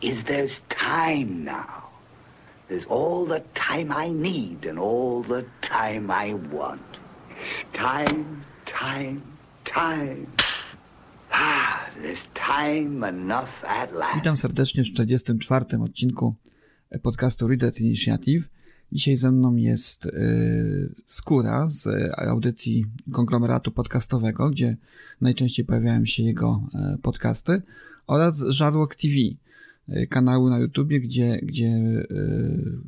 is there's time now. There's all the time I need and all the time I want. Time, time, time. Ah, there's time enough at last. Witam serdecznie w 44. odcinku podcastu Readers Initiative. Dzisiaj ze mną jest yy, Skóra z audycji konglomeratu podcastowego, gdzie najczęściej pojawiają się jego yy, podcasty oraz Żarłok TV, kanały na YouTubie, gdzie, gdzie yy,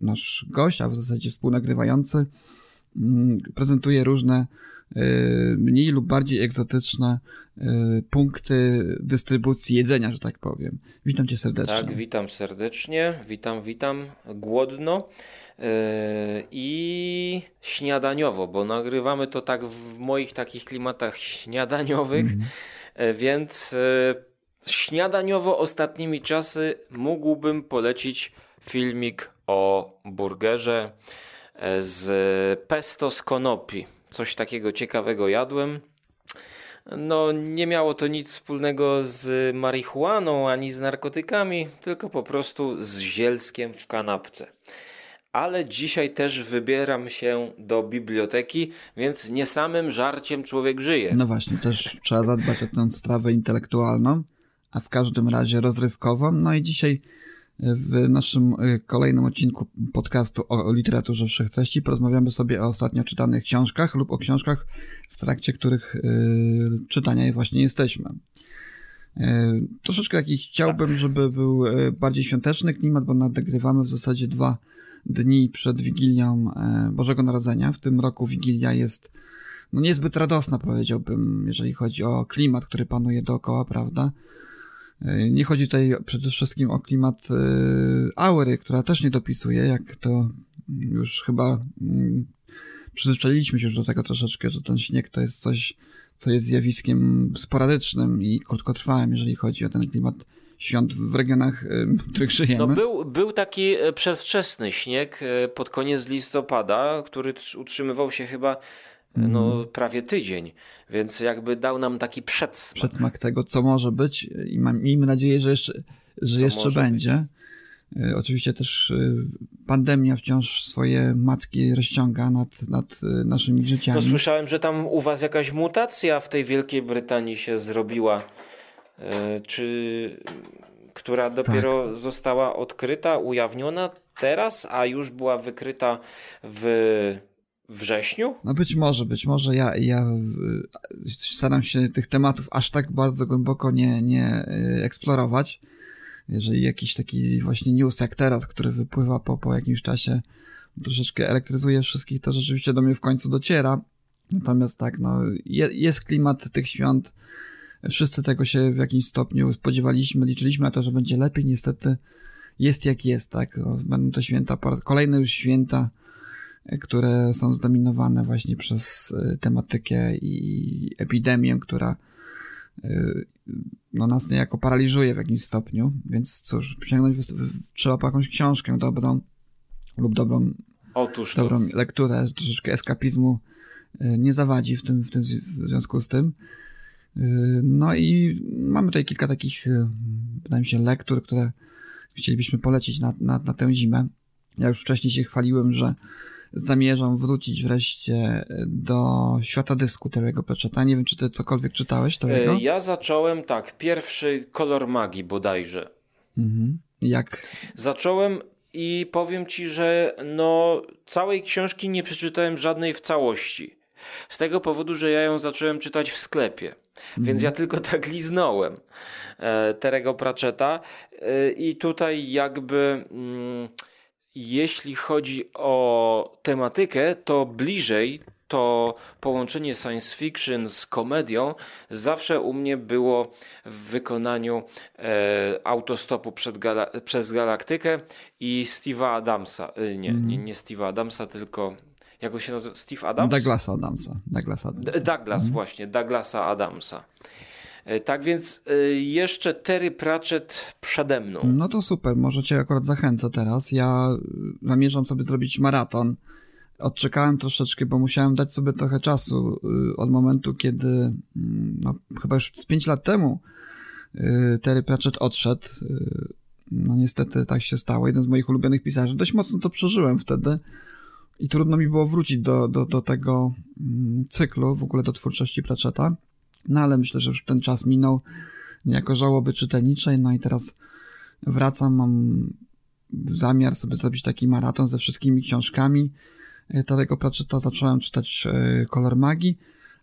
nasz gość, a w zasadzie współnagrywający, yy, prezentuje różne yy, mniej lub bardziej egzotyczne punkty dystrybucji jedzenia, że tak powiem. Witam cię serdecznie. Tak, witam serdecznie, witam, witam, głodno i śniadaniowo, bo nagrywamy to tak w moich takich klimatach śniadaniowych, yy, więc śniadaniowo ostatnimi czasy mógłbym polecić filmik o burgerze yy, z pesto z konopi. Coś takiego ciekawego jadłem. No, nie miało to nic wspólnego z marihuaną ani z narkotykami, tylko po prostu z zielskiem w kanapce. Ale dzisiaj też wybieram się do biblioteki, więc nie samym żarciem człowiek żyje. No właśnie, też trzeba zadbać o tę strawę intelektualną, a w każdym razie rozrywkową. No i dzisiaj w naszym y, kolejnym odcinku podcastu o, literaturze wszechtreści porozmawiamy sobie o ostatnio czytanych książkach lub o książkach, w trakcie których y, czytania właśnie jesteśmy. Troszeczkę taki chciałbym, żeby był bardziej świąteczny klimat, bo nagrywamy w zasadzie dwa dni przed Wigilią Bożego Narodzenia. W tym roku Wigilia jest no niezbyt radosna, powiedziałbym, jeżeli chodzi o klimat, który panuje dookoła, prawda? Y, Nie chodzi tutaj przede wszystkim o klimat y, aury, która też nie dopisuje, jak to już chyba mm, przyzwyczailiśmy się już do tego troszeczkę, że ten śnieg to jest coś, co jest zjawiskiem sporadycznym i krótkotrwałym, jeżeli chodzi o ten klimat świąt w regionach, y, w których żyjemy. No był, był taki e, przedwczesny śnieg e, pod koniec listopada, który trz- utrzymywał się chyba e, no, prawie tydzień, więc jakby dał nam taki przedsmak. przedsmak tego, co może być i mam, miejmy nadzieję, że jeszcze, że Co jeszcze będzie. Y, Oczywiście też y, pandemia wciąż swoje macki rozciąga nad, nad y, naszymi życiami. No słyszałem, że tam u was jakaś mutacja w tej Wielkiej Brytanii się zrobiła, e, czy która dopiero Tak. została odkryta, ujawniona teraz, a już była wykryta w wrześniu? No być może, być może ja, ja y, staram się tych tematów aż tak bardzo głęboko nie, nie y, eksplorować. Jeżeli jakiś taki właśnie news jak teraz, który wypływa po, po jakimś czasie, troszeczkę elektryzuje wszystkich, to rzeczywiście do mnie w końcu dociera. Natomiast tak, no, je, jest klimat tych świąt. Wszyscy tego się w jakimś stopniu spodziewaliśmy, liczyliśmy na to, że będzie lepiej. Niestety jest jak jest, tak. No, będą to święta, kolejne już święta, które są zdominowane właśnie przez y, tematykę i epidemię, która y, no, nas niejako paraliżuje w jakimś stopniu, więc cóż, sięgnąć trzeba po jakąś książkę dobrą lub dobrą, Otóż to. dobrą lekturę, troszeczkę eskapizmu y, nie zawadzi w tym, w tym w związku z tym. No i mamy tutaj kilka takich, wydaje mi się, lektur, które chcielibyśmy polecić na, na, na tę zimę. Ja już wcześniej się chwaliłem, że zamierzam wrócić wreszcie do świata dysku Terry'ego Pratchetta. Nie wiem, czy ty cokolwiek czytałeś Terry'ego? E, Ja zacząłem tak, pierwszy kolor magii bodajże. Mhm. Jak? Zacząłem i powiem ci, że no całej książki nie przeczytałem żadnej w całości. Z tego powodu, że ja ją zacząłem czytać w sklepie. Więc ja tylko tak liznąłem e, Terego Pratchetta e, i tutaj jakby mm, jeśli chodzi o tematykę, to bliżej to połączenie science fiction z komedią zawsze u mnie było w wykonaniu e, autostopu gala przez galaktykę i Steve'a Adamsa. E, nie, mm. nie, nie Steve'a Adamsa, tylko jak się nazywa? Steve Adams? Douglasa Adamsa. Douglas, Adamsa. Douglas mm. właśnie, Douglasa Adamsa. E, tak więc e, jeszcze Terry Pratchett przede mną. No to super, może cię akurat zachęcę teraz. Ja e, zamierzam sobie zrobić maraton. Odczekałem troszeczkę, bo musiałem dać sobie trochę czasu od momentu, kiedy mm, no, chyba już z 5 lat temu Terry Pratchett odszedł. No niestety tak się stało. Jeden z moich ulubionych pisarzy. Dość mocno to przeżyłem wtedy i trudno mi było wrócić do, do, do tego mm, cyklu, w ogóle do twórczości Pratchetta. No ale myślę, że już ten czas minął jako żałoby czytelniczej, no i teraz wracam, mam zamiar sobie zrobić taki maraton ze wszystkimi książkami. E, Tego Pratchetta zacząłem czytać e, Kolor Magii,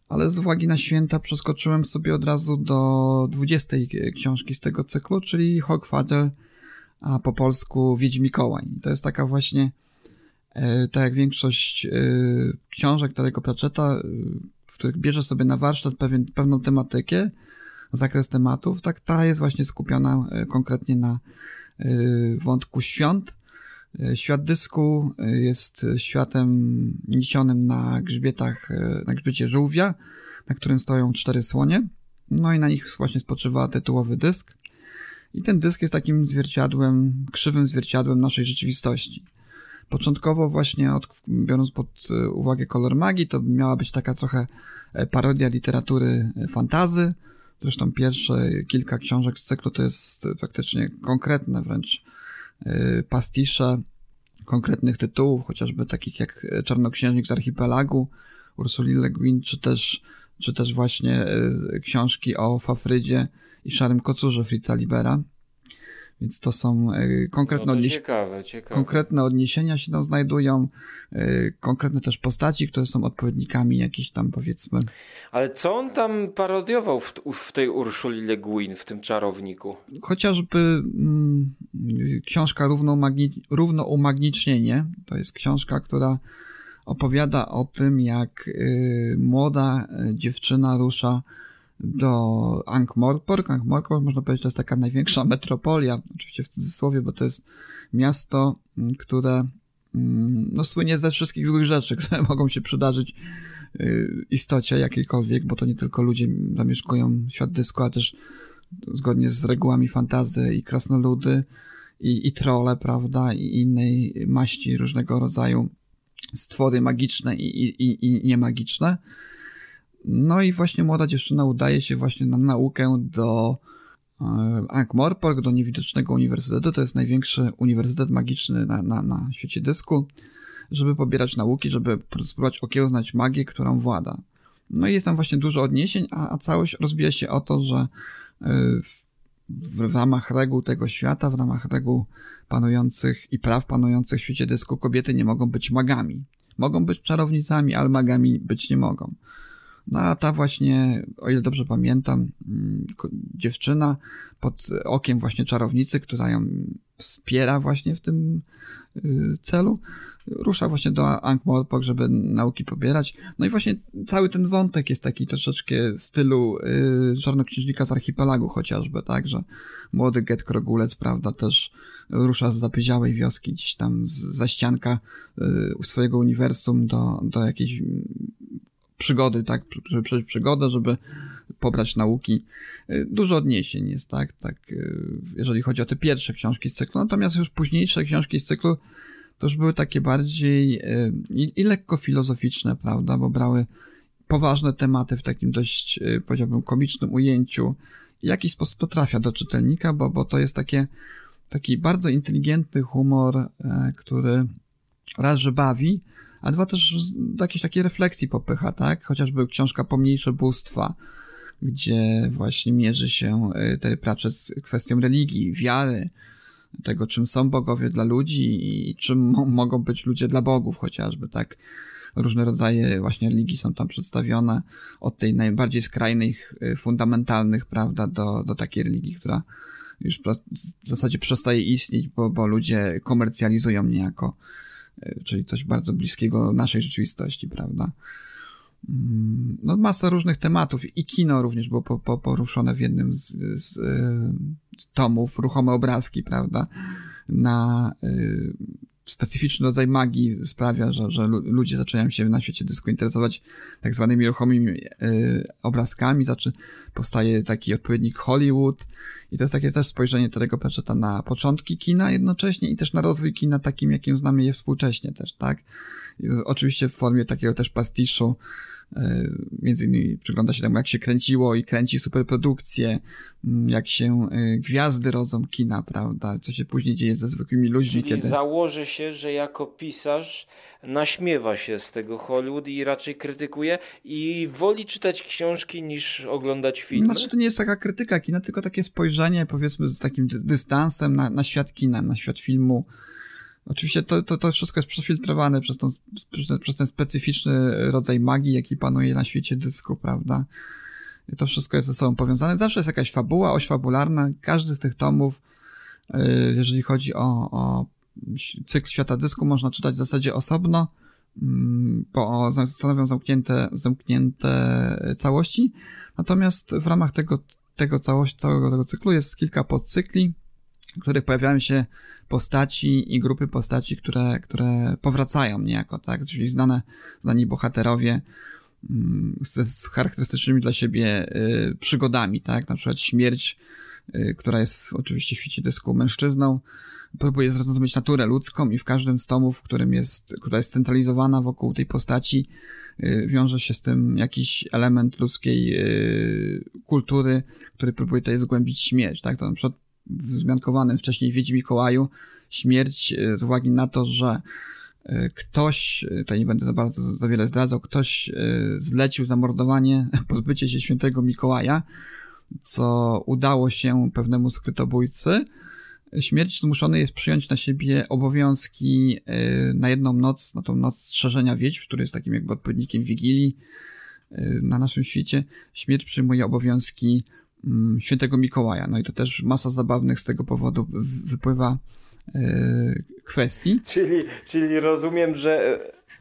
ale z uwagi na święta przeskoczyłem sobie od razu do 20 książki z tego cyklu, czyli Hogfather, a po polsku Wiedźmikołaj. To jest taka właśnie, e, tak jak większość książek Tarego Pratchetta, których bierze sobie na warsztat pewien, pewną tematykę, zakres tematów, tak ta jest właśnie skupiona e, konkretnie na e, wątku świąt. E, świat dysku jest światem niesionym na grzbietach, na grzbiecie żółwia, na którym stoją cztery słonie. No i na nich właśnie spoczywa tytułowy dysk. I ten dysk jest takim zwierciadłem, krzywym zwierciadłem naszej rzeczywistości. Początkowo właśnie od, biorąc pod e, uwagę kolor magii, to miała być taka trochę e, parodia literatury e, fantazy. Zresztą pierwsze kilka książek z cyklu to jest praktycznie konkretne wręcz pastisze konkretnych tytułów, chociażby takich jak Czarnoksiężnik z Archipelagu, Ursuli Le Guin, czy też, czy też właśnie książki o Fafrydzie i Szarym Kocurze Fritza Libera. Więc to są e, konkretne, no to ciekawe, ciekawe. konkretne odniesienia się tam znajdują, e, konkretne też postaci, które są odpowiednikami jakichś tam powiedzmy. Ale co on tam parodiował w, w tej Urszuli Le Guin, w tym czarowniku? Chociażby mm, książka Równoumagnicznienie. To jest książka, która opowiada o tym, jak y, młoda e, dziewczyna rusza do Ankh-Morpork. Można powiedzieć, to jest taka największa metropolia, oczywiście w cudzysłowie, bo to jest miasto, mm, które mm, no, słynie ze wszystkich złych rzeczy, które mogą się przydarzyć y, istocie jakiejkolwiek, bo to nie tylko ludzie zamieszkują świat dysku, ale też zgodnie z regułami fantazy i krasnoludy i, i trole, prawda, i innej maści różnego rodzaju stwory magiczne i, i, i niemagiczne. No i właśnie młoda dziewczyna udaje się właśnie na naukę do e, Ankh-Morpork, do niewidocznego uniwersytetu. To jest największy uniwersytet magiczny na, na, na świecie dysku, żeby pobierać nauki, żeby spróbować okiełznać magię, którą włada. No i jest tam właśnie dużo odniesień, a, a całość rozbija się o to, że e, w, w ramach reguł tego świata, w ramach reguł panujących i praw panujących w świecie dysku kobiety nie mogą być magami. Mogą być czarownicami, ale magami być nie mogą. No a ta właśnie, o ile dobrze pamiętam, mm, dziewczyna pod okiem właśnie czarownicy, która ją wspiera właśnie w tym y, celu, rusza właśnie do Ankh-Morpork, żeby nauki pobierać. No i właśnie cały ten wątek jest taki troszeczkę w stylu yy, Czarnoksiężnika z Archipelagu chociażby, tak, że młody Get Krogulec, prawda, też rusza z zapyziałej wioski gdzieś tam za ścianka yy, swojego uniwersum do, do jakiejś przygody, tak, żeby przejść przygodę, żeby pobrać nauki. Y, dużo odniesień jest, tak, tak, y, jeżeli chodzi o te pierwsze książki z cyklu, natomiast już późniejsze książki z cyklu to już były takie bardziej y, i, i lekko filozoficzne, prawda, bo brały poważne tematy w takim dość, powiedziałbym, komicznym ujęciu. W jakiś sposób to trafia do czytelnika, bo, bo to jest takie, taki bardzo inteligentny humor, który raz, że bawi, a dwa też do jakiejś takiej refleksji popycha, tak? Chociażby książka Pomniejsze Bóstwa, gdzie właśnie mierzy się y, te prace z kwestią religii, wiary, tego, czym są bogowie dla ludzi i czym mogą być ludzie dla bogów chociażby, tak? Różne rodzaje właśnie religii są tam przedstawione, od tej najbardziej skrajnych, y, fundamentalnych, prawda, do, do takiej religii, która już w zasadzie przestaje istnieć, bo, bo ludzie komercjalizują niejako czyli coś bardzo bliskiego naszej rzeczywistości, prawda? mm, no, masa różnych tematów i kino również było po, po, poruszone w jednym z, z y, tomów, ruchome obrazki, prawda, na y, specyficzny rodzaj magii sprawia, że, że ludzie zaczynają się na świecie dysku interesować tak zwanymi ruchomymi y, obrazkami, znaczy powstaje taki odpowiednik Hollywood i to jest takie też spojrzenie tego Pratchetta na początki kina jednocześnie i też na rozwój kina takim, jakim znamy je współcześnie też, tak? I oczywiście w formie takiego też pastiszu E, między innymi przygląda się temu, jak się kręciło i kręci superprodukcje, mm, jak się e, gwiazdy rodzą kina, prawda, co się później dzieje ze zwykłymi ludźmi. Czyli kiedy... założę się, że jako pisarz naśmiewa się z tego Hollywood i raczej krytykuje i woli czytać książki niż oglądać filmy? Znaczy to nie jest taka krytyka kina, tylko takie spojrzenie powiedzmy z takim dystansem na, na świat kina, na świat filmu, Oczywiście to, to, to wszystko jest przefiltrowane przez, tą, przez ten specyficzny rodzaj magii, jaki panuje na świecie dysku, prawda? I to wszystko jest ze sobą powiązane. Zawsze jest jakaś fabuła, oś fabularna. Każdy z tych tomów, y, jeżeli chodzi o, o cykl świata dysku, można czytać w zasadzie osobno, mm, bo stanowią zamknięte, zamknięte całości. Natomiast w ramach tego, tego całości, całego tego cyklu jest kilka podcykli, w których pojawiają się postaci i grupy postaci, które, które powracają niejako, tak? Czyli znane, znani bohaterowie mm, z, z charakterystycznymi dla siebie y, przygodami, tak? Na przykład śmierć, y, która jest oczywiście w świecie dysku mężczyzną, próbuje zrozumieć naturę ludzką i w każdym z tomów, w którym jest, która jest centralizowana wokół tej postaci, y, wiąże się z tym jakiś element ludzkiej kultury, który próbuje tutaj zgłębić śmierć, tak? To na przykład wzmiankowanym wcześniej Wiedźmi Mikołaju śmierć e, z uwagi na to, że e, ktoś, e, tutaj nie będę za bardzo za wiele zdradzał, ktoś zlecił zamordowanie, pozbycie się świętego Mikołaja, co udało się pewnemu skrytobójcy. Śmierć zmuszony jest przyjąć na siebie obowiązki na jedną noc, na tą noc strzeżenia wiedźm, który jest takim jakby odpowiednikiem Wigilii na naszym świecie. Śmierć przyjmuje obowiązki świętego Mikołaja. No i to też masa zabawnych z tego powodu wypływa yy, kwestii. Czyli, czyli rozumiem, że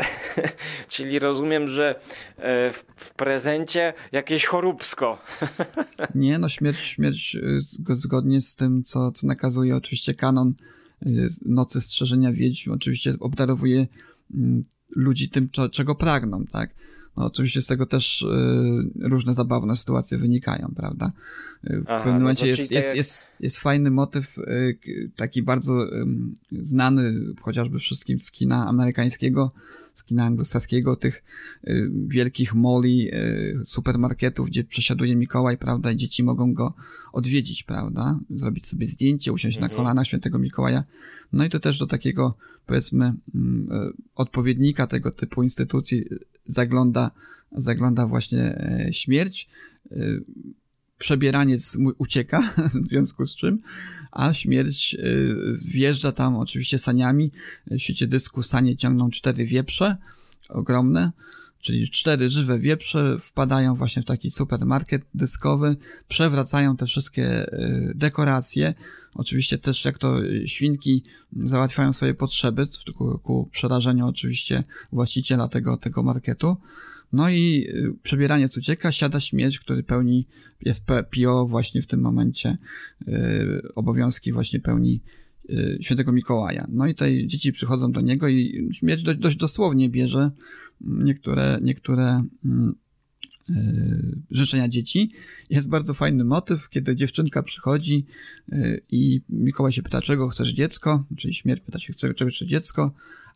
Czyli rozumiem, że e, w prezencie jakieś choróbsko. Nie, no śmierć, śmierć zgodnie z tym, co, co nakazuje oczywiście kanon Nocy Strzeżenia Wiedźm, oczywiście obdarowuje mm, ludzi tym, czego pragną, tak? No, oczywiście z tego też y, różne zabawne sytuacje wynikają, prawda? Y, w Aha, pewnym no momencie jest, jest, jest, jest fajny motyw, y, taki bardzo znany chociażby wszystkim z kina amerykańskiego, z kina anglosaskiego, tych wielkich moli, supermarketów, gdzie przesiaduje Mikołaj, prawda, i dzieci mogą go odwiedzić, prawda? Zrobić sobie zdjęcie, usiąść mhm. na kolana świętego Mikołaja. No i to też do takiego, powiedzmy, mm, odpowiednika tego typu instytucji zagląda, zagląda właśnie e, śmierć. E, przebieraniec ucieka, w związku z czym, a śmierć e, wjeżdża tam oczywiście saniami. W świecie dysku sanie ciągną cztery wieprze, ogromne, czyli cztery żywe wieprze wpadają właśnie w taki supermarket dyskowy, przewracają te wszystkie dekoracje. Oczywiście też jak to świnki załatwiają swoje potrzeby, ku, ku przerażeniu oczywiście właściciela tego, tego marketu. No i y, przebieranie ucieka, siada śmierć, który pełni, jest PO właśnie w tym momencie, yy, obowiązki właśnie pełni yy, świętego Mikołaja. No i tutaj dzieci przychodzą do niego i śmierć dość, dość dosłownie bierze niektóre, niektóre yy, Y, życzenia dzieci. Jest bardzo fajny motyw, kiedy dziewczynka przychodzi y, i Mikołaj się pyta, czego chcesz dziecko, czyli śmierć pyta się, czego chce dziecko,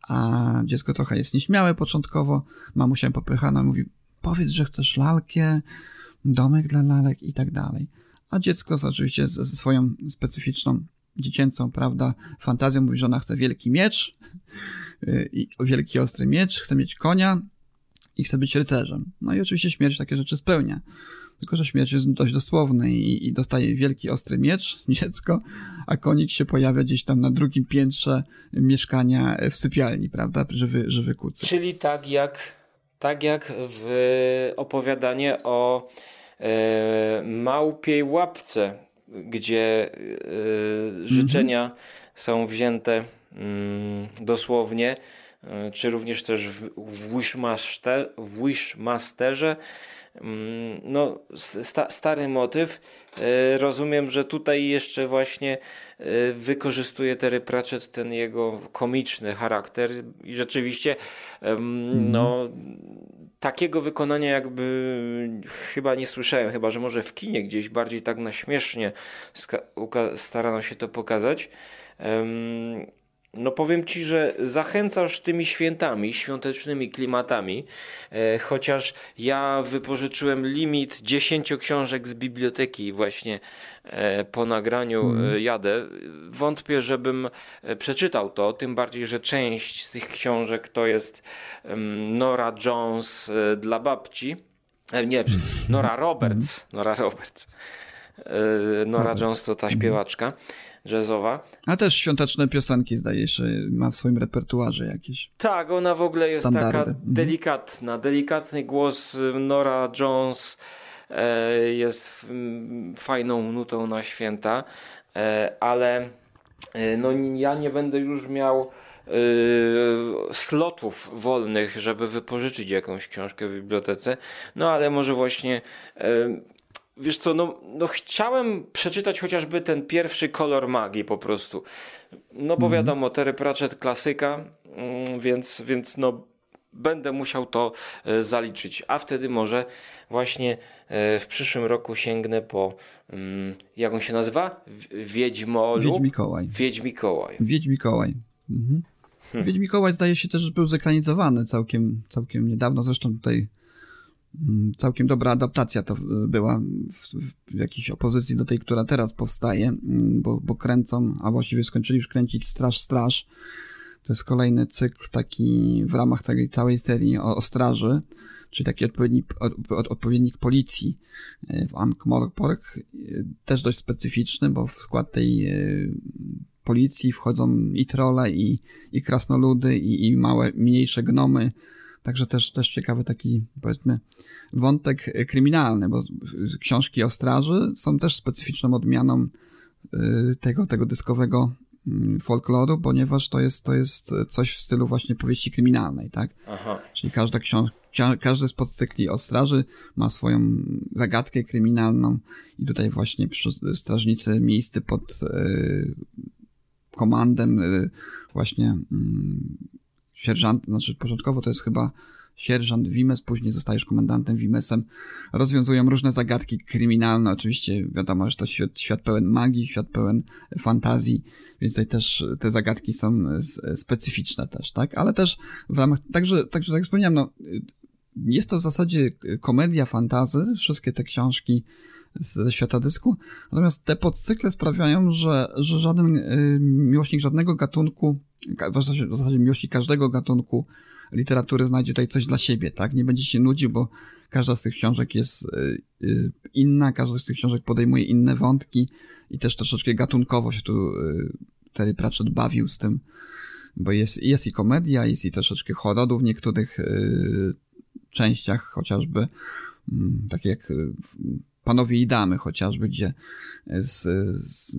a dziecko trochę jest nieśmiałe początkowo, mamusia popychana mówi, powiedz, że chcesz lalkę, domek dla lalek i tak dalej. A dziecko oczywiście ze swoją specyficzną dziecięcą, prawda, fantazją mówi, że ona chce wielki miecz, y, i wielki ostry miecz, chce mieć konia, i chce być rycerzem. No i oczywiście śmierć takie rzeczy spełnia. Tylko, że śmierć jest dość dosłowny i, i dostaje wielki, ostry miecz, dziecko, a konik się pojawia gdzieś tam na drugim piętrze mieszkania w sypialni, prawda? Żywy, żywy kucy. Czyli tak jak, tak jak w opowiadanie o e, małpiej łapce, gdzie e, życzenia mhm. są wzięte mm, dosłownie, czy również też w, w, Wishmaster, w Wishmasterze. Mm, no, sta, stary motyw. E, rozumiem, że tutaj jeszcze właśnie e, wykorzystuje Terry Pratchett ten jego komiczny charakter i rzeczywiście mm. no takiego wykonania jakby chyba nie słyszałem, chyba że może w kinie gdzieś bardziej tak na śmiesznie starano się to pokazać. No powiem Ci, że zachęcasz tymi świętami, świątecznymi klimatami, e, chociaż ja wypożyczyłem limit 10 książek z biblioteki właśnie e, po nagraniu mm. jadę. Wątpię, żebym e, przeczytał to, tym bardziej, że część z tych książek to jest Nora Jones dla babci. Nie, Nora Roberts. Nora Roberts. Nora Jones to ta śpiewaczka jazzowa. A też świąteczne piosenki, zdaje się, ma w swoim repertuarze jakieś. Tak, ona w ogóle jest standardy. taka mhm. delikatna. Delikatny głos y, Nora Jones e, jest fajną nutą na święta, ale no, ja nie będę już miał slotów wolnych, żeby wypożyczyć jakąś książkę w bibliotece. No ale może właśnie Wiesz co, no, no chciałem przeczytać chociażby ten pierwszy kolor magii po prostu. No bo mhm. wiadomo, Terry Pratchett klasyka, mm, więc, więc no będę musiał to e, zaliczyć. A wtedy może właśnie e, w przyszłym roku sięgnę po, mm, jak on się nazywa? Wiedźmo lub... Wiedźmikołaj. Wiedźmikołaj. Wiedźmikołaj. Mhm. Hmm. Wiedźmikołaj zdaje się też, że był zekranizowany całkiem, całkiem niedawno. Zresztą tutaj całkiem dobra adaptacja to była w, w jakiejś opozycji do tej, która teraz powstaje, mm, bo, bo kręcą, a właściwie skończyli już kręcić Straż Straż. To jest kolejny cykl taki w ramach tej całej serii o, o straży, czyli taki odpowiednik, od, odpowiednik policji e, w Ankh-Morpork. E, też dość specyficzny, bo w skład tej policji wchodzą i trole, i, i krasnoludy, i, i małe, mniejsze gnomy, Także też, też ciekawy taki, powiedzmy, wątek kryminalny, bo książki o straży są też specyficzną odmianą y, tego, tego dyskowego mm, folkloru, ponieważ to jest, to jest coś w stylu właśnie powieści kryminalnej, tak? Aha. Czyli każda książka, każdy z podcykli o straży ma swoją zagadkę kryminalną i tutaj właśnie strażnicy miejscy pod y, komandem y, właśnie mm, sierżant, znaczy początkowo to jest chyba sierżant Wimes, później zostajesz komendantem Wimesem. Rozwiązują różne zagadki kryminalne. Oczywiście wiadomo, że to świat, świat pełen magii, świat pełen fantazji, więc tutaj też te zagadki są specyficzne też, tak? Ale też w ramach, także, także tak jak wspomniałem, no, jest to w zasadzie komedia fantazy, wszystkie te książki ze świata dysku, natomiast te podcykle sprawiają, że, że żaden y, miłośnik żadnego gatunku w zasadzie, w zasadzie miłości każdego gatunku literatury znajdzie tutaj coś dla siebie, tak? Nie będzie się nudził, bo każda z tych książek jest y, y, inna, każda z tych książek podejmuje inne wątki i też troszeczkę gatunkowo się tu y, Terry Pratchett bawił z tym, bo jest, jest i komedia, jest i troszeczkę horroru w niektórych częściach, chociażby mm, takie jak Panowie i Damy chociażby, gdzie z, z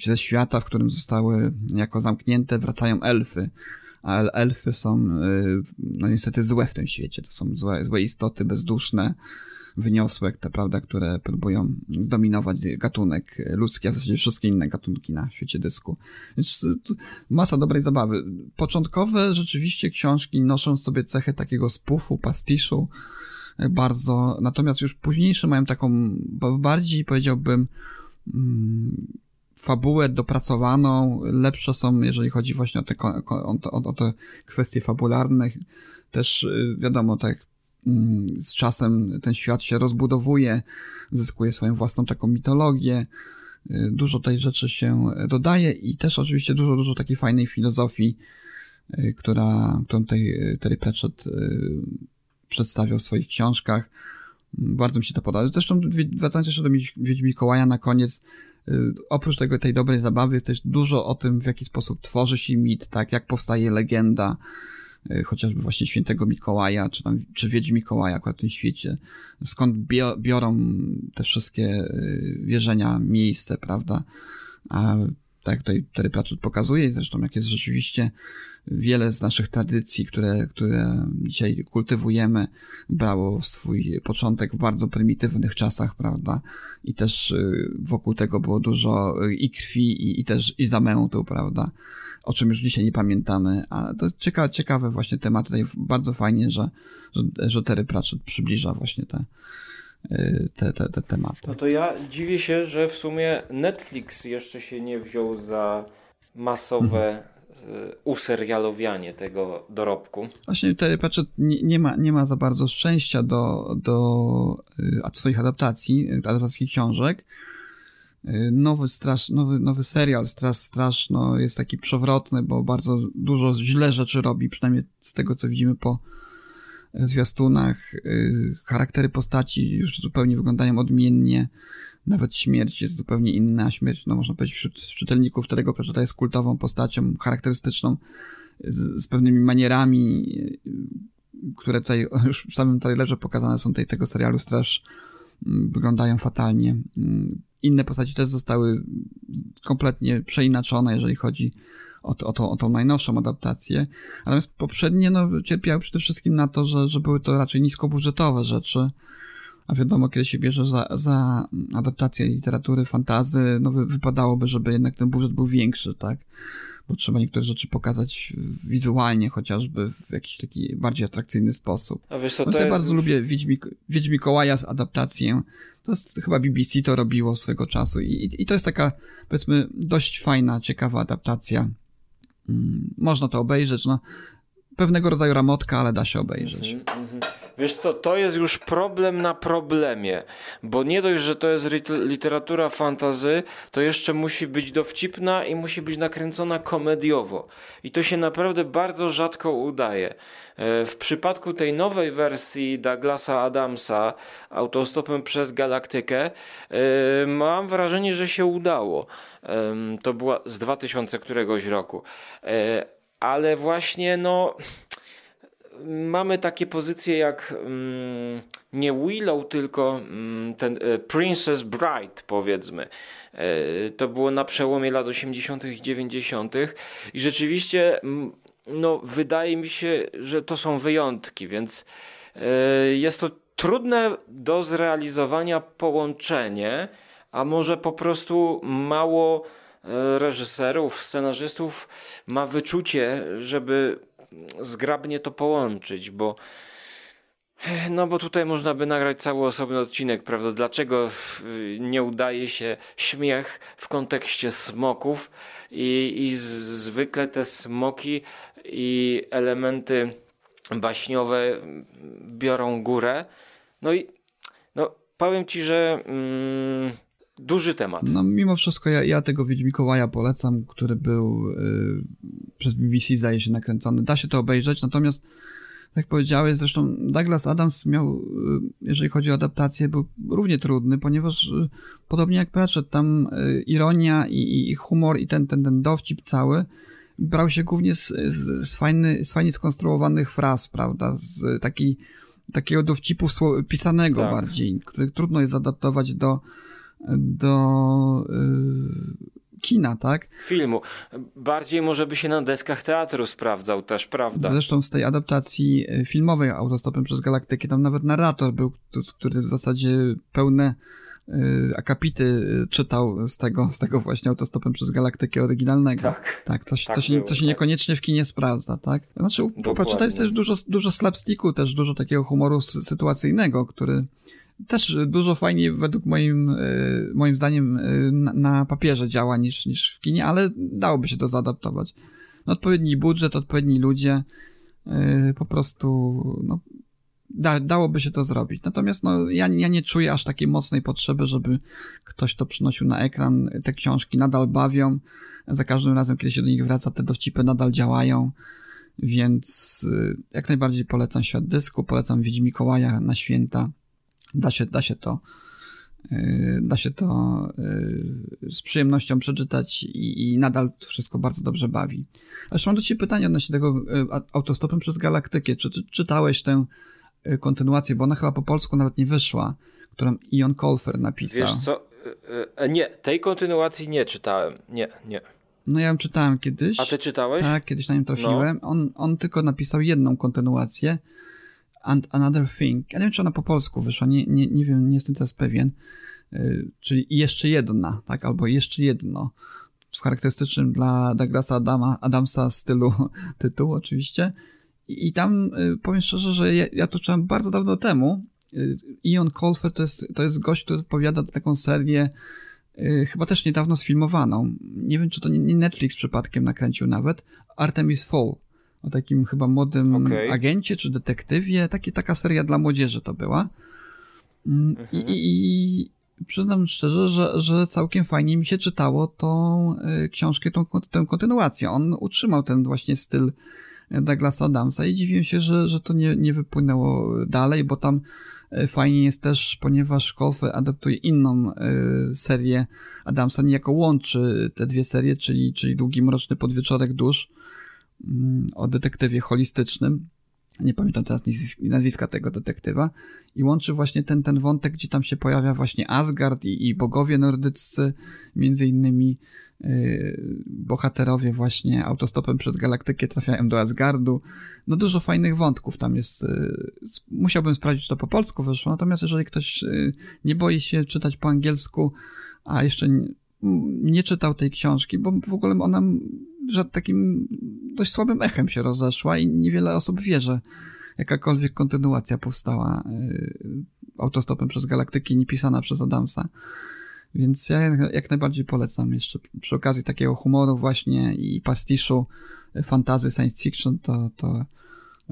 ze świata, w którym zostały jako zamknięte, wracają elfy. A elfy są y, no niestety złe w tym świecie. To są złe, złe istoty, bezduszne, wyniosłe, te, prawda, które próbują zdominować gatunek ludzki, a w zasadzie wszystkie inne gatunki na świecie dysku. Więc masa dobrej zabawy. Początkowe rzeczywiście książki noszą sobie cechę takiego spufu, pastiszu, bardzo, natomiast już późniejsze mają taką bardziej powiedziałbym mm, fabułę dopracowaną, lepsze są, jeżeli chodzi właśnie o te, o, o, te kwestie fabularne. Też y, wiadomo, tak mm, z czasem ten świat się rozbudowuje, zyskuje swoją własną taką mitologię. Y, dużo tej rzeczy się dodaje i też oczywiście dużo, dużo takiej fajnej filozofii, y, która, którą tutaj Terry Pratchett przedstawiał w swoich książkach. Bardzo mi się to podoba. Zresztą wracając jeszcze do Wiedźmi Mikołaja na koniec, Y, oprócz tego, tej dobrej zabawy jest też dużo o tym, w jaki sposób tworzy się mit, tak, jak powstaje legenda, y, chociażby właśnie świętego Mikołaja, czy tam, czy Wiedź Mikołaja akurat w tym świecie, skąd biorą te wszystkie y, wierzenia miejsce, prawda, a tak tutaj Terry pokazuje i zresztą jak jest rzeczywiście wiele z naszych tradycji, które, które dzisiaj kultywujemy, brało swój początek w bardzo prymitywnych czasach, prawda? I też y, wokół tego było dużo i krwi, i, i też i zamętu, prawda? O czym już dzisiaj nie pamiętamy, a to ciekawe, ciekawe właśnie tematy. Tutaj bardzo fajnie, że, że, że Terry Pratchett przybliża właśnie te, y, te, te, te tematy. No to ja dziwię się, że w sumie Netflix jeszcze się nie wziął za masowe mhm Y, userialowianie tego dorobku. Właśnie Terry Pratchett nie, nie, ma, nie ma za bardzo szczęścia do, do y, swoich adaptacji, adaptacji książek. Y, nowy, strasz, nowy, nowy serial Straż Straż no, jest taki przewrotny, bo bardzo dużo źle rzeczy robi, przynajmniej z tego co widzimy po zwiastunach. Charaktery postaci już zupełnie wyglądają odmiennie nawet śmierć jest zupełnie inna. Śmierć, no można powiedzieć, wśród czytelników Terego Pratchetta jest kultową postacią, charakterystyczną, z, z, pewnymi manierami, które tutaj już w samym trailerze pokazane są tutaj tego serialu Straż, mm, wyglądają fatalnie. Mm, inne postaci też zostały kompletnie przeinaczone, jeżeli chodzi o, to, o, to, o tą najnowszą adaptację. Natomiast poprzednie no, cierpiały przede wszystkim na to, że, że były to raczej niskobudżetowe rzeczy, a wiadomo, kiedy się bierze za, za adaptację literatury, fantazy, no wypadałoby, żeby jednak ten budżet był większy, tak? Bo trzeba niektóre rzeczy pokazać wizualnie, chociażby w jakiś taki bardziej atrakcyjny sposób. A wiesz co, to ja bardzo lubię Wiedźmik, Wiedźmikołaja z adaptację. To jest chyba BBC to robiło swego czasu i, i to jest taka, powiedzmy, dość fajna, ciekawa adaptacja. Mm, można to obejrzeć, no pewnego rodzaju ramotka, ale da się obejrzeć. Mm -hmm. Wiesz co, to jest już problem na problemie, bo nie dość, że to jest literatura fantazy, to jeszcze musi być dowcipna i musi być nakręcona komediowo. I to się naprawdę bardzo rzadko udaje. E, w przypadku tej nowej wersji Douglasa Adamsa autostopem przez galaktykę e, mam wrażenie, że się udało. To była z 2000 któregoś roku. E, ale właśnie no mamy takie pozycje jak mm, nie Willow, tylko mm, ten e, Princess Bride, powiedzmy. E, to było na przełomie lat 80. i 90. i rzeczywiście no, wydaje mi się, że to są wyjątki, więc e, jest to trudne do zrealizowania połączenie, a może po prostu mało reżyserów, scenarzystów ma wyczucie, żeby zgrabnie to połączyć, bo no bo tutaj można by nagrać cały osobny odcinek, prawda? Dlaczego nie udaje się śmiech w kontekście smoków i, i zwykle te smoki i elementy baśniowe biorą górę. No i no, powiem ci, że mm, duży temat. No mimo wszystko ja, ja tego Wiedźmikołaja polecam, który był y, przez BBC zdaje się nakręcony. Da się to obejrzeć, natomiast tak jak powiedziałeś, zresztą Douglas Adams miał, y, jeżeli chodzi o adaptację, był równie trudny, ponieważ y, podobnie jak Pratchett, tam ironia i, i humor i ten, ten, ten dowcip cały brał się głównie z, z, z, fajny, z fajnie skonstruowanych fraz, prawda, z takiej, takiego dowcipu pisanego tak. bardziej, który trudno jest adaptować do do y, kina, tak? Filmu. Bardziej może by się na deskach teatru sprawdzał też, prawda? Zresztą z tej adaptacji y, filmowej Autostopem przez Galaktykę tam nawet narrator był, który w zasadzie pełne y, akapity czytał z tego, z tego właśnie autostopem przez galaktykę oryginalnego. Tak. Tak, coś, tak coś, było, coś tak. niekoniecznie w kinie sprawdza, tak? Znaczy, popatrz, to jest też dużo, dużo slapsticku, też dużo takiego humoru sytuacyjnego, który, też dużo fajniej według moim, e, moim zdaniem e, na, na, papierze działa niż, niż w kinie, ale dałoby się to zaadaptować. No, odpowiedni budżet, odpowiedni ludzie, e, po prostu no, da, dałoby się to zrobić. Natomiast no, ja, ja nie czuję aż takiej mocnej potrzeby, żeby ktoś to przynosił na ekran. Te książki nadal bawią. Za każdym razem, kiedy się do nich wraca, te dowcipy nadal działają. Więc jak najbardziej polecam Świat Dysku, polecam Wiedźmi Mikołaja na święta da się, da się to y, da się to y, z przyjemnością przeczytać i, i nadal to wszystko bardzo dobrze bawi. A jeszcze mam do Ciebie pytanie odnośnie tego y, autostopem przez galaktykę. Czy, czy czytałeś tę kontynuację, bo ona chyba po polsku nawet nie wyszła, którą Ion Colfer napisał. Wiesz co, nie, tej kontynuacji nie czytałem, nie, nie. No ja ją czytałem kiedyś. A ty czytałeś? Tak, kiedyś na nią trafiłem. No. On, on tylko napisał jedną kontynuację. And Another Thing. Ja nie wiem, czy ona po polsku wyszła, nie, nie, nie wiem, nie jestem teraz pewien. Yy, czyli jeszcze jedna, tak, albo jeszcze jedno. W charakterystycznym dla Douglasa Adama, Adamsa stylu tytułu oczywiście. I, tam yy, powiem szczerze, że ja, ja to czytałem bardzo dawno temu. Yy, Ian Colfer to jest, to jest gość, który odpowiada za taką serię chyba też niedawno sfilmowaną. Nie wiem, czy to nie Netflix przypadkiem nakręcił nawet. Artemis Fall o takim chyba młodym okay. agencie czy detektywie. Taki, taka seria dla młodzieży to była. Mm, mhm. I, i, przyznam szczerze, że, że całkiem fajnie mi się czytało tą y, książkę, tą, tę kontynuację. On utrzymał ten właśnie styl Douglasa Adamsa i dziwiłem się, że, że to nie, nie wypłynęło dalej, bo tam y, fajnie jest też, ponieważ Kolfe adaptuje inną y, serię Adamsa, niejako łączy te dwie serie, czyli, czyli Długi Mroczny Podwieczorek Dusz o detektywie holistycznym. Nie pamiętam teraz nazwiska tego detektywa. I łączy właśnie ten, ten wątek, gdzie tam się pojawia właśnie Asgard i, i bogowie nordyccy, między innymi yy, bohaterowie właśnie autostopem przez galaktykę trafiają do Asgardu. No dużo fajnych wątków tam jest. Yy, musiałbym sprawdzić, czy to po polsku wyszło. Natomiast jeżeli ktoś yy, nie boi się czytać po angielsku, a jeszcze nie czytał tej książki, bo w ogóle ona że takim dość słabym echem się rozeszła i niewiele osób wie, że jakakolwiek kontynuacja powstała y, autostopem przez galaktyki, nie pisana przez Adamsa. Więc ja jak najbardziej polecam jeszcze przy okazji takiego humoru właśnie i pastiszu y, fantazy science fiction, to, to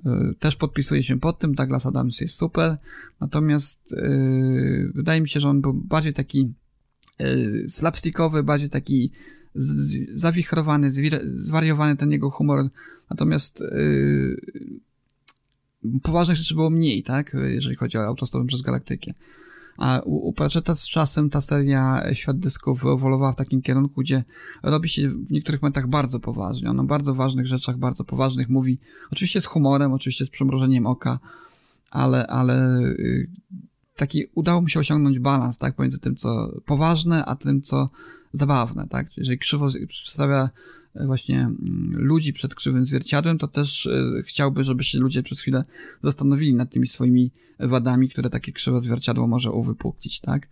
yy, też podpisuję się pod tym. Douglas Adams jest super. Natomiast yy, wydaje mi się, że on był bardziej taki yy, slapstickowy, bardziej taki zawichrowany, zwariowany ten jego humor. Natomiast yy, poważnych rzeczy było mniej, tak? Jeżeli chodzi o autostopem przez galaktykę. A u, u Pratchetta z czasem ta seria Świat Dysków ewoluowała w takim kierunku, gdzie robi się w niektórych momentach bardzo poważnie. On o bardzo ważnych rzeczach, bardzo poważnych mówi. Oczywiście z humorem, oczywiście z przymrożeniem oka, ale, ale yy, taki udało mu się osiągnąć balans, tak? Pomiędzy tym, co poważne, a tym, co zabawne, tak? Jeżeli krzywo przedstawia e, właśnie mm, ludzi przed krzywym zwierciadłem, to też e, chciałby, żeby się ludzie przez chwilę zastanowili nad tymi swoimi wadami, które takie krzywe zwierciadło może uwypuklić, tak?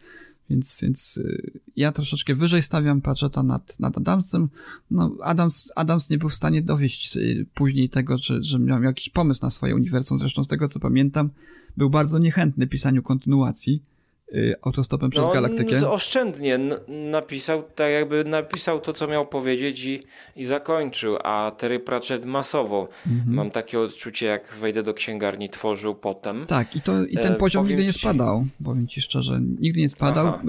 Więc, więc e, ja troszeczkę wyżej stawiam Pratchetta nad, nad Adamsem. No, Adams, Adams nie był w stanie dowieść później tego, że, że miał jakiś pomysł na swoje uniwersum. Zresztą z tego, co pamiętam, był bardzo niechętny pisaniu kontynuacji autostopem przez no, galaktykę. oszczędnie napisał, tak jakby napisał to, co miał powiedzieć i, i zakończył, a Terry Pratchett masowo, mhm. mam takie odczucie, jak wejdę do księgarni, tworzył potem. Tak, i, to, i ten e, poziom nigdy nie spadał, ci... powiem ci szczerze, nigdy nie spadał. Aha.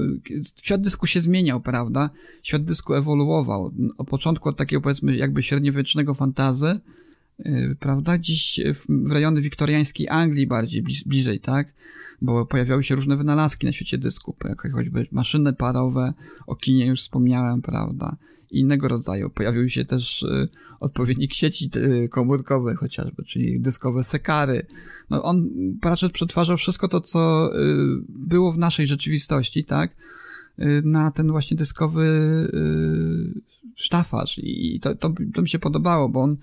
Świat dysku się zmieniał, prawda? Świat dysku ewoluował. O początku od takiego, powiedzmy, jakby średniowiecznego fantazy, y, prawda? Dziś w rejony wiktoriańskiej Anglii bardziej, bliżej, tak? Bo pojawiały się różne wynalazki na świecie dysku, jak choćby maszyny parowe, o kinie już wspomniałem, prawda, i innego rodzaju. Pojawiły się też y, odpowiednik sieci y, komórkowej chociażby, czyli dyskowe sekary. No on raczej przetwarzał wszystko to, co y, było w naszej rzeczywistości, tak, na ten właśnie dyskowy sztafaż i to, to, to mi się podobało, bo on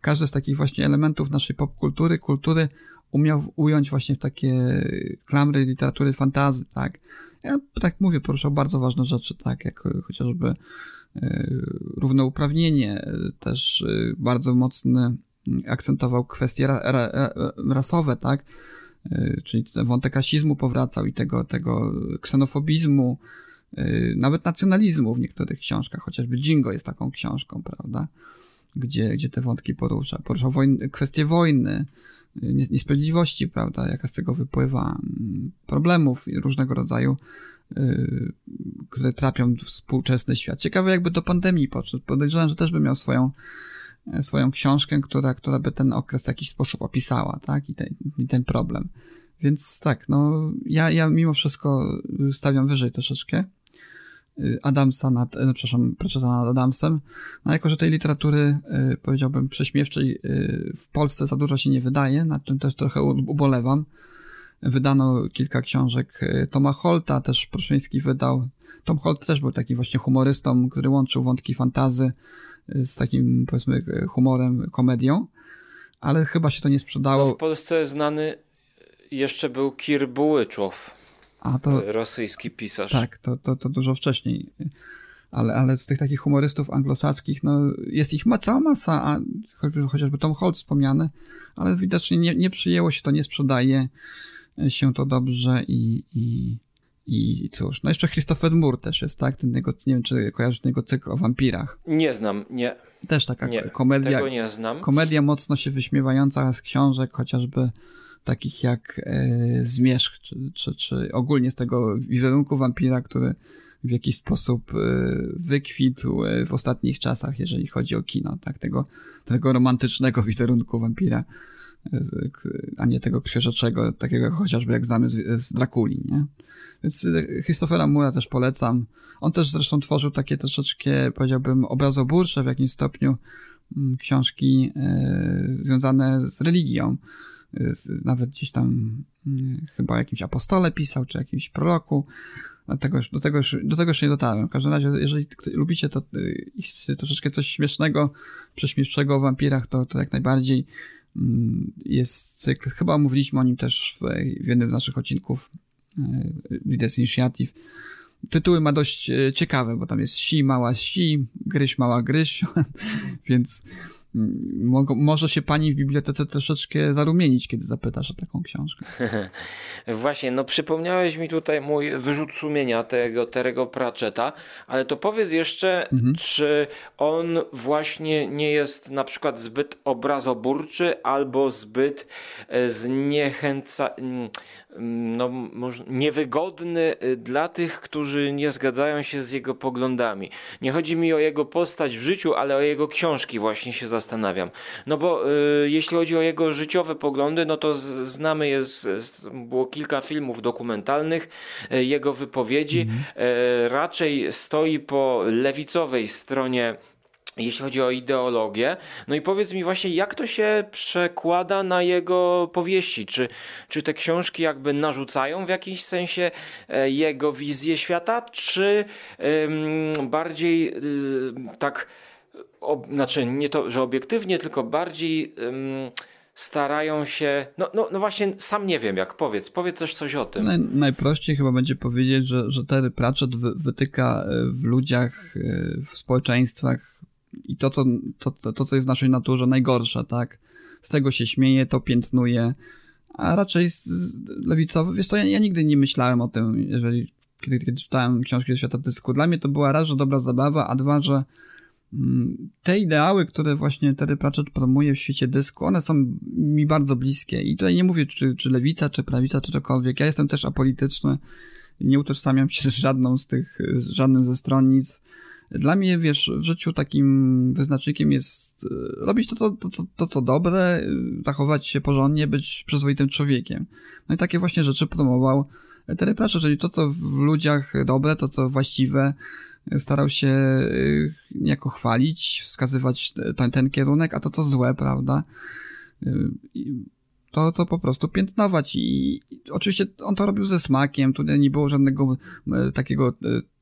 każdy z takich właśnie elementów naszej popkultury, kultury umiał ująć właśnie w takie klamry literatury fantazy, tak. Ja tak mówię, poruszał bardzo ważne rzeczy, tak, jak chociażby e, równouprawnienie, też e, bardzo mocny akcentował kwestie ra, ra, rasowe, tak, e, czyli ten wątek rasizmu powracał i tego, tego ksenofobizmu, nawet nacjonalizmu w niektórych książkach, chociażby Jingo jest taką książką, prawda, gdzie, gdzie te wątki porusza. Poruszał kwestie wojny, niesprawiedliwości, prawda, jaka z tego wypływa, mm, problemów różnego rodzaju, y, które trapią współczesny świat. Ciekawe jakby do pandemii podszedł. Podejrzewam, że też by miał swoją, e, swoją książkę, która, która by ten okres w jakiś sposób opisała, tak, i ten, i ten problem. Więc tak, no, ja, ja mimo wszystko stawiam wyżej troszeczkę. Y, Adamsa nad, no, przepraszam, Pratchetta nad Adamsem. No jako, że tej literatury, y, powiedziałbym, prześmiewczej w Polsce za dużo się nie wydaje, nad czym też trochę ubolewam. Wydano kilka książek Toma Holta, też Pruszyński wydał. Tom Holt też był taki właśnie humorystą, który łączył wątki fantazy z takim powiedzmy humorem, komedią, ale chyba się to nie sprzedało. No w Polsce znany jeszcze był Kir Bułyczow, A to, rosyjski pisarz. Tak, to, to, to dużo wcześniej. Ale, ale z tych takich humorystów anglosaskich, no jest ich ma, cała masa, a chociażby Tom Holt wspomniany, ale widocznie nie, nie przyjęło się to, nie sprzedaje się to dobrze i, i, i cóż, no jeszcze Christopher Moore też jest, tak? Ten jego, nie wiem, czy kojarzysz ten jego cykl o wampirach. Nie znam, nie. Też taka nie, komedia. Tego nie znam. Komedia mocno się wyśmiewająca z książek, chociażby takich jak e, Zmierzch, czy, czy, czy ogólnie z tego wizerunku wampira, który w jakiś sposób e, wykwitł e, w ostatnich czasach, jeżeli chodzi o kino, tak? Tego, tego romantycznego wizerunku wampira a nie tego krwiożeczego, takiego chociażby jak znamy z, z Drakuli, nie? Więc Christophera Mura też polecam. On też zresztą tworzył takie troszeczkę, powiedziałbym, obrazoburcze w jakimś stopniu mm, książki związane z religią. Nawet gdzieś tam mm, chyba jakimś apostole pisał, czy jakimś proroku. Do tego, do, tego już, do tego jeszcze nie dotarłem. W każdym razie, jeżeli lubicie to y, troszeczkę coś śmiesznego, prześmieszczego o wampirach, to, to jak najbardziej Mm, jest cykl, chyba mówiliśmy o nim też w, w jednym z naszych odcinków Leaders Initiative. Tytuły ma dość e, ciekawe, bo tam jest si, mała si, gryś, mała gryś, więc Mo może się pani w bibliotece troszeczkę zarumienić, kiedy zapytasz o taką książkę. Właśnie, no przypomniałeś mi tutaj mój wyrzut sumienia tego Terego Pratchetta, ale to powiedz jeszcze, mhm. czy on właśnie nie jest na przykład zbyt obrazoburczy albo zbyt e, zniechęca no, niewygodny y, dla tych, którzy nie zgadzają się z jego poglądami. Nie chodzi mi o jego postać w życiu, ale o jego książki właśnie się zastanawiam. No bo y, jeśli chodzi o jego życiowe poglądy, no to z, znamy jest, było kilka filmów dokumentalnych, y, jego wypowiedzi. Mhm. Y, raczej stoi po lewicowej stronie jeśli chodzi o ideologię. No i powiedz mi właśnie, jak to się przekłada na jego powieści? Czy, czy te książki jakby narzucają w jakimś sensie e, jego wizję świata, czy ym, bardziej y, tak, o, znaczy nie to, że obiektywnie, tylko bardziej ym, starają się. No, no, no właśnie, sam nie wiem, jak powiedz. Powiedz też coś o tym. Naj, najprościej chyba będzie powiedzieć, że, że Terry Pratchett wy, wytyka e, w ludziach, e, w społeczeństwach i to, co, to, to, to, co jest w naszej naturze najgorsze, tak? Z tego się śmieje, to piętnuje, a raczej lewicowy, wiesz co, ja, ja nigdy nie myślałem o tym, jeżeli, kiedy, kiedy czytałem książki ze świata dysku. Dla mnie to była raz, że dobra zabawa, a dwa, że te ideały, które właśnie Terry Pratchett promuje w świecie dysku, one są mi bardzo bliskie. I tutaj nie mówię, czy, czy lewica, czy prawica, czy cokolwiek. Ja jestem też apolityczny. Nie utożsamiam się z żadną z tych, z żadnym ze stronnic. Dla mnie, wiesz, w życiu takim wyznacznikiem jest e, robić to, to, to, to, to co dobre, e, zachować się porządnie, być przyzwoitym człowiekiem. No i takie właśnie rzeczy promował Terry Pratchett, czyli to, co w ludziach dobre, to, co właściwe, starał się e, niejako chwalić, wskazywać ten, ten kierunek, a to, co złe, prawda, to, to po prostu piętnować i, i oczywiście on to robił ze smakiem, tutaj nie było żadnego takiego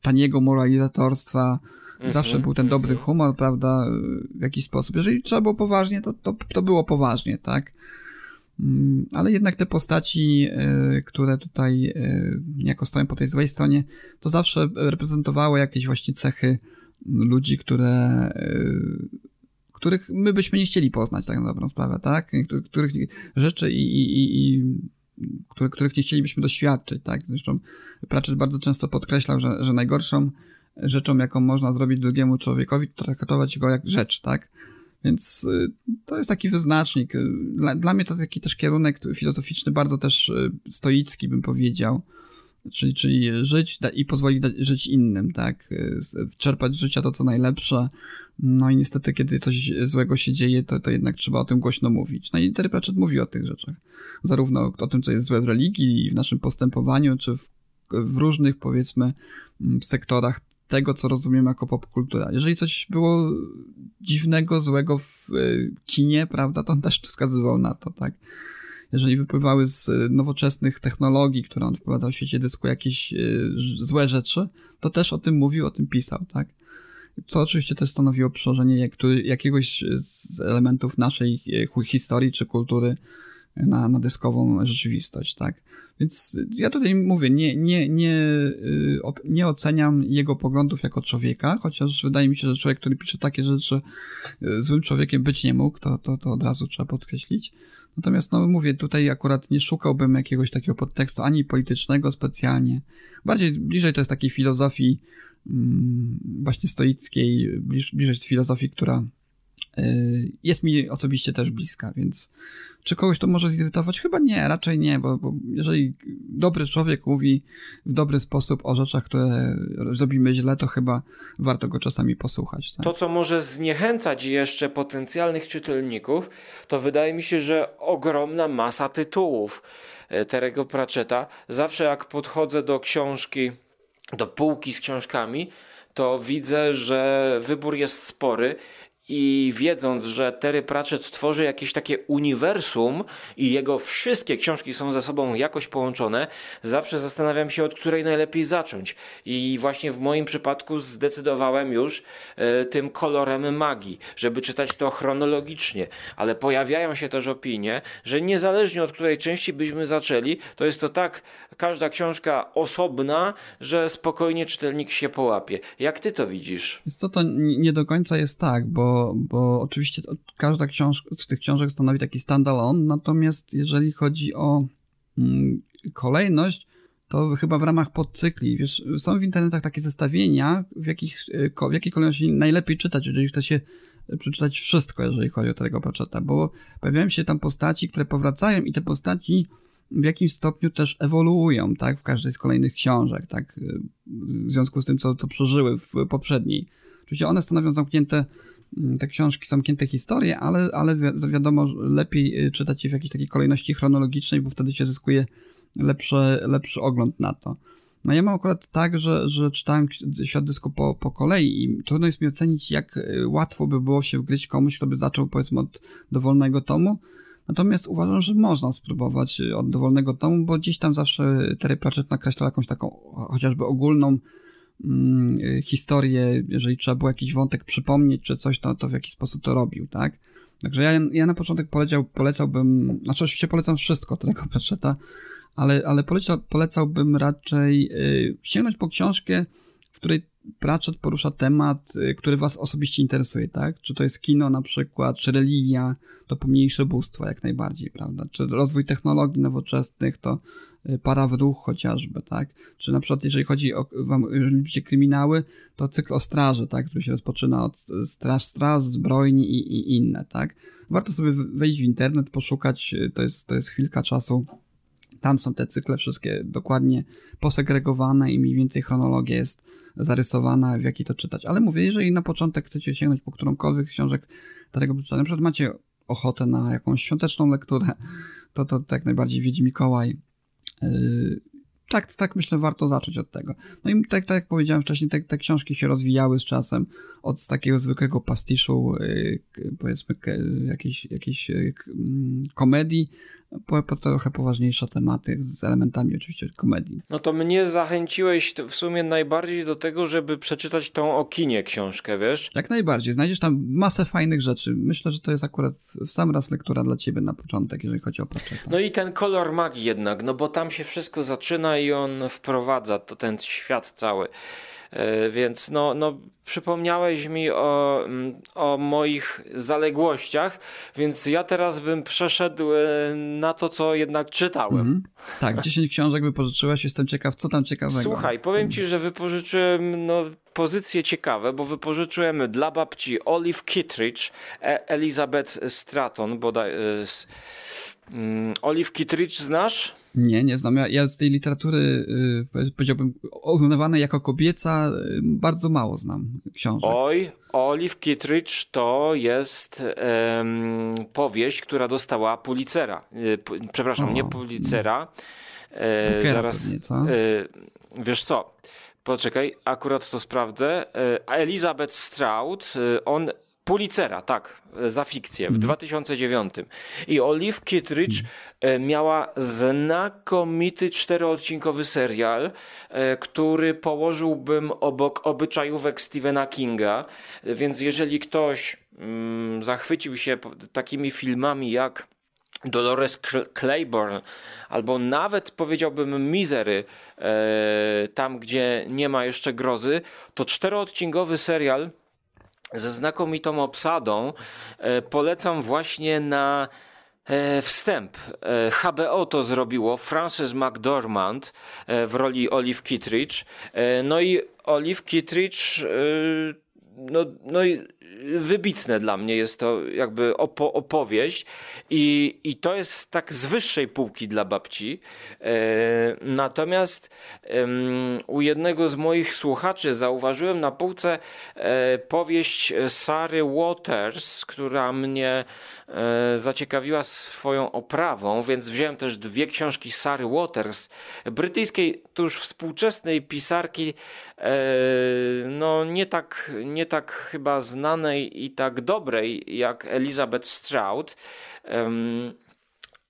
taniego moralizatorstwa, Mhm, Zawsze był ten dobry mhm. humor, prawda, w jakiś sposób. Jeżeli trzeba było poważnie, to, to, to było poważnie, tak? Mm, ale jednak te postaci, e, które tutaj e, niejako stoją po tej złej stronie, to zawsze reprezentowały jakieś właśnie cechy ludzi, które, e, których my byśmy nie chcieli poznać, tak na dobrą sprawę, tak? Których rzeczy i, i, i których nie chcielibyśmy doświadczyć, tak? Zresztą Pratchett bardzo często podkreślał, że, że najgorszą rzeczą, jaką można zrobić drugiemu człowiekowi, to traktować go jak rzecz, tak? Więc y, to jest taki wyznacznik. Dla, dla mnie to taki też kierunek filozoficzny, bardzo też y, stoicki, bym powiedział. Czyli, czyli żyć i pozwolić żyć innym, tak? Y, czerpać z życia to, co najlepsze. No i niestety, kiedy coś złego się dzieje, to, to jednak trzeba o tym głośno mówić. No i Terry Pratchett mówi o tych rzeczach. Zarówno o tym, co jest złe w religii, w naszym postępowaniu, czy w, w różnych, powiedzmy, sektorach tego, co rozumiemy jako popkultura. Jeżeli coś było dziwnego, złego w e, kinie, prawda, to on też wskazywał na to, tak. Jeżeli wypływały z e, nowoczesnych technologii, które on wprowadzał w świecie dysku, jakieś e, złe rzeczy, to też o tym mówił, o tym pisał, tak. co oczywiście też stanowiło przełożenie jakiegoś z elementów naszej historii czy kultury na, na dyskową rzeczywistość, tak? Więc ja tutaj mówię, nie, nie, nie, y, nie oceniam jego poglądów jako człowieka, chociaż wydaje mi się, że człowiek, który pisze takie rzeczy, y, złym człowiekiem być nie mógł, to, to, to od razu trzeba podkreślić. Natomiast, no mówię, tutaj akurat nie szukałbym jakiegoś takiego podtekstu ani politycznego specjalnie. Bardziej bliżej to jest takiej filozofii mm, właśnie stoickiej, bliż, bliżej filozofii, która jest mi osobiście też bliska, więc czy kogoś to może zirytować? Chyba nie, raczej nie, bo, bo jeżeli dobry człowiek mówi w dobry sposób o rzeczach, które zrobimy źle, to chyba warto go czasami posłuchać. Tak? To, co może zniechęcać jeszcze potencjalnych czytelników, to wydaje mi się, że ogromna masa tytułów e, Terego Pratchetta. Zawsze jak podchodzę do książki, do półki z książkami, to widzę, że wybór jest spory i wiedząc, że Terry Pratchett tworzy jakieś takie uniwersum i jego wszystkie książki są ze sobą jakoś połączone, zawsze zastanawiam się, od której najlepiej zacząć. I właśnie w moim przypadku zdecydowałem już e, tym kolorem magii, żeby czytać to chronologicznie, ale pojawiają się też opinie, że niezależnie od której części byśmy zaczęli, to jest to tak każda książka osobna, że spokojnie czytelnik się połapie. Jak ty to widzisz? Jest to, to nie do końca jest tak, bo bo, oczywiście każda książka z tych książek stanowi taki standalone, natomiast jeżeli chodzi o mm, kolejność, to chyba w ramach podcykli. Wiesz, są w internetach takie zestawienia, w, jakich, w jakiej kolejności najlepiej czytać, jeżeli chce się przeczytać wszystko, jeżeli chodzi o tego Pratchetta, bo pojawiają się tam postaci, które powracają i te postaci w jakimś stopniu też ewoluują, tak, w każdej z kolejnych książek, tak, w związku z tym, co, co przeżyły w poprzedniej. Oczywiście one stanowią zamknięte te książki zamknięte historie, ale, ale wi wiadomo, lepiej y, czytać je w jakiejś takiej kolejności chronologicznej, bo wtedy się zyskuje lepszy, lepszy ogląd na to. No ja mam akurat tak, że, że czytałem Świat Dysku po, po kolei i trudno jest mi ocenić, jak y, łatwo by było się wgryźć komuś, kto by zaczął powiedzmy od dowolnego tomu. Natomiast uważam, że można spróbować y, od dowolnego tomu, bo gdzieś tam zawsze Terry Pratchett nakreślał jakąś taką chociażby ogólną Mm, historię, jeżeli trzeba było jakiś wątek przypomnieć czy coś, to, to w jaki sposób to robił, tak? Także ja, ja na początek poleciał, polecałbym, znaczy oczywiście polecam wszystko tego Pratchetta, ale, ale polecał, polecałbym raczej y, sięgnąć po książkę, w której Pratchett porusza temat, y, który was osobiście interesuje, tak? Czy to jest kino na przykład, czy religia, to pomniejsze bóstwo jak najbardziej, prawda? Czy rozwój technologii nowoczesnych, to Y, para w ruch chociażby, tak? Czy na przykład jeżeli chodzi o, wam, lubicie kryminały, to cykl o straży, tak? Który się rozpoczyna od straż, straż, zbrojni i, i inne, tak? Warto sobie wejść w internet, poszukać, y, to jest, to jest chwilka czasu. Tam są te cykle wszystkie dokładnie posegregowane i mniej więcej chronologia jest zarysowana, w jakiej to czytać. Ale mówię, jeżeli na początek chcecie sięgnąć po którąkolwiek z książek Darego Bycza, na przykład macie ochotę na jakąś świąteczną lekturę, to to tak najbardziej Wiedź Mikołaj, tak, tak myślę, warto zacząć od tego. No i tak, tak jak powiedziałem wcześniej, te, te książki się rozwijały z czasem od takiego zwykłego pastiszu, yy, powiedzmy, jakiejś, jakiejś yy, mm, komedii, po, trochę poważniejsze tematy z elementami oczywiście komedii. No to mnie zachęciłeś w sumie najbardziej do tego, żeby przeczytać tą o kinie książkę, wiesz? Jak najbardziej. Znajdziesz tam masę fajnych rzeczy. Myślę, że to jest akurat w sam raz lektura dla ciebie na początek, jeżeli chodzi o Pratchetta. No i ten kolor magii jednak, no bo tam się wszystko zaczyna i on wprowadza to, ten świat cały. E, więc no, no, przypomniałeś mi o, mm, o moich zaległościach, więc ja teraz bym przeszedł e, na to, co jednak czytałem. Mm -hmm. Tak, 10 książek wypożyczyłeś, jestem ciekaw, co tam ciekawego. Słuchaj, powiem ci, że wypożyczyłem no, pozycje ciekawe, bo wypożyczyłem dla babci Olive Kittridge, e Elizabeth Stratton, bodaj... Mm, Olive Kittridge znasz? Nie, nie znam. Ja, ja z tej literatury, yy, powiedziałbym, uznawanej jako kobieca, yy, bardzo mało znam książek. Oj, Olive Kittridge to jest powieść, która dostała Pulitzera. Y, przepraszam, o, nie Pulitzera. Yy, zaraz, pewnie, co? Y, wiesz co? Poczekaj, akurat to sprawdzę. Y, Elizabeth Stroud, on Pulitzera, tak, za fikcję w 2009. I Olive Kittredge e, miała znakomity czteroodcinkowy serial, e, który położyłbym obok obyczajówek Stephena Kinga. Więc jeżeli ktoś mm, zachwycił się takimi filmami jak Dolores Cl- Claiborne, albo nawet powiedziałbym Misery, e, tam gdzie nie ma jeszcze grozy, to czteroodcinkowy serial ze znakomitą obsadą e, polecam właśnie na e, wstęp. E, HBO to zrobiło, Frances McDormand w roli Olive Kittredge. E, no i Olive Kittredge e, no, no i wybitne dla mnie jest to jakby opo- opowieść i, i to jest tak z wyższej półki dla babci. E, natomiast em, u jednego z moich słuchaczy zauważyłem na półce e, powieść Sary Waters, która mnie e, zaciekawiła swoją oprawą, więc wziąłem też dwie książki Sary Waters, brytyjskiej, to już współczesnej pisarki, e, no nie tak, nie tak chyba znanej i tak dobrej jak Elizabeth Stroud. Em,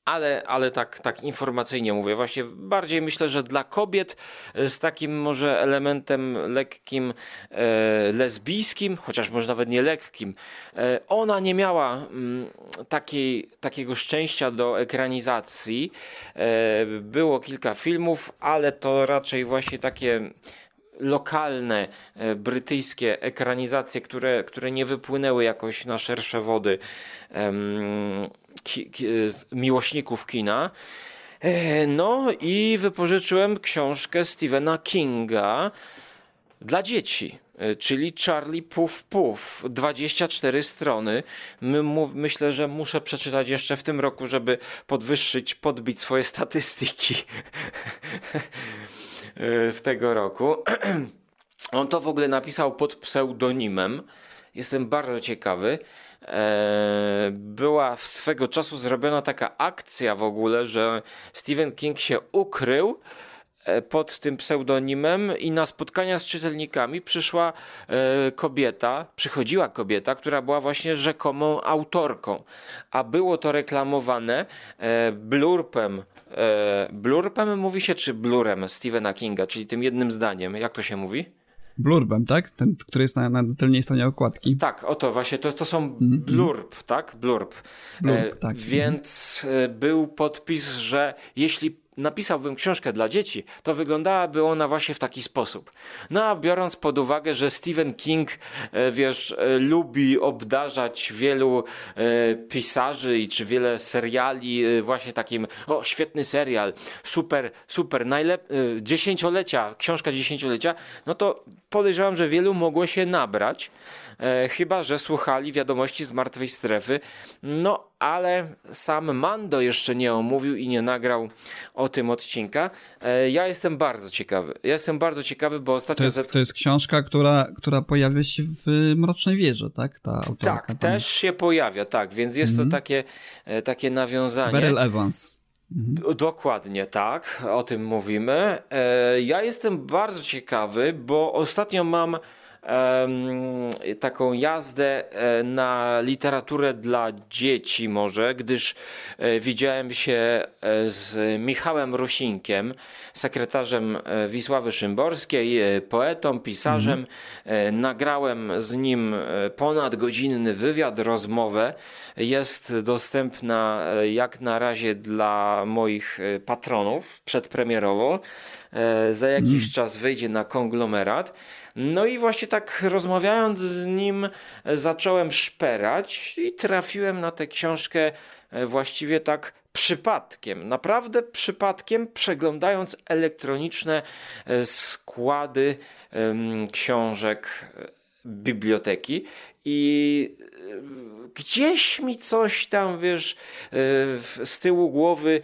ale, ale tak, tak informacyjnie mówię. Właśnie bardziej myślę, że dla kobiet z takim może elementem lekkim e, lesbijskim, chociaż może nawet nie lekkim. E, ona nie miała mm, takiej, takiego szczęścia do ekranizacji. E, było kilka filmów, ale to raczej właśnie takie lokalne e, brytyjskie ekranizacje, które, które nie wypłynęły jakoś na szersze wody em, ki, ki, miłośników kina. E, No i wypożyczyłem książkę Stephena Kinga dla dzieci. e, Czyli Charlie Puff Puff, 24 strony. My, mu, myślę, że muszę przeczytać jeszcze w tym roku, żeby podwyższyć, podbić swoje statystyki w tego roku. On to w ogóle napisał pod pseudonimem. Jestem bardzo ciekawy. E, Była swego czasu zrobiona taka akcja w ogóle, że Stephen King się ukrył e, pod tym pseudonimem i na spotkania z czytelnikami przyszła e, kobieta, przychodziła kobieta, która była właśnie rzekomą autorką, a było to reklamowane blurpem. E, blurpem mówi się, czy blurem Stephena Kinga, czyli tym jednym zdaniem. Jak to się mówi? Blurbem, tak? Ten, który jest na, na tylnej stronie okładki. Tak, oto właśnie, to, to są blurb, tak? Blurb. Blurb, E, tak. Więc e, był podpis, że jeśli napisałbym książkę dla dzieci, to wyglądałaby ona właśnie w taki sposób. No a biorąc pod uwagę, że Stephen King, e, wiesz, e, lubi obdarzać wielu e, pisarzy i czy wiele seriali właśnie takim, o świetny serial, super, super, najlep- dziesięciolecia, książka dziesięciolecia, no to podejrzewam, że wielu mogło się nabrać, chyba że słuchali wiadomości z martwej strefy. No ale sam Mando jeszcze nie omówił i nie nagrał o tym odcinka. E, ja jestem bardzo ciekawy. Ja jestem bardzo ciekawy, bo To ostatnio. jest, zet- to jest książka, która, która pojawia się w Mrocznej Wieży, tak? Ta autorka. tak, tam. też się pojawia, tak, więc jest to takie, e, takie nawiązanie. Beryl Evans. D- Dokładnie tak, o tym mówimy. E, Ja jestem bardzo ciekawy, bo ostatnio mam taką jazdę e, na literaturę dla dzieci może, gdyż e, widziałem się e, z Michałem Rusinkiem, sekretarzem Wisławy Szymborskiej, poetą, pisarzem. E, Nagrałem z nim e, ponad godzinny wywiad, rozmowę. Jest dostępna jak na razie dla moich patronów przedpremierowo. Za jakiś czas wyjdzie na konglomerat. No i właśnie tak rozmawiając z nim zacząłem szperać i trafiłem na tę książkę e, właściwie tak przypadkiem, naprawdę przypadkiem, przeglądając elektroniczne e, składy książek e, biblioteki i gdzieś mi coś tam, wiesz, z tyłu głowy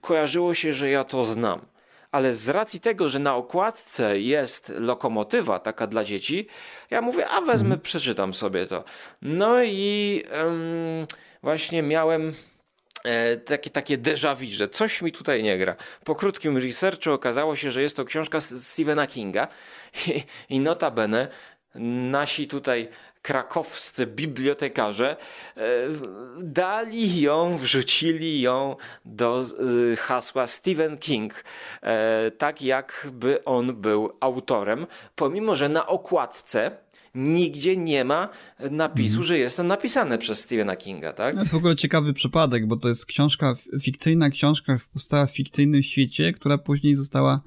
kojarzyło się, że ja to znam. Ale z racji tego, że na okładce jest lokomotywa taka dla dzieci, ja mówię, a wezmę, przeczytam sobie to. No i em, właśnie miałem e, takie, takie déjà vu, że coś mi tutaj nie gra. Po krótkim researchu okazało się, że jest to książka Stephena Kinga i, i notabene nasi tutaj krakowscy bibliotekarze e, dali ją, wrzucili ją do e, hasła Stephen King, e, tak jakby on był autorem, pomimo że na okładce nigdzie nie ma napisu, Mhm. że jest to napisane przez Stephena Kinga, tak? To jest w ogóle ciekawy przypadek, bo to jest książka, fikcyjna książka powstała w fikcyjnym świecie, która później została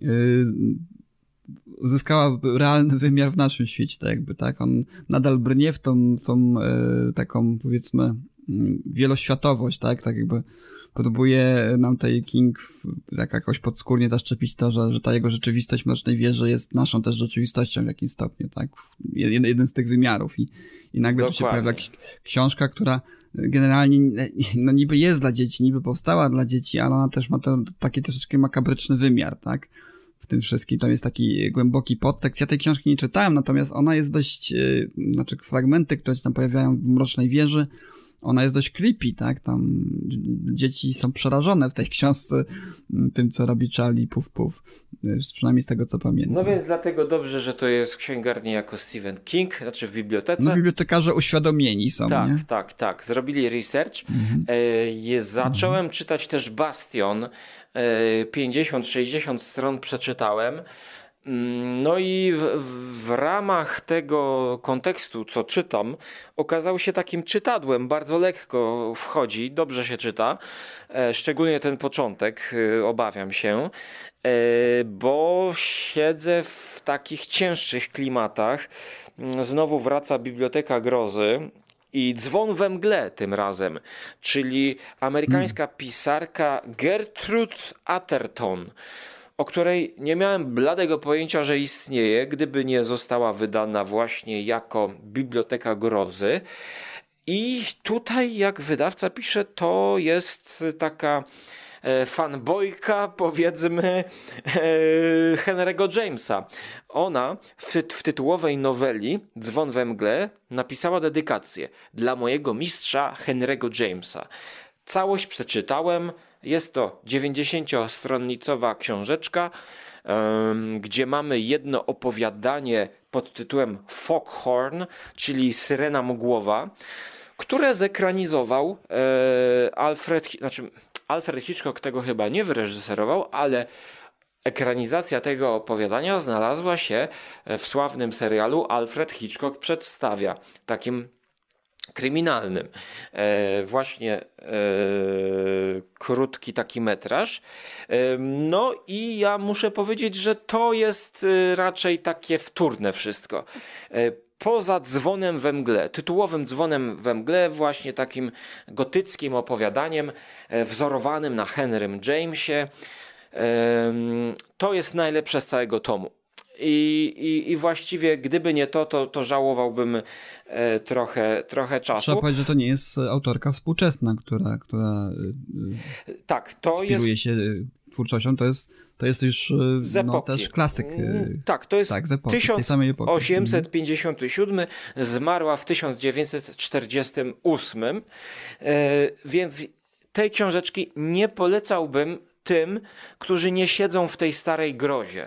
yy, uzyskała realny wymiar w naszym świecie, tak jakby, tak? On nadal brnie w tą, tą yy, taką, powiedzmy, yy, wieloświatowość, tak? Tak jakby próbuje nam tutaj King tak jakoś podskórnie zaszczepić to, że, że ta jego rzeczywistość Mrocznej Wieży jest naszą też rzeczywistością w jakimś stopniu, tak? Jeden, jeden z tych wymiarów i, i nagle tu się pojawia ksi- książka, która generalnie no niby jest dla dzieci, niby powstała dla dzieci, ale ona też ma to, taki troszeczkę makabryczny wymiar, tak? Tym wszystkim. Tam jest taki głęboki podtekst. Ja tej książki nie czytałem, natomiast ona jest dość, yy, znaczy fragmenty, które się tam pojawiają w Mrocznej Wieży, ona jest dość creepy, tak? Tam dzieci są przerażone w tej książce tym, co robi Charlie Puf Puf. Yy, Przynajmniej z tego, co pamiętam. No więc dlatego dobrze, że to jest w księgarni jako Stephen King, znaczy w bibliotece. No bibliotekarze uświadomieni są, Tak, nie? tak, tak. Zrobili research. Mhm. E, zacząłem czytać też Bastion. E, 50-60 stron przeczytałem. Mm, No i w, w ramach tego kontekstu, co czytam, okazał się takim czytadłem. Bardzo lekko wchodzi, dobrze się czyta. E, Szczególnie ten początek, e, obawiam się, e, bo siedzę w takich cięższych klimatach. Mm, Znowu wraca Biblioteka Grozy. I dzwon we mgle tym razem, czyli amerykańska pisarka Gertrude Atherton, o której nie miałem bladego pojęcia, że istnieje, gdyby nie została wydana właśnie jako Biblioteka Grozy. I tutaj, jak wydawca pisze, to jest taka e, fanbojka, powiedzmy, e, Henry'ego Jamesa. Ona w, tyt- w tytułowej noweli Dzwon we mgle napisała dedykację dla mojego mistrza Henry'ego Jamesa. Całość przeczytałem. Jest to 90-stronnicowa książeczka, gdzie mamy jedno opowiadanie pod tytułem Foghorn, czyli Syrena Mgłowa, które zekranizował e, Alfred, znaczy Alfred Hitchcock tego chyba nie wyreżyserował, ale ekranizacja tego opowiadania znalazła się w sławnym serialu Alfred Hitchcock przedstawia, takim kryminalnym. E, właśnie e, krótki taki metraż. E, no i ja muszę powiedzieć, że to jest raczej takie wtórne wszystko. Poza dzwonem we mgle, tytułowym dzwonem we mgle, właśnie takim gotyckim opowiadaniem, wzorowanym na Henrym Jamesie, to jest najlepsze z całego tomu. I, i, I właściwie gdyby nie to, to, to żałowałbym e, trochę, trochę Trzeba czasu. powiedzieć, że to nie jest e, autorka współczesna, która, która y, Tak, to jest się twórczością, to jest, to jest już no, też klasyk. Mm, Tak, to jest tak, z epoki, tej samej epoki. 1857, zmarła w 1948, e, więc tej książeczki nie polecałbym tym, którzy nie siedzą w tej starej grozie.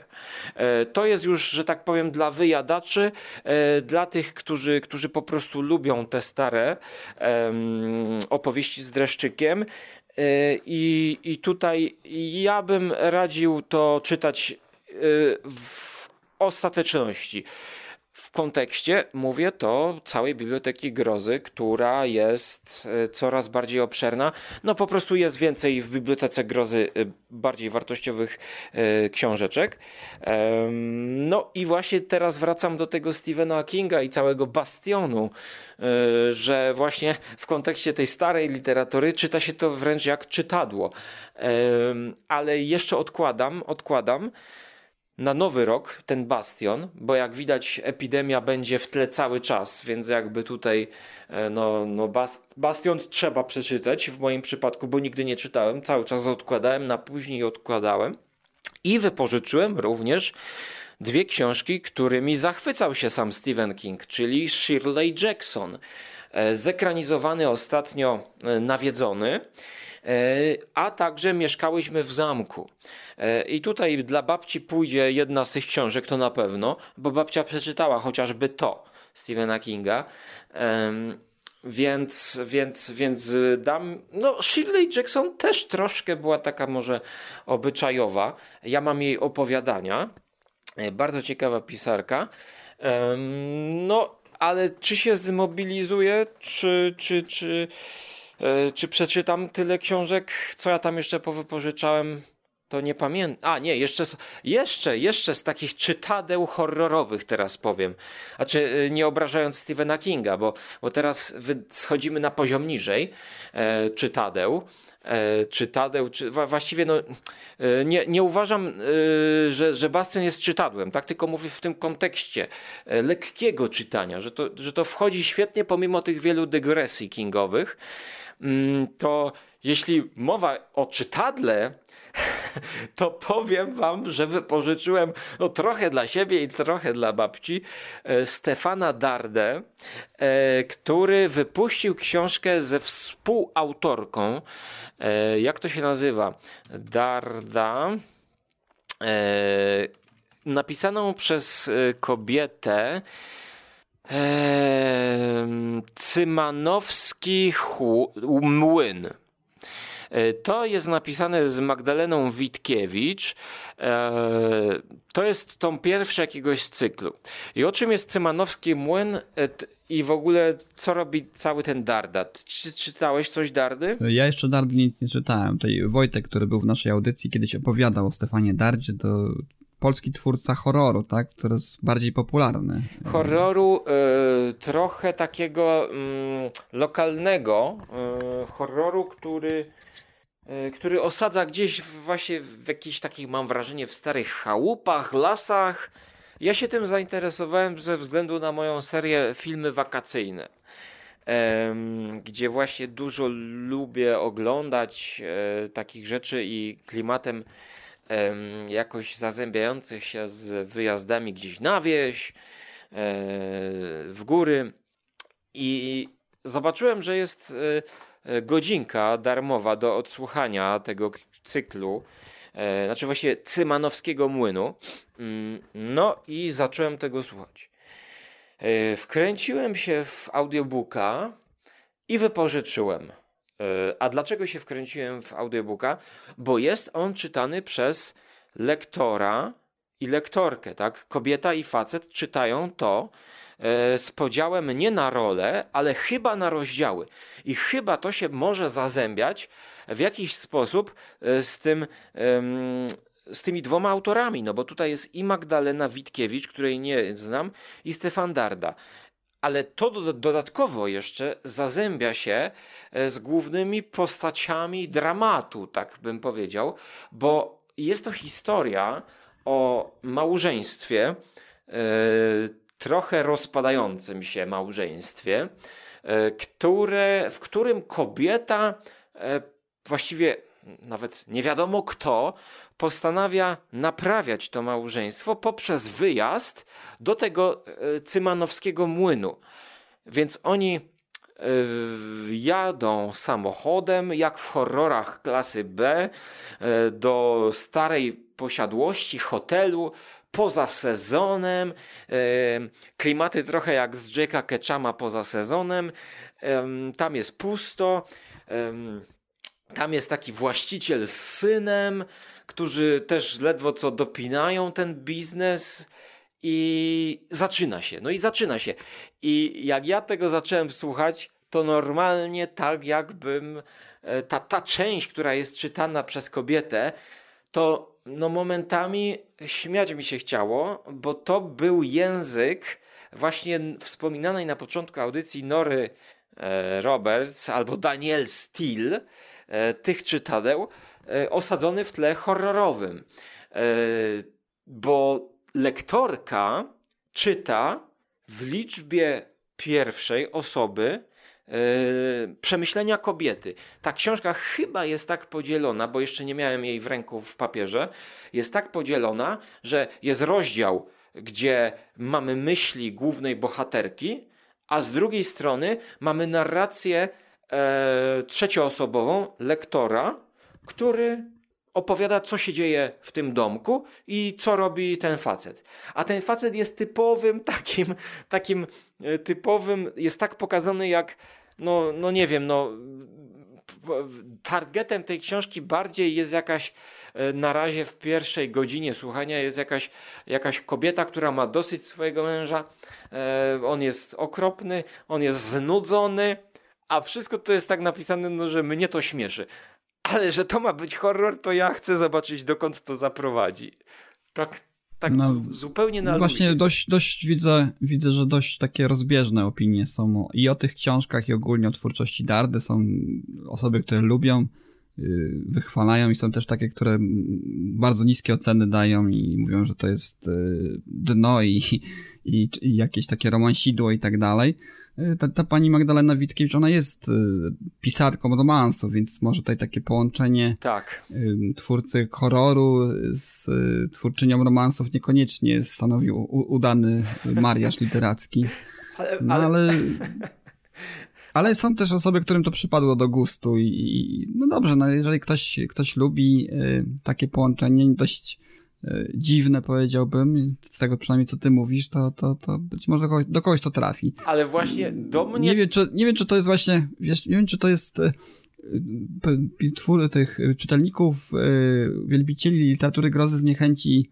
E, To jest już, że tak powiem, dla wyjadaczy, e, dla tych, którzy, którzy po prostu lubią te stare opowieści z dreszczykiem. E, I, I tutaj ja bym radził to czytać w ostateczności. W kontekście mówię to całej biblioteki grozy, która jest e, coraz bardziej obszerna. No po prostu jest więcej w bibliotece grozy e, bardziej wartościowych e, książeczek. No i właśnie teraz wracam do tego Stephena Kinga i całego Bastionu, że właśnie w kontekście tej starej literatury czyta się to wręcz jak czytadło. Ale jeszcze odkładam, odkładam na nowy rok ten bastion, bo jak widać epidemia będzie w tle cały czas, więc jakby tutaj e, no, no bas, bastion trzeba przeczytać w moim przypadku, bo nigdy nie czytałem, cały czas odkładałem, na później odkładałem. I wypożyczyłem również dwie książki, którymi zachwycał się sam Stephen King, czyli Shirley Jackson, e, zekranizowany ostatnio e, Nawiedzony, a także Mieszkałyśmy w zamku. E, I tutaj dla babci pójdzie jedna z tych książek, to na pewno, bo babcia przeczytała chociażby to. Stephena Kinga. Więc, więc, więc dam. No, Shirley Jackson też troszkę była taka może obyczajowa. Ja mam jej opowiadania. E, bardzo ciekawa pisarka. No, ale czy się zmobilizuje, czy, czy, czy, e, czy przeczytam tyle książek, co ja tam jeszcze powypożyczałem? To nie pamiętam. A, nie, jeszcze, jeszcze, jeszcze z takich czytadeł horrorowych teraz powiem. Znaczy, e, nie obrażając Stephena Kinga, bo, bo teraz schodzimy na poziom niżej e, czytadeł. E, czytadeł, czy właściwie no, e, nie, nie uważam, e, że, że Bastion jest czytadłem, tak? tylko mówię w tym kontekście lekkiego czytania, że to, że to wchodzi świetnie pomimo tych wielu dygresji kingowych. Mm, to jeśli mowa o czytadle, to powiem wam, że wypożyczyłem no, trochę dla siebie i trochę dla babci e, Stefana Dardę, e, który wypuścił książkę ze współautorką. E, jak to się nazywa? Darda. Napisaną przez kobietę. Cymanowski Młyn. E, to jest napisane z Magdaleną Witkiewicz. E, to jest tom pierwszy jakiegoś cyklu. I o czym jest Cymanowski Młyn e, i w ogóle co robi cały ten Dardat? Czy czytałeś coś Dardy? Ja jeszcze Dardy nic nie czytałem. Tutaj Wojtek, który był w naszej audycji, kiedyś opowiadał o Stefanie Dardzie, to polski twórca horroru, tak? Coraz bardziej popularny. Horroru y, trochę takiego y, lokalnego, y, horroru, który E, który osadza gdzieś właśnie w jakichś takich, mam wrażenie, w starych chałupach, lasach. Ja się tym zainteresowałem ze względu na moją serię filmy wakacyjne, gdzie właśnie dużo lubię oglądać takich rzeczy i klimatem jakoś zazębiających się z wyjazdami gdzieś na wieś, e, w góry. I zobaczyłem, że jest E, godzinka darmowa do odsłuchania tego cyklu, e, znaczy właśnie Cymanowskiego Młynu. Mm, no i zacząłem tego słuchać. Wkręciłem się w audiobooka i wypożyczyłem. A dlaczego się wkręciłem w audiobooka? Bo jest on czytany przez lektora i lektorkę, tak? Kobieta i facet czytają to E, z podziałem nie na role, ale chyba na rozdziały. I chyba to się może zazębiać w jakiś sposób e, z tym z tymi dwoma autorami, no bo tutaj jest i Magdalena Witkiewicz, której nie znam, i Stefan Darda. Ale to dodatkowo jeszcze zazębia się e, z głównymi postaciami dramatu, tak bym powiedział, bo jest to historia o małżeństwie trochę rozpadającym się małżeństwie, e, które, w którym kobieta e, właściwie nawet nie wiadomo kto postanawia naprawiać to małżeństwo poprzez wyjazd do tego e, cymanowskiego młynu. Więc oni jadą samochodem, jak w horrorach klasy B, do starej posiadłości, hotelu, poza sezonem, klimaty trochę jak z Jacka Ketchama poza sezonem, tam jest pusto, tam jest taki właściciel z synem, którzy też ledwo co dopinają ten biznes i zaczyna się. No i zaczyna się. I jak ja tego zacząłem słuchać, to normalnie tak jakbym e, ta, ta część, która jest czytana przez kobietę, to no momentami śmiać mi się chciało, bo to był język właśnie wspominanej na początku audycji Nory e, Roberts albo Daniel Steele, tych czytadeł, e, osadzony w tle horrorowym. Bo lektorka czyta w liczbie pierwszej osoby przemyślenia kobiety. Ta książka chyba jest tak podzielona, bo jeszcze nie miałem jej w ręku w papierze. Jest tak podzielona, że jest rozdział, gdzie mamy myśli głównej bohaterki, a z drugiej strony mamy narrację e, trzecioosobową lektora, który opowiada, co się dzieje w tym domku i co robi ten facet. A ten facet jest typowym takim, takim e, typowym, jest tak pokazany jak, no, no nie wiem, no targetem tej książki bardziej jest jakaś e, na razie w pierwszej godzinie słuchania jest jakaś, jakaś kobieta, która ma dosyć swojego męża. On jest okropny, on jest znudzony, a wszystko to jest tak napisane, no, że mnie to śmieszy. Ale że to ma być horror, to ja chcę zobaczyć, dokąd to zaprowadzi. Tak, tak no, zupełnie na Właśnie luzie. dość, dość widzę, widzę, że dość takie rozbieżne opinie są i o tych książkach, i ogólnie o twórczości Dardy. Są osoby, które lubią, y, wychwalają i są też takie, które bardzo niskie oceny dają i mówią, że to jest y, dno i, i, i jakieś takie romansidło i tak dalej. Y, ta, ta, pani Magdalena Witkiewicz, ona jest pisarką romansu, więc może tutaj takie połączenie tak. twórcy horroru z twórczynią romansów niekoniecznie stanowił udany mariaż literacki. Ale, no, ale... ale... Są też osoby, którym to przypadło do gustu i, no dobrze, no jeżeli ktoś, ktoś lubi y, takie połączenie dość y, dziwne powiedziałbym, z tego przynajmniej co ty mówisz, to, to, to być może do kogoś, do kogoś to trafi. Ale właśnie do mnie... Nie wiem, czy, nie wiem, czy to jest właśnie, wiesz, nie wiem, czy to jest y, twór tych czytelników, wielbicieli literatury grozy zniechęci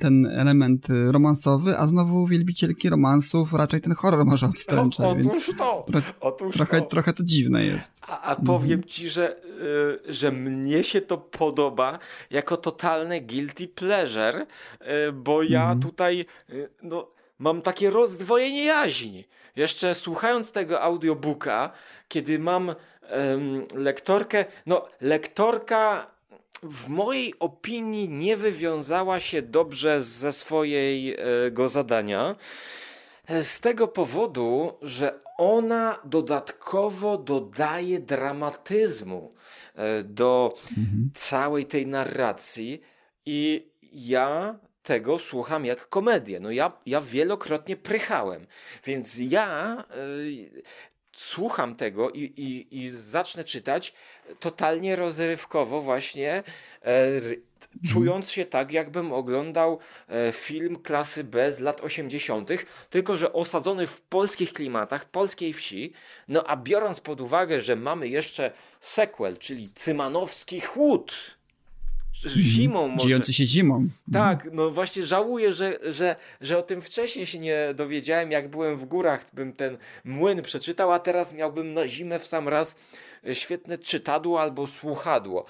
ten element y, romansowy, a znowu wielbicielki romansów raczej ten horror może odstręczać. No, otóż to! Otóż trochę, to. trochę to dziwne jest. A, a powiem mhm. ci, że, y, że mnie się to podoba jako totalne guilty pleasure, y, bo ja mhm. tutaj no, mam takie rozdwojenie jaźni. Jeszcze słuchając tego audiobooka, kiedy mam lektorkę, no lektorka w mojej opinii nie wywiązała się dobrze ze swojego zadania. Z tego powodu, że ona dodatkowo dodaje dramatyzmu e, do mhm. całej tej narracji i ja tego słucham jak komedię. No ja, ja wielokrotnie prychałem, więc ja słucham tego i, i, i zacznę czytać totalnie rozrywkowo właśnie, e, czując się tak, jakbym oglądał e, film klasy B z lat 80., tylko że osadzony w polskich klimatach, polskiej wsi, no a biorąc pod uwagę, że mamy jeszcze sequel, czyli Cymanowski Chłód. Zimą może. Dziejący się zimą. Tak, no właśnie żałuję, że, że, że o tym wcześniej się nie dowiedziałem, jak byłem w górach, bym ten młyn przeczytał, a teraz miałbym na zimę w sam raz świetne czytadło albo słuchadło.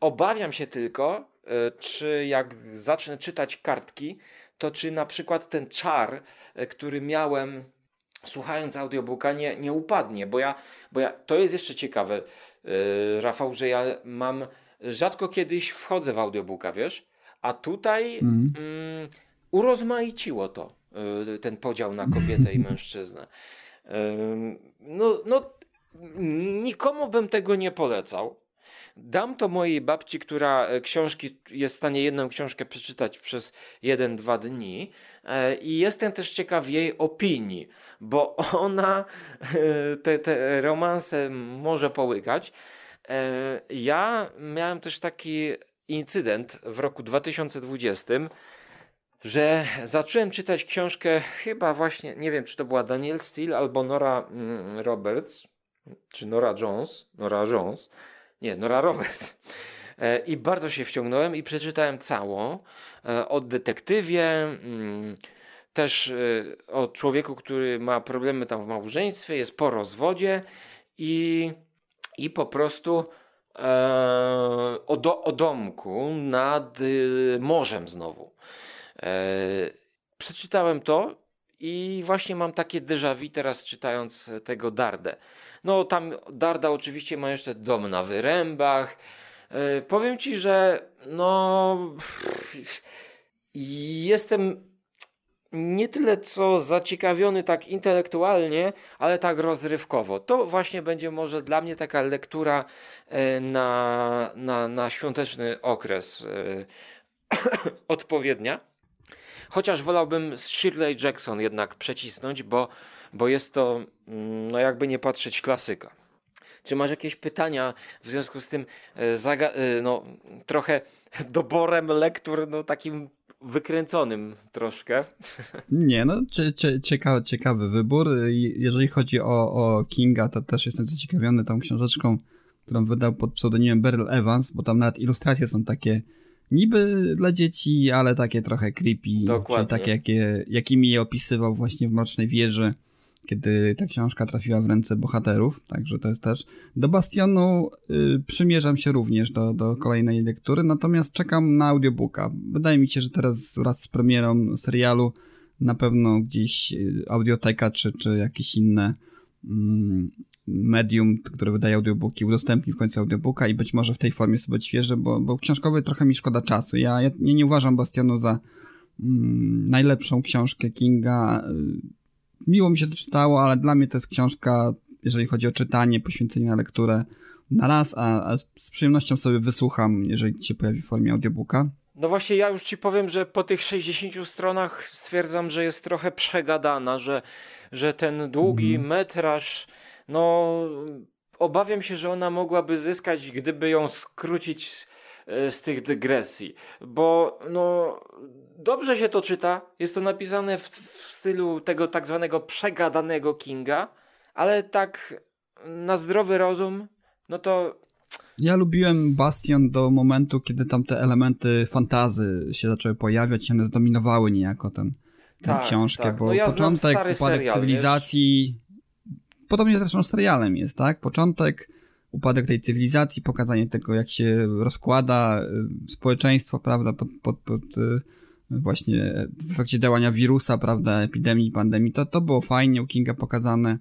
Obawiam się tylko, e, czy jak zacznę czytać kartki, to czy na przykład ten czar, e, który miałem słuchając audiobooka nie, nie upadnie, bo ja, bo ja, to jest jeszcze ciekawe, Rafał, że ja mam rzadko kiedyś wchodzę w audiobooka, wiesz? A tutaj mm. Mm, urozmaiciło to, y, ten podział na kobietę i mężczyznę. No, no, nikomu bym tego nie polecał. Dam to mojej babci, która e, książki jest w stanie jedną książkę przeczytać przez jeden, dwa dni. E, I jestem też ciekaw jej opinii, bo ona e, te, te romanse może połykać, ja miałem też taki incydent w roku 2020, że zacząłem czytać książkę, chyba właśnie, nie wiem, czy to była Daniel Steele albo Nora mm, Roberts, czy Nora Jones, Nora Jones, nie, Nora Roberts. E, I bardzo się wciągnąłem i przeczytałem całą e, o detektywie, mm, też o człowieku, który ma problemy tam w małżeństwie, jest po rozwodzie i i po prostu e, o, do, o domku nad y, morzem znowu. E, przeczytałem to i właśnie mam takie déjà vu teraz czytając tego Dardę. No tam Darda oczywiście ma jeszcze dom na wyrębach. E, powiem ci, że no jestem nie tyle co zaciekawiony tak intelektualnie, ale tak rozrywkowo. To właśnie będzie może dla mnie taka lektura e, na, na, na świąteczny okres e, odpowiednia. Chociaż wolałbym z Shirley Jackson jednak przecisnąć, bo, bo jest to, mm, no jakby nie patrzeć, klasyka. Czy masz jakieś pytania w związku z tym e, no, trochę doborem lektur, no takim wykręconym troszkę. Nie, no cie, cie, ciekawy, ciekawy wybór. Jeżeli chodzi o, o Kinga, to też jestem zaciekawiony tą książeczką, którą wydał pod pseudonimem Beryl Evans, bo tam nawet ilustracje są takie niby dla dzieci, ale takie trochę creepy. Dokładnie. Takie, jakie, jakimi je opisywał właśnie w Mrocznej Wieży, kiedy ta książka trafiła w ręce bohaterów. Także to jest też. Do Bastionu y, przymierzam się również do, do kolejnej lektury, natomiast czekam na audiobooka. Wydaje mi się, że teraz wraz z premierą serialu na pewno gdzieś y, audioteka czy, czy jakieś inne mm, medium, które wydaje audiobooki, udostępni w końcu audiobooka i być może w tej formie sobie świeże, bo, bo książkowy trochę mi szkoda czasu. Ja, ja nie, nie uważam Bastionu za mm, najlepszą książkę Kinga. Miło mi się to czytało, ale dla mnie to jest książka, jeżeli chodzi o czytanie, poświęcenie na lekturę na raz, a, a z przyjemnością sobie wysłucham, jeżeli się pojawi w formie audiobooka. No właśnie, ja już ci powiem, że po tych 60 stronach stwierdzam, że jest trochę przegadana, że, że ten długi mm. metraż no obawiam się, że ona mogłaby zyskać, gdyby ją skrócić z tych dygresji, bo no dobrze się to czyta, jest to napisane w, w stylu tego tak zwanego przegadanego Kinga, ale tak na zdrowy rozum, no to ja lubiłem Bastion do momentu, kiedy tam te elementy fantazy się zaczęły pojawiać i one zdominowały niejako ten, tę tak, książkę, tak. bo no ja początek, upadek serial, cywilizacji, wiesz? podobnie zresztą z serialem jest, tak? Początek, upadek tej cywilizacji, pokazanie tego, jak się rozkłada y, społeczeństwo, prawda, pod, pod, pod y, właśnie w efekcie działania wirusa, prawda, epidemii, pandemii, to, to było fajnie u Kinga pokazane,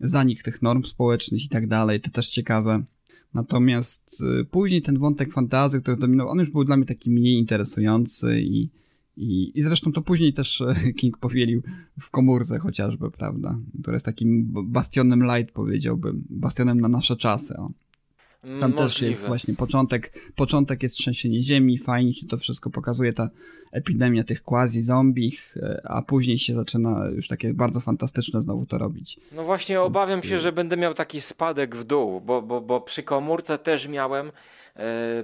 zanik tych norm społecznych i tak dalej, to też ciekawe. Natomiast y, później ten wątek fantazy, który dominował, on już był dla mnie taki mniej interesujący i, i, I zresztą to później też e, King powielił w komórce chociażby, prawda? Który jest takim bastionem light, powiedziałbym. Bastionem na nasze czasy. O. Tam Możliwe. też jest właśnie początek, początek jest trzęsienie ziemi, fajnie się to wszystko pokazuje, ta epidemia tych quasi-zombich, e, a później się zaczyna już takie bardzo fantastyczne znowu to robić. No właśnie obawiam Więc... się, że będę miał taki spadek w dół, bo, bo, bo przy komórce też miałem E,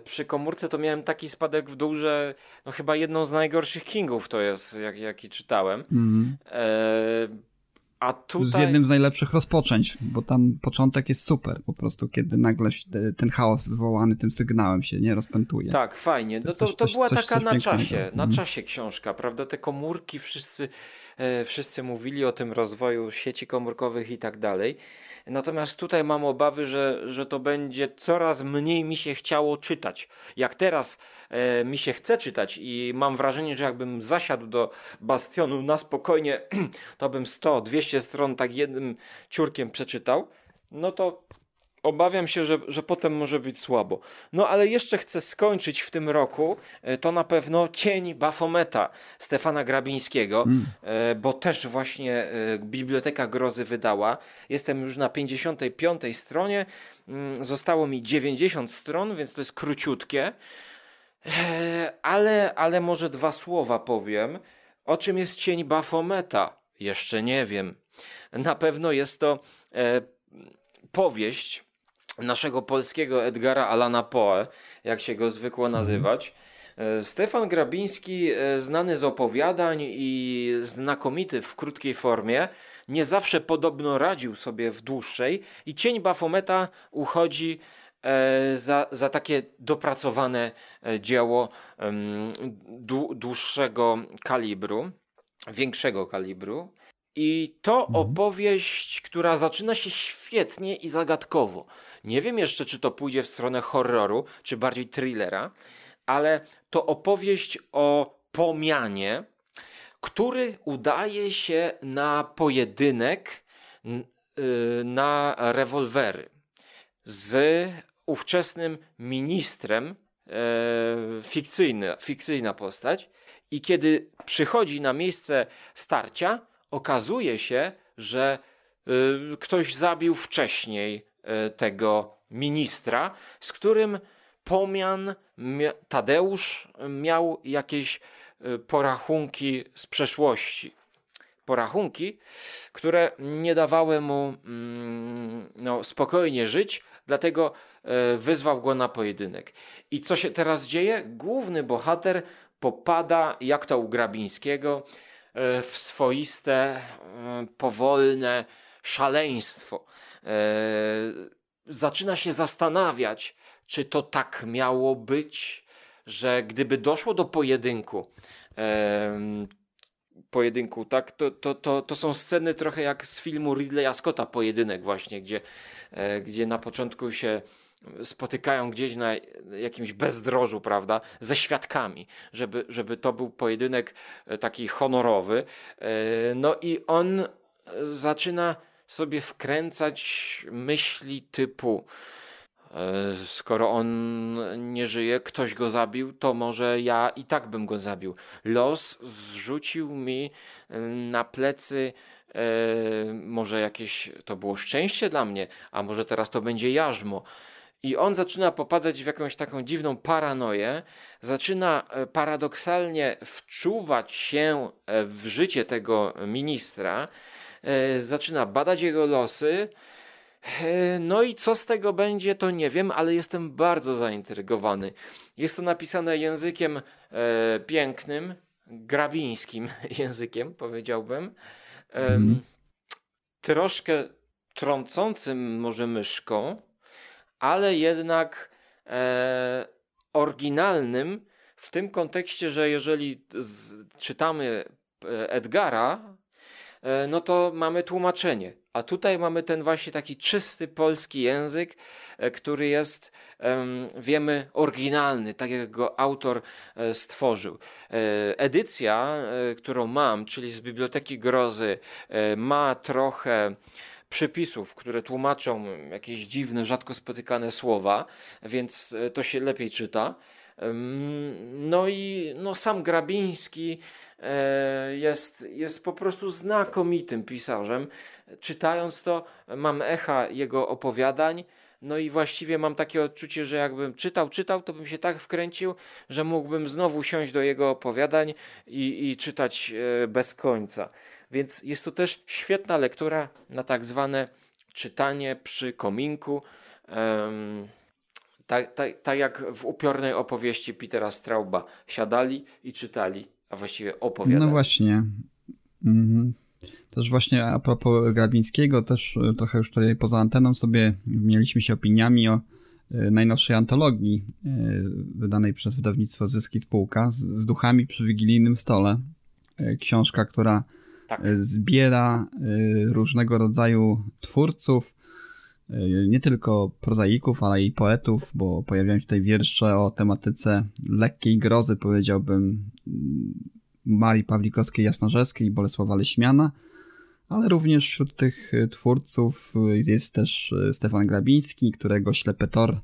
przy komórce to miałem taki spadek w dół, że no chyba jedną z najgorszych Kingów to jest, jak, jaki czytałem. Mm. A tutaj... Z jednym z najlepszych rozpoczęć, bo tam początek jest super, po prostu kiedy nagle ten chaos wywołany tym sygnałem się nie rozpętuje. Tak, fajnie. No to, to, to była coś, taka coś na czasie, na mm. czasie książka, prawda? Te komórki wszyscy, e, wszyscy mówili o tym rozwoju sieci komórkowych i tak dalej. Natomiast tutaj mam obawy, że, że to będzie coraz mniej mi się chciało czytać. Jak teraz e, mi się chce czytać i mam wrażenie, że jakbym zasiadł do Bastionu na spokojnie, to bym 100-200 stron tak jednym ciurkiem przeczytał, no to Obawiam się, że, że potem może być słabo. No ale jeszcze chcę skończyć w tym roku, e, to na pewno Cień Bafometa Stefana Grabińskiego, mm. E, bo też właśnie e, Biblioteka Grozy wydała. Jestem już na 55 stronie, mm, zostało mi 90 stron, więc to jest króciutkie. Ale, ale może dwa słowa powiem. O czym jest Cień Bafometa? Jeszcze nie wiem. Na pewno jest to powieść naszego polskiego Edgara Alana Poe, jak się go zwykło mhm. nazywać. E, Stefan Grabiński, e, znany z opowiadań i znakomity w krótkiej formie, nie zawsze podobno radził sobie w dłuższej i cień Bafometa uchodzi e, za, za takie dopracowane dzieło dłuższego kalibru, większego kalibru. I to mhm. opowieść, która zaczyna się świetnie i zagadkowo. Nie wiem jeszcze, czy to pójdzie w stronę horroru, czy bardziej thrillera, ale to opowieść o pomianie, który udaje się na pojedynek y, na rewolwery z ówczesnym ministrem, e, fikcyjny, fikcyjna postać, i kiedy przychodzi na miejsce starcia, okazuje się, że y, ktoś zabił wcześniej y, tego ministra, z którym Pomian Tadeusz miał jakieś y, porachunki z przeszłości. Porachunki, które nie dawały mu mm, no, spokojnie żyć, dlatego wyzwał go na pojedynek. I co się teraz dzieje? Główny bohater popada, jak to u Grabińskiego, w swoiste, powolne szaleństwo. Zaczyna się zastanawiać, czy to tak miało być, że gdyby doszło do pojedynku, pojedynku, tak? To, to, to, to są sceny trochę jak z filmu Ridleya Scotta, pojedynek właśnie, gdzie, e, gdzie na początku się spotykają gdzieś na jakimś bezdrożu, prawda, ze świadkami, żeby, żeby to był pojedynek e, taki honorowy. E, no i on zaczyna sobie wkręcać myśli typu E, skoro on nie żyje, ktoś go zabił, to może ja i tak bym go zabił. Los zrzucił mi e, na plecy e, może jakieś to było szczęście dla mnie, a może teraz to będzie jarzmo. I on zaczyna popadać w jakąś taką dziwną paranoję, zaczyna paradoksalnie wczuwać się w życie tego ministra, zaczyna badać jego losy, E, no i co z tego będzie, to nie wiem, ale jestem bardzo zaintrygowany. Jest to napisane językiem e, pięknym, grabińskim językiem, powiedziałbym. E, mm. Troszkę trącącym może myszką, ale jednak e, oryginalnym w tym kontekście, że jeżeli z, czytamy e, Edgara, e, no to mamy tłumaczenie. A tutaj mamy ten właśnie taki czysty polski język, e, który jest, wiemy, oryginalny, tak jak go autor e, stworzył. Edycja, którą mam, czyli z Biblioteki Grozy, ma trochę przypisów, które tłumaczą jakieś dziwne, rzadko spotykane słowa, więc to się lepiej czyta. No i no, sam Grabiński jest, jest po prostu znakomitym pisarzem czytając to, mam echa jego opowiadań. No i właściwie mam takie odczucie, że jakbym czytał, czytał, to bym się tak wkręcił, że mógłbym znowu siąść do jego opowiadań i, i czytać e, bez końca. Więc jest to też świetna lektura na tak zwane czytanie przy kominku. Um, tak, tak, tak jak w upiornej opowieści Petera Strauba siadali i czytali, a właściwie opowiadali. No właśnie. Mhm. Też właśnie a propos Grabińskiego, też e, trochę już tutaj poza anteną sobie mieliśmy się opiniami o e, najnowszej antologii e, wydanej przez wydawnictwo Zyski Spółka z, z duchami przy wigilijnym stole. Książka, która tak. zbiera różnego rodzaju twórców, nie tylko prozaików, ale i poetów, bo pojawiają się tutaj wiersze o tematyce lekkiej grozy, powiedziałbym, Marii Pawlikowskiej Jasnorzewskiej i Bolesława Leśmiana, ale również wśród tych twórców jest też Stefan Grabiński, którego Ślepy Tor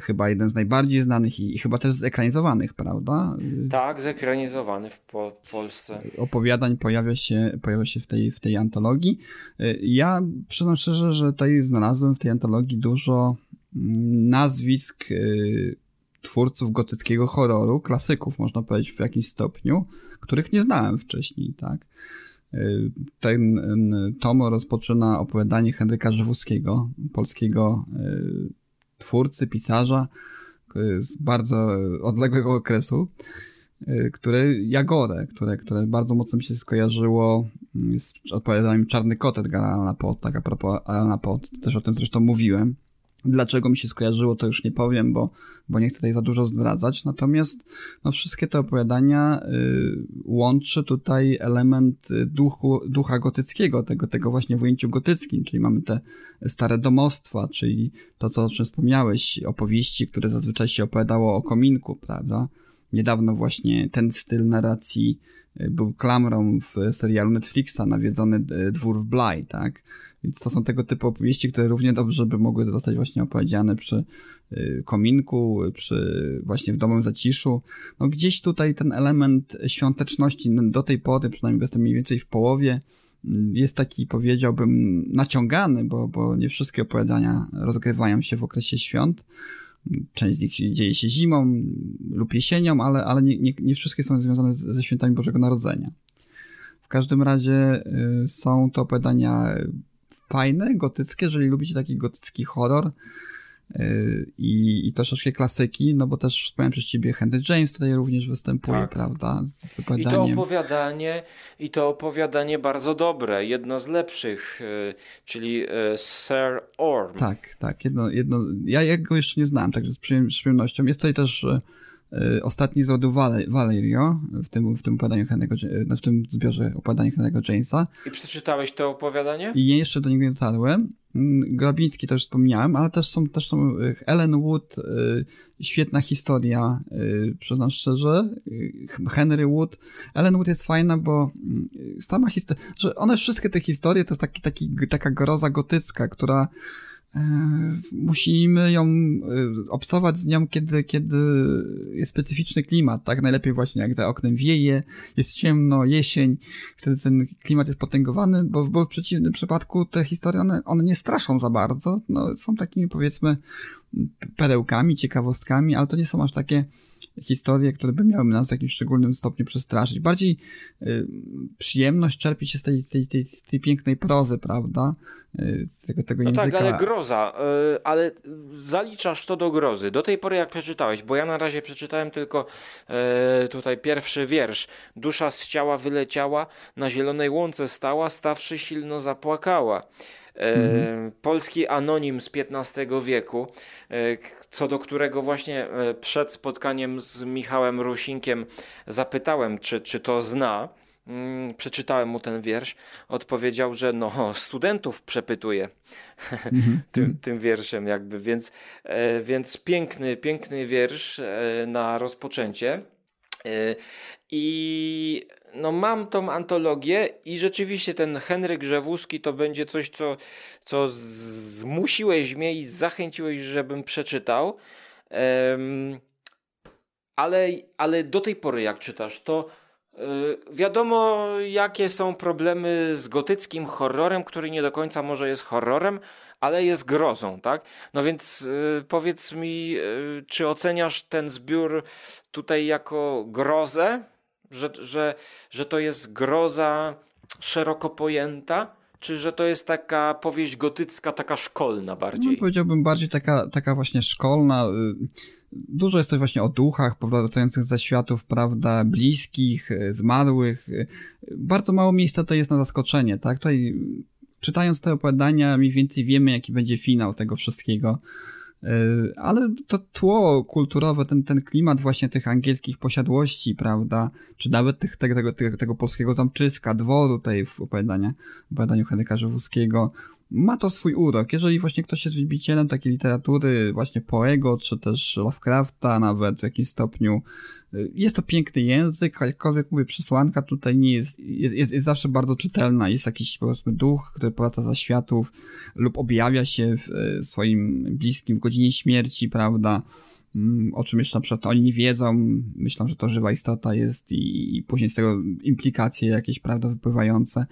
chyba jeden z najbardziej znanych i, i chyba też zekranizowanych, prawda? Tak, zekranizowany w, po, w Polsce. Opowiadań pojawia się, pojawia się w, tej, w tej antologii. Ja przyznam szczerze, że tutaj znalazłem w tej antologii dużo mm, nazwisk twórców gotyckiego horroru, klasyków można powiedzieć w jakimś stopniu, których nie znałem wcześniej, tak? Y, ten tom rozpoczyna opowiadanie Henryka Żywuskiego, polskiego y, twórcy, pisarza z bardzo odległego okresu, y, które Jagore, które, które bardzo mocno mi się skojarzyło z opowiadaniem Czarny Kot Edgara Allana Poe, tak a propos Allana Poe, też o tym zresztą mówiłem. Dlaczego mi się skojarzyło, to już nie powiem, bo, bo nie chcę tutaj za dużo zdradzać. Natomiast no, wszystkie te opowiadania y, łączy tutaj element y, duchu, ducha gotyckiego, tego, tego właśnie w ujęciu gotyckim, czyli mamy te stare domostwa, czyli to, co o czym wspomniałeś, opowieści, które zazwyczaj się opowiadało o kominku, prawda? Niedawno właśnie ten styl narracji był klamrą w serialu Netflixa Nawiedzony y, dwór w Bly, tak? Więc to są tego typu opowieści, które równie dobrze by mogły zostać właśnie opowiedziane przy y, kominku, przy właśnie w domowym zaciszu. No gdzieś tutaj ten element świąteczności do tej pory, przynajmniej jestem mniej więcej w połowie, jest taki, powiedziałbym, naciągany, bo, bo nie wszystkie opowiadania rozgrywają się w okresie świąt. Część z nich dzieje się zimą lub jesienią, ale, ale nie, nie, nie wszystkie są związane ze świętami Bożego Narodzenia. W każdym razie y, są to opowiadania fajne, gotyckie, jeżeli lubicie taki gotycki horror. Y, i, i troszeczkę klasyki, no bo też wspomniałem przez ciebie Henry James tutaj również występuje, Tak. prawda? I to opowiadanie, i to opowiadanie bardzo dobre, jedno z lepszych, y, czyli y, Sir Orm. Tak, tak, jedno, jedno, ja, ja go jeszcze nie znałem, także z przyjem- z przyjemnością. Jest tutaj też ostatni z rodu Vale, Valerio w tym, w tym opowiadaniu Henry'ego, Ja- w tym zbiorze opowiadań Henry'ego Jamesa I przeczytałeś to opowiadanie? i ja jeszcze do niego nie dotarłem. Grabiński też wspomniałem, ale też są, też są e, Ellen Wood, e, świetna historia, e, przyznam szczerze, Henry Wood. Ellen Wood jest fajna, bo sama historia, że one wszystkie te historie to jest taki, taki, taka groza gotycka, która musimy ją e, obcować z nią, kiedy, kiedy jest specyficzny klimat, tak? Najlepiej właśnie jak za oknem wieje, jest ciemno, jesień, wtedy ten klimat jest potęgowany, bo, bo w przeciwnym przypadku te historie, one, one nie straszą za bardzo, no, są takimi powiedzmy perełkami, ciekawostkami, ale to nie są aż takie historie, które by miały nas w jakimś szczególnym stopniu przestraszyć. Bardziej y, przyjemność czerpie się z tej, tej, tej, tej pięknej prozy, prawda? Y, tego, tego No języka. tak, ale groza, y, ale zaliczasz to do grozy. Do tej pory jak przeczytałeś, bo ja na razie przeczytałem tylko y, tutaj pierwszy wiersz. Dusza z ciała wyleciała, na zielonej łące stała, stawszy silno zapłakała. Y, Polski anonim z XV wieku, k- co do którego właśnie y, przed spotkaniem z Michałem Rusinkiem zapytałem, czy, czy to zna. Mm, Przeczytałem mu ten wiersz. Odpowiedział, że no, studentów przepytuje Mhm. tym, tym wierszem jakby, więc, e, więc piękny, piękny wiersz e, na rozpoczęcie. E, I no mam tą antologię i rzeczywiście ten Henryk Grzewuski to będzie coś, co, co zmusiłeś mnie i zachęciłeś, żebym przeczytał. Em, ale, ale do tej pory jak czytasz, to y, wiadomo jakie są problemy z gotyckim horrorem, który nie do końca może jest horrorem, ale jest grozą, tak? No więc y, powiedz mi, y, czy oceniasz ten zbiór tutaj jako grozę, że, że, że to jest groza szeroko pojęta, czy że to jest taka powieść gotycka, taka szkolna No, bardziej? powiedziałbym bardziej taka, taka właśnie szkolna. Dużo jest też właśnie o duchach powracających ze światów, prawda, bliskich, zmarłych. Bardzo mało miejsca to jest na zaskoczenie, tak? Tutaj czytając te opowiadania mniej więcej wiemy, jaki będzie finał tego wszystkiego. Y, Ale to tło kulturowe, ten, ten klimat właśnie tych angielskich posiadłości, prawda, czy nawet tych, tego, tego, tego, polskiego zamczyska, dworu tutaj w opowiadania, opowiadaniu Henryka Żywuskiego, ma to swój urok. Jeżeli właśnie ktoś jest wielbicielem takiej literatury, właśnie Poego, czy też Lovecrafta nawet w jakimś stopniu, y, jest to piękny język, jakkolwiek mówię, przesłanka tutaj nie jest, jest, jest, jest zawsze bardzo czytelna. Jest jakiś powiedzmy duch, który powraca za światów lub objawia się w y, swoim bliskim w godzinie śmierci, prawda? Mm, O czym jeszcze na przykład oni nie wiedzą, myślą, że to żywa istota jest i, i później z tego implikacje jakieś, prawda, wypływające.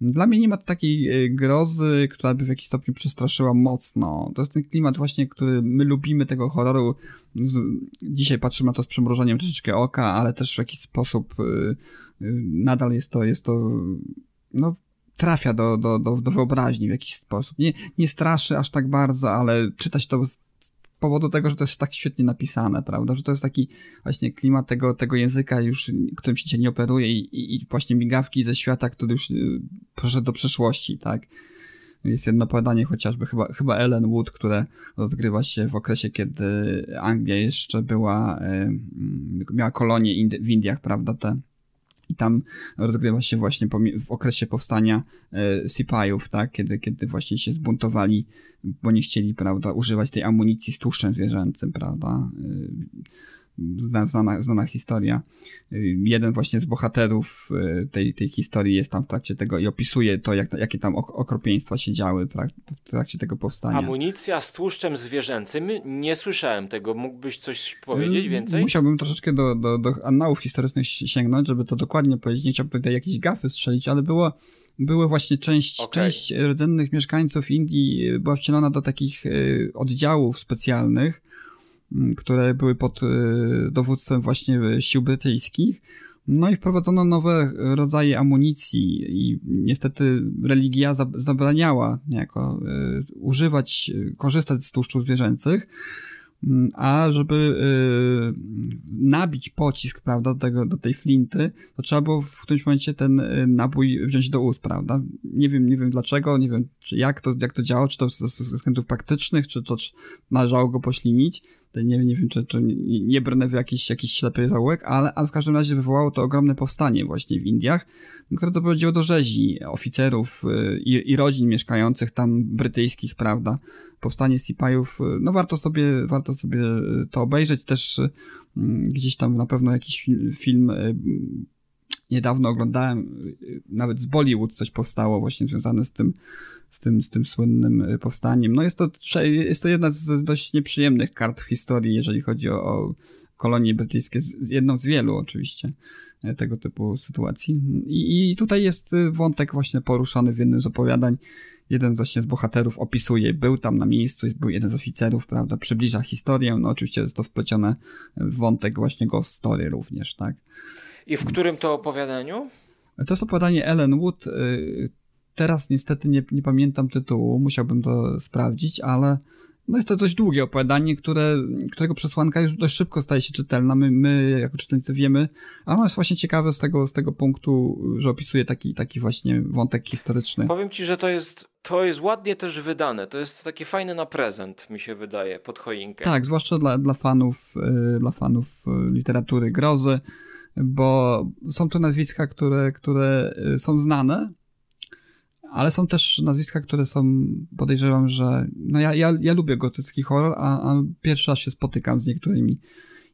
Dla mnie nie ma takiej y, grozy, która by w jakiś stopniu przestraszyła mocno. To jest ten klimat właśnie, który my lubimy tego horroru. Dzisiaj patrzymy na to z przymrużeniem troszeczkę oka, ale też w jakiś sposób y, y, nadal jest to, jest to, no, trafia do, do, do, do wyobraźni w jakiś sposób. Nie, nie straszy aż tak bardzo, ale czytać to z powodu tego, że to jest tak świetnie napisane, prawda? Że to jest taki właśnie klimat tego, tego języka już, którym się nie operuje i, i, i właśnie migawki ze świata, który już y, poszedł do przeszłości, tak? Jest jedno opowiadanie chociażby, chyba, chyba Ellen Wood, które rozgrywa się w okresie, kiedy Anglia jeszcze była, y, mm, miała kolonie Indi- w Indiach, prawda, te i tam rozgrywa się właśnie w okresie powstania e, Sipajów, tak? Kiedy, kiedy właśnie się zbuntowali, bo nie chcieli, prawda, używać tej amunicji z tłuszczem zwierzęcym, prawda? Zna- Znana, znana historia. E, Jeden właśnie z bohaterów e, tej, tej historii jest tam w trakcie tego i opisuje to, jak, jakie tam ok- okropieństwa się działy w trakcie tego powstania. Amunicja z tłuszczem zwierzęcym? Nie słyszałem tego. Mógłbyś coś powiedzieć Mm, więcej? Musiałbym troszeczkę do, do, do annałów historycznych si- sięgnąć, żeby to dokładnie powiedzieć. Nie chciałbym tutaj jakieś gafy strzelić, ale było, były właśnie część, Okej. część rdzennych mieszkańców Indii y, była wcielona do takich y, oddziałów specjalnych, mm, które były pod y, dowództwem właśnie sił brytyjskich. No i wprowadzono nowe rodzaje amunicji i niestety religia zabraniała niejako używać, korzystać z tłuszczów zwierzęcych, a żeby y, nabić pocisk, prawda, do, tego, do tej flinty, to trzeba było w którymś momencie ten y, nabój wziąć do ust, prawda. Nie wiem, nie wiem dlaczego, nie wiem czy jak to, jak to działo, czy to ze względów praktycznych, czy to czy należało go poślinić, nie, nie wiem, czy, czy nie brnę w jakiś, jakiś ślepy zaułek, ale, ale w każdym razie wywołało to ogromne powstanie właśnie w Indiach, które doprowadziło do rzezi oficerów y, i, i rodzin mieszkających tam brytyjskich, prawda. Powstanie Sipajów, y, no warto sobie, warto sobie y, to obejrzeć. Też gdzieś tam na pewno jakiś film niedawno oglądałem, nawet z Bollywood coś powstało właśnie związane z tym, z tym, z tym słynnym y, powstaniem. No jest to, jest to jedna z dość nieprzyjemnych kart w historii, jeżeli chodzi o, o kolonie brytyjskie, jedną z wielu oczywiście e, tego typu sytuacji. I, I tutaj jest y, wątek właśnie poruszany w jednym z opowiadań. Jeden właśnie z bohaterów opisuje, był tam na miejscu, był jeden z oficerów, prawda, przybliża historię, no oczywiście jest to wplecione w wątek właśnie Ghost Story również, tak. I w którym to opowiadaniu? To jest opowiadanie Ellen Wood, y, Teraz niestety nie, nie pamiętam tytułu, musiałbym to sprawdzić, ale no jest to dość długie opowiadanie, które, którego przesłanka już dość szybko staje się czytelna. My, my jako czytelnicy wiemy, a ono jest właśnie ciekawe z tego, z tego punktu, że opisuje taki, taki właśnie wątek historyczny. Powiem ci, że to jest, to jest ładnie też wydane. To jest takie fajne na prezent, mi się wydaje, pod choinkę. Tak, zwłaszcza dla, dla fanów, yy, dla fanów yy, literatury grozy, bo są to nazwiska, które, które yy, są znane, ale są też nazwiska, które są, podejrzewam, że, no ja, ja, ja lubię gotycki horror, a, a pierwszy raz się spotykam z niektórymi.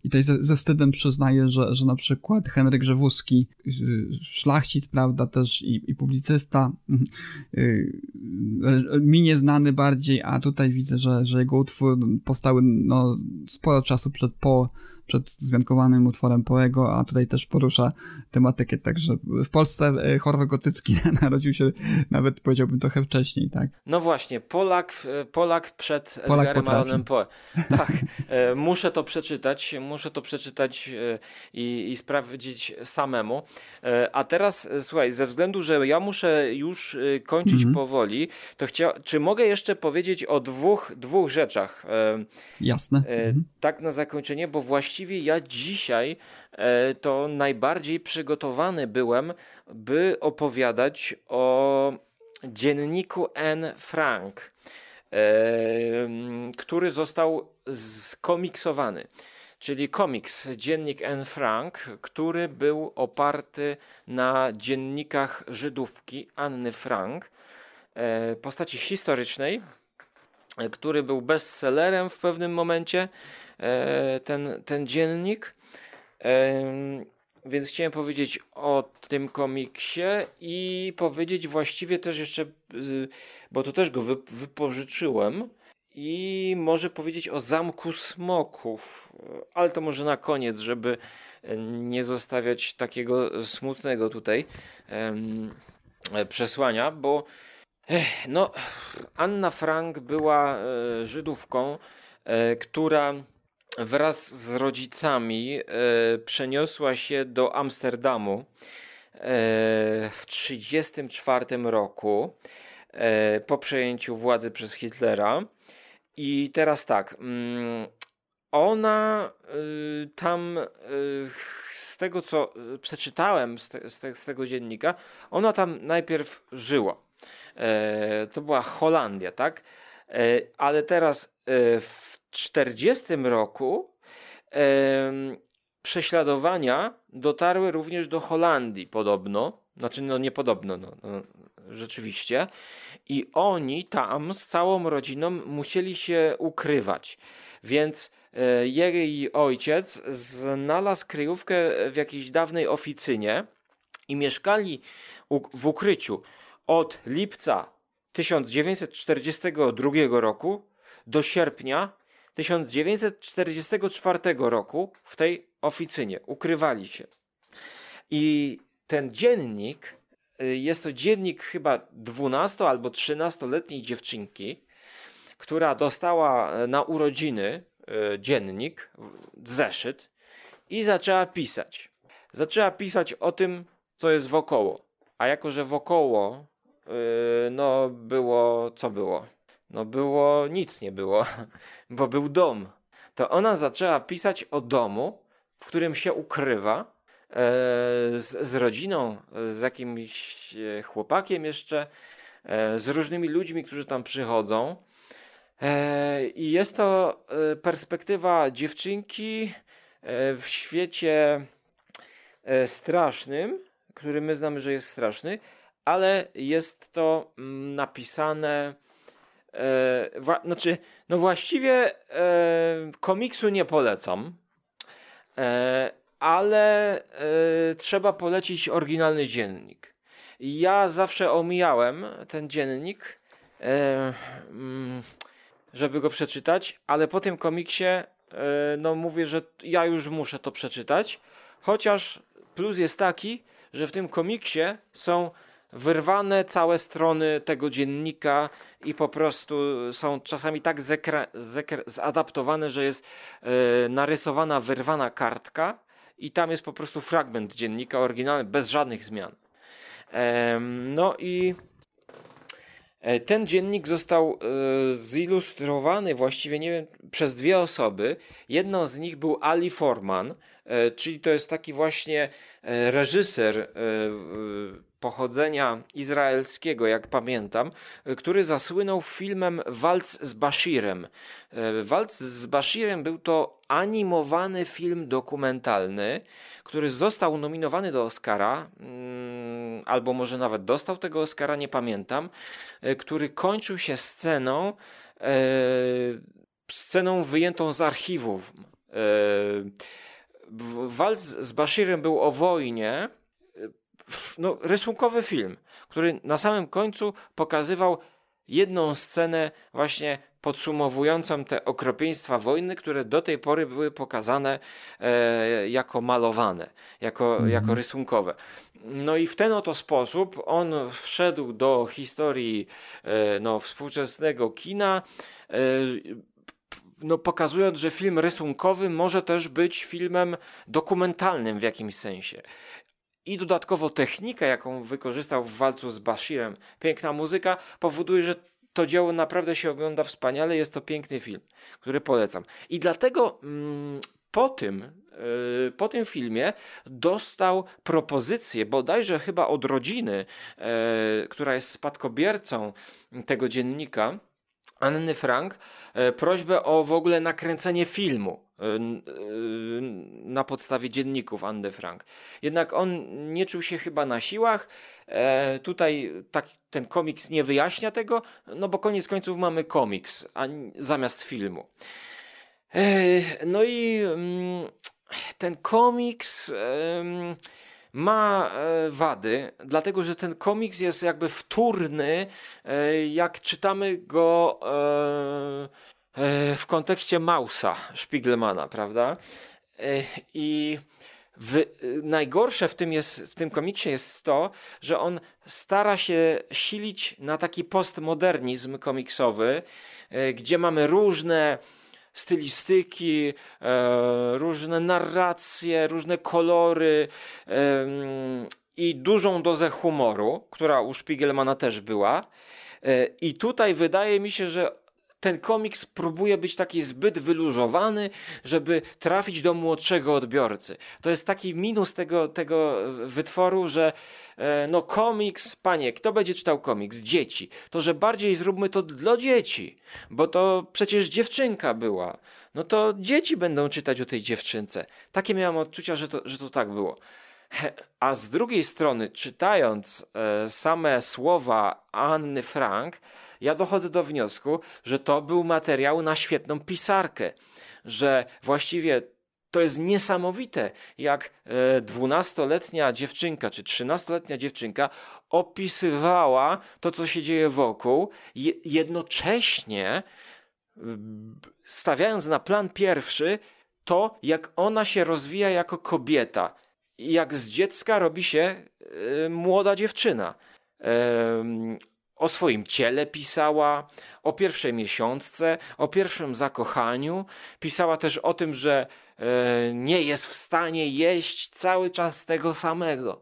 I tutaj ze, ze wstydem przyznaję, że, że na przykład Henryk Rzewuski, y, szlachcic, prawda, też i, i publicysta, yy, mi nieznany bardziej, a tutaj widzę, że, że jego utwór powstały no, sporo czasu przed po przed zmiankowanym utworem Poego, a tutaj też porusza tematykę, także w Polsce e, horror gotycki narodził się nawet powiedziałbym trochę wcześniej, tak? No właśnie, Polak, e, Polak przed Polak Edgarem Allanem Poe. Tak, e, muszę to przeczytać, muszę to przeczytać i, i sprawdzić samemu. A teraz słuchaj, ze względu, że ja muszę już kończyć mhm. powoli, to chcia... czy mogę jeszcze powiedzieć o dwóch, dwóch rzeczach? Jasne. Mhm. Tak na zakończenie, bo właściwie właściwie ja dzisiaj e, to najbardziej przygotowany byłem, by opowiadać o dzienniku N. Frank, e, który został skomiksowany. Czyli komiks Dziennik N. Frank, który był oparty na dziennikach Żydówki Anny Frank, e, postaci historycznej, który był bestsellerem w pewnym momencie ten, ten dziennik. Więc chciałem powiedzieć o tym komiksie i powiedzieć właściwie też jeszcze, y, bo to też go wypożyczyłem, i może powiedzieć o Zamku Smoków, ale to może na koniec, żeby nie zostawiać takiego smutnego tutaj przesłania, bo no, Anna Frank była e, Żydówką, e, która wraz z rodzicami e, przeniosła się do Amsterdamu e, w 1934 roku e, po przejęciu władzy przez Hitlera. I teraz tak, mm, ona y, tam y, z tego co przeczytałem z, te, z, te, z tego dziennika, ona tam najpierw żyła. To była Holandia, tak? Ale teraz w 1940 roku prześladowania dotarły również do Holandii podobno. Znaczy, no nie podobno, no, no, rzeczywiście. I oni tam z całą rodziną musieli się ukrywać. Więc e, jej ojciec znalazł kryjówkę w jakiejś dawnej oficynie i mieszkali w ukryciu od lipca 1942 roku do sierpnia 1944 roku w tej oficynie ukrywali się. I ten dziennik y, jest to dziennik chyba 12 albo 13-letniej dziewczynki, która dostała e, na urodziny e, dziennik, zeszyt i zaczęła pisać. zaczęła pisać o tym, co jest wokoło. A jako, że wokoło, no było, co było? No było, nic nie było, bo był dom. To ona zaczęła pisać o domu, w którym się ukrywa, e, z, z rodziną, z jakimś e, chłopakiem jeszcze, e, z różnymi ludźmi, którzy tam przychodzą. I jest to perspektywa dziewczynki w świecie strasznym, który my znamy, że jest straszny, ale jest to mm, napisane. E, znaczy, no właściwie e, komiksu nie polecam, e, ale e, trzeba polecić oryginalny dziennik. Ja zawsze omijałem ten dziennik, e, mm, żeby go przeczytać, ale po tym komiksie, e, no mówię, że ja już muszę to przeczytać, chociaż plus jest taki, że w tym komiksie są wyrwane całe strony tego dziennika i po prostu są czasami tak zadaptowane, że jest e, narysowana, wyrwana kartka i tam jest po prostu fragment dziennika oryginalny bez żadnych zmian. No i e, ten dziennik został e, zilustrowany właściwie, nie wiem, przez dwie osoby. Jedną z nich był Ali Forman, czyli to jest taki właśnie reżyser pochodzenia izraelskiego, jak pamiętam, który zasłynął filmem Walc z Bashirem. Walc z Bashirem był to animowany film dokumentalny, który został nominowany do Oscara, mm, albo może nawet dostał tego Oscara, nie pamiętam, który kończył się sceną, sceną wyjętą z archiwów. Walc z Bashirem był o wojnie, no, rysunkowy film, który na samym końcu pokazywał jedną scenę właśnie podsumowującą te okropieństwa wojny, które do tej pory były pokazane e, jako malowane, jako, mm. jako rysunkowe. No i w ten oto sposób on wszedł do historii e, no, współczesnego kina, e, no, pokazując, że film rysunkowy może też być filmem dokumentalnym w jakimś sensie. I dodatkowo technika, jaką wykorzystał w walcu z Bashirem, piękna muzyka, powoduje, że to dzieło naprawdę się ogląda wspaniale. Jest to piękny film, który polecam. I dlatego mm, po tym, yy, po tym filmie dostał propozycję, bodajże chyba od rodziny, yy, która jest spadkobiercą tego dziennika, Anny Frank, yy, prośbę o w ogóle nakręcenie filmu na podstawie dzienników Andy Frank. Jednak on nie czuł się chyba na siłach. E, tutaj tak, ten komiks nie wyjaśnia tego, no bo koniec końców mamy komiks a, zamiast filmu. E, no i mm, ten komiks ma e, wady, dlatego że ten komiks jest jakby wtórny, jak czytamy go E, w kontekście Mausa Spiegelmana, prawda? E, I w, najgorsze w tym, jest, w tym komiksie jest to, że on stara się silić na taki postmodernizm komiksowy, e, gdzie mamy różne stylistyki, różne narracje, różne kolory i dużą dozę humoru, która u Spiegelmana też była. I tutaj wydaje mi się, że ten komiks próbuje być taki zbyt wyluzowany, żeby trafić do młodszego odbiorcy. To jest taki minus tego, tego wytworu, że e, no komiks, panie, kto będzie czytał komiks? Dzieci. To, że bardziej zróbmy to dla dzieci, bo to przecież dziewczynka była. No to dzieci będą czytać o tej dziewczynce. Takie miałem odczucia, że to, że to tak było. A z drugiej strony, czytając e, same słowa Anny Frank, ja dochodzę do wniosku, że to był materiał na świetną pisarkę, że właściwie to jest niesamowite, jak e, dwunastoletnia dziewczynka czy trzynastoletnia dziewczynka opisywała to, co się dzieje wokół, jednocześnie stawiając na plan pierwszy to, jak ona się rozwija jako kobieta, jak z dziecka robi się e, młoda dziewczyna o swoim ciele pisała, o pierwszej miesiączce, o pierwszym zakochaniu. Pisała też o tym, że e, nie jest w stanie jeść cały czas tego samego.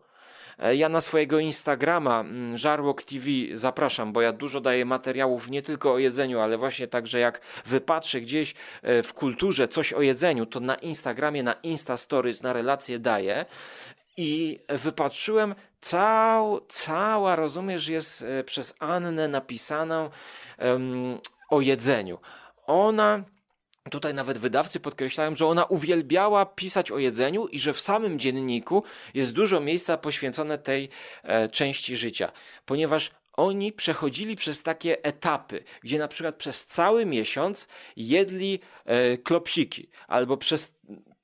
E, ja na swojego Instagrama mm, Żarłok TV zapraszam, bo ja dużo daję materiałów nie tylko o jedzeniu, ale właśnie także jak wypatrzę gdzieś e, w kulturze coś o jedzeniu, to na Instagramie, na Insta Stories, na relacje daję. I wypatrzyłem cał, cała, rozumiesz, jest e, przez Annę napisana um, o jedzeniu. Ona Tutaj nawet wydawcy podkreślają, że ona uwielbiała pisać o jedzeniu i że w samym dzienniku jest dużo miejsca poświęcone tej e, części życia, ponieważ oni przechodzili przez takie etapy, gdzie na przykład przez cały miesiąc jedli e, klopsiki, albo przez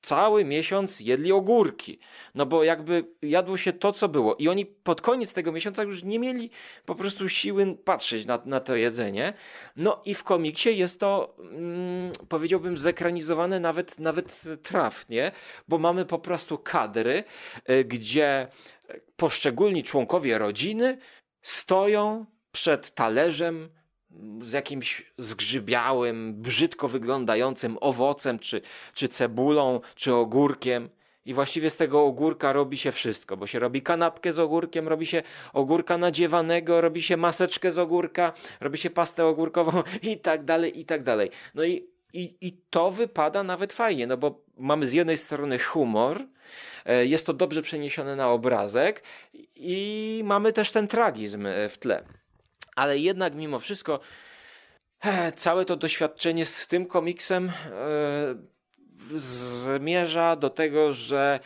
cały miesiąc jedli ogórki. No bo jakby jadło się to, co było. I oni pod koniec tego miesiąca już nie mieli po prostu siły patrzeć na, na to jedzenie. No i w komiksie jest to, mm, powiedziałbym, zekranizowane nawet, nawet trafnie, bo mamy po prostu kadry, y, gdzie poszczególni członkowie rodziny stoją przed talerzem z jakimś zgrzybiałym, brzydko wyglądającym owocem, czy, czy cebulą, czy ogórkiem. I właściwie z tego ogórka robi się wszystko, bo się robi kanapkę z ogórkiem, robi się ogórka nadziewanego, robi się maseczkę z ogórka, robi się pastę ogórkową i tak dalej, i tak dalej. No i, i, i to wypada nawet fajnie, no bo mamy z jednej strony humor, e, jest to dobrze przeniesione na obrazek i mamy też ten tragizm e, w tle ale jednak mimo wszystko e, całe to doświadczenie z tym komiksem e, zmierza do tego, że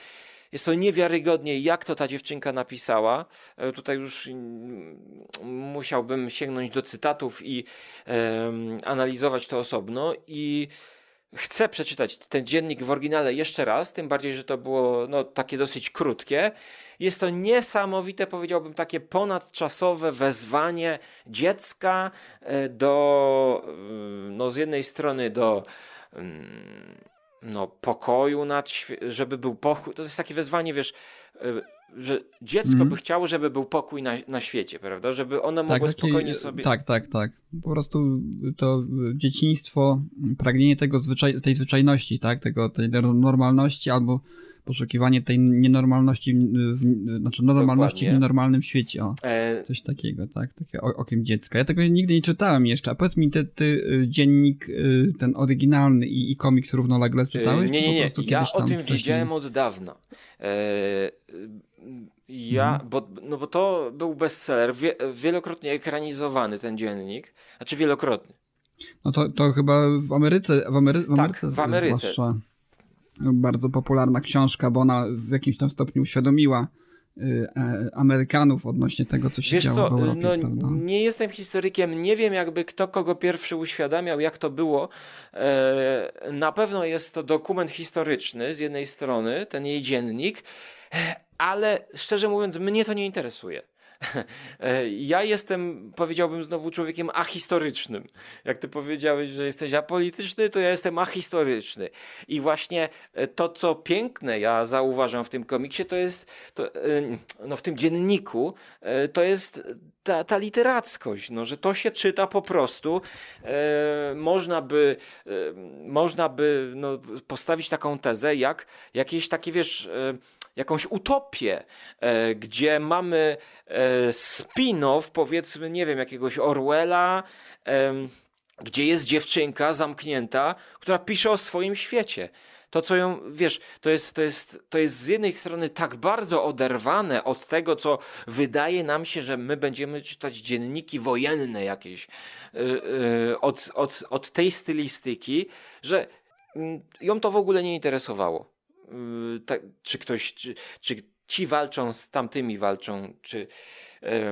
jest to niewiarygodnie, jak to ta dziewczynka napisała. E, tutaj już musiałbym sięgnąć do cytatów i analizować to osobno. I chcę przeczytać ten dziennik w oryginale jeszcze raz, tym bardziej, że to było no, takie dosyć krótkie. Jest to niesamowite, powiedziałbym, takie ponadczasowe wezwanie dziecka e, do, mm, no z jednej strony do mm, no, pokoju, nad, żeby był pokój. To jest takie wezwanie, wiesz, e, że dziecko mm. by chciało, żeby był pokój na, na świecie, prawda? Żeby one mogły tak, spokojnie sobie... Tak, tak, tak. Po prostu to dzieciństwo, pragnienie tego zwyczaj, tej zwyczajności, tak? Tego, tej normalności albo poszukiwanie tej nienormalności, w, znaczy normalności Dokładnie. w nienormalnym świecie. O, e... Coś takiego, tak? Takie okiem dziecka. Ja tego nigdy nie czytałem jeszcze. A powiedz mi, ty, ty y, dziennik, y, ten oryginalny i, i komiks równolegle czytałeś? Nie, nie, nie. Ja o tym wcześniej... wiedziałem od dawna. E... Ja, mhm. bo, no bo to był bestseller, wie, wielokrotnie ekranizowany ten dziennik, znaczy wielokrotnie. No to, to chyba w Ameryce, w, Amery w Ameryce, tak, w Ameryce. Bardzo popularna książka, bo ona w jakimś tam stopniu uświadomiła y, e, Amerykanów odnośnie tego, co się Wiesz działo co, w Europie. No, prawda? Nie jestem historykiem, nie wiem jakby kto kogo pierwszy uświadamiał, jak to było. E, na pewno jest to dokument historyczny z jednej strony, ten jej dziennik, ale szczerze mówiąc mnie to nie interesuje. E, ja jestem, powiedziałbym znowu, człowiekiem ahistorycznym. Jak ty powiedziałeś, że jesteś apolityczny, to ja jestem ahistoryczny. I właśnie e, to, co piękne ja zauważam w tym komiksie, to jest, to, e, no w tym dzienniku, to jest ta, ta literackość, no, że to się czyta po prostu. Można by, można by no, postawić taką tezę, jak jakieś takie, wiesz, jakąś utopię, e, gdzie mamy e, spin-off, powiedzmy, nie wiem, jakiegoś Orwella, gdzie jest dziewczynka zamknięta, która pisze o swoim świecie. To, co ją, wiesz, to jest, to, jest, to jest z jednej strony tak bardzo oderwane od tego, co wydaje nam się, że my będziemy czytać dzienniki wojenne jakieś, yy, yy, od, od, od tej stylistyki, że yy, ją to w ogóle nie interesowało. Y, tak, czy ktoś, czy, czy ci walczą z tamtymi walczą, czy,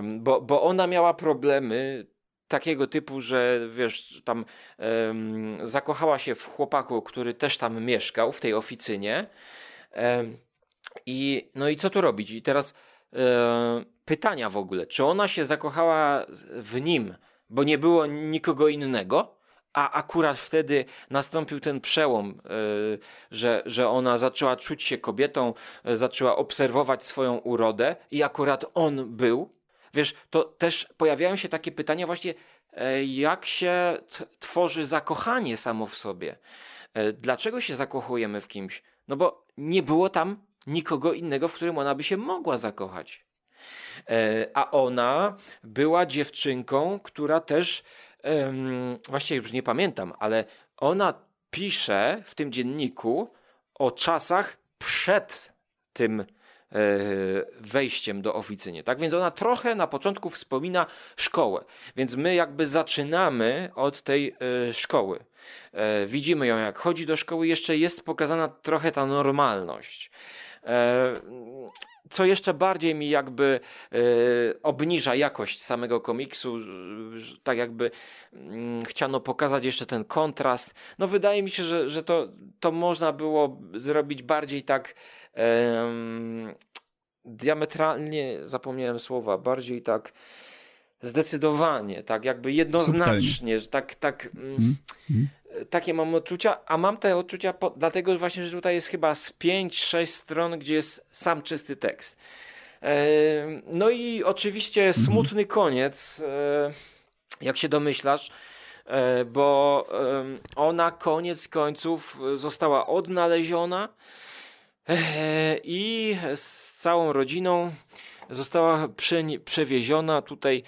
bo, bo ona miała problemy takiego typu, że wiesz, tam um, zakochała się w chłopaku, który też tam mieszkał w tej oficynie. Um, I no i co tu robić? I teraz um, pytania w ogóle, czy ona się zakochała w nim, bo nie było nikogo innego? A akurat wtedy nastąpił ten przełom, e, że, że ona zaczęła czuć się kobietą, e, zaczęła obserwować swoją urodę i akurat on był, Wiesz, to też pojawiają się takie pytania właśnie, e, jak się tworzy zakochanie samo w sobie. Dlaczego się zakochujemy w kimś? No bo nie było tam nikogo innego, w którym ona by się mogła zakochać. A ona była dziewczynką, która też, właściwie już nie pamiętam, ale ona pisze w tym dzienniku o czasach przed tym E, wejściem do oficynie. Tak więc ona trochę na początku wspomina szkołę. Więc my jakby zaczynamy od tej e, szkoły. E, widzimy ją jak chodzi do szkoły, jeszcze jest pokazana trochę ta normalność co jeszcze bardziej mi jakby obniża jakość samego komiksu, tak jakby mm, chciano pokazać jeszcze ten kontrast. No wydaje mi się, że, że to, to można było zrobić bardziej tak diametralnie, zapomniałem słowa, bardziej tak zdecydowanie, tak jakby jednoznacznie, że tak, tak mm, mm. Takie mam odczucia, a mam te odczucia po, dlatego właśnie, że tutaj jest chyba z 5-6 stron, gdzie jest sam czysty tekst. E, no i oczywiście mhm. smutny koniec, e, jak się domyślasz, e, bo ona koniec końców została odnaleziona i z całą rodziną została przewieziona. Tutaj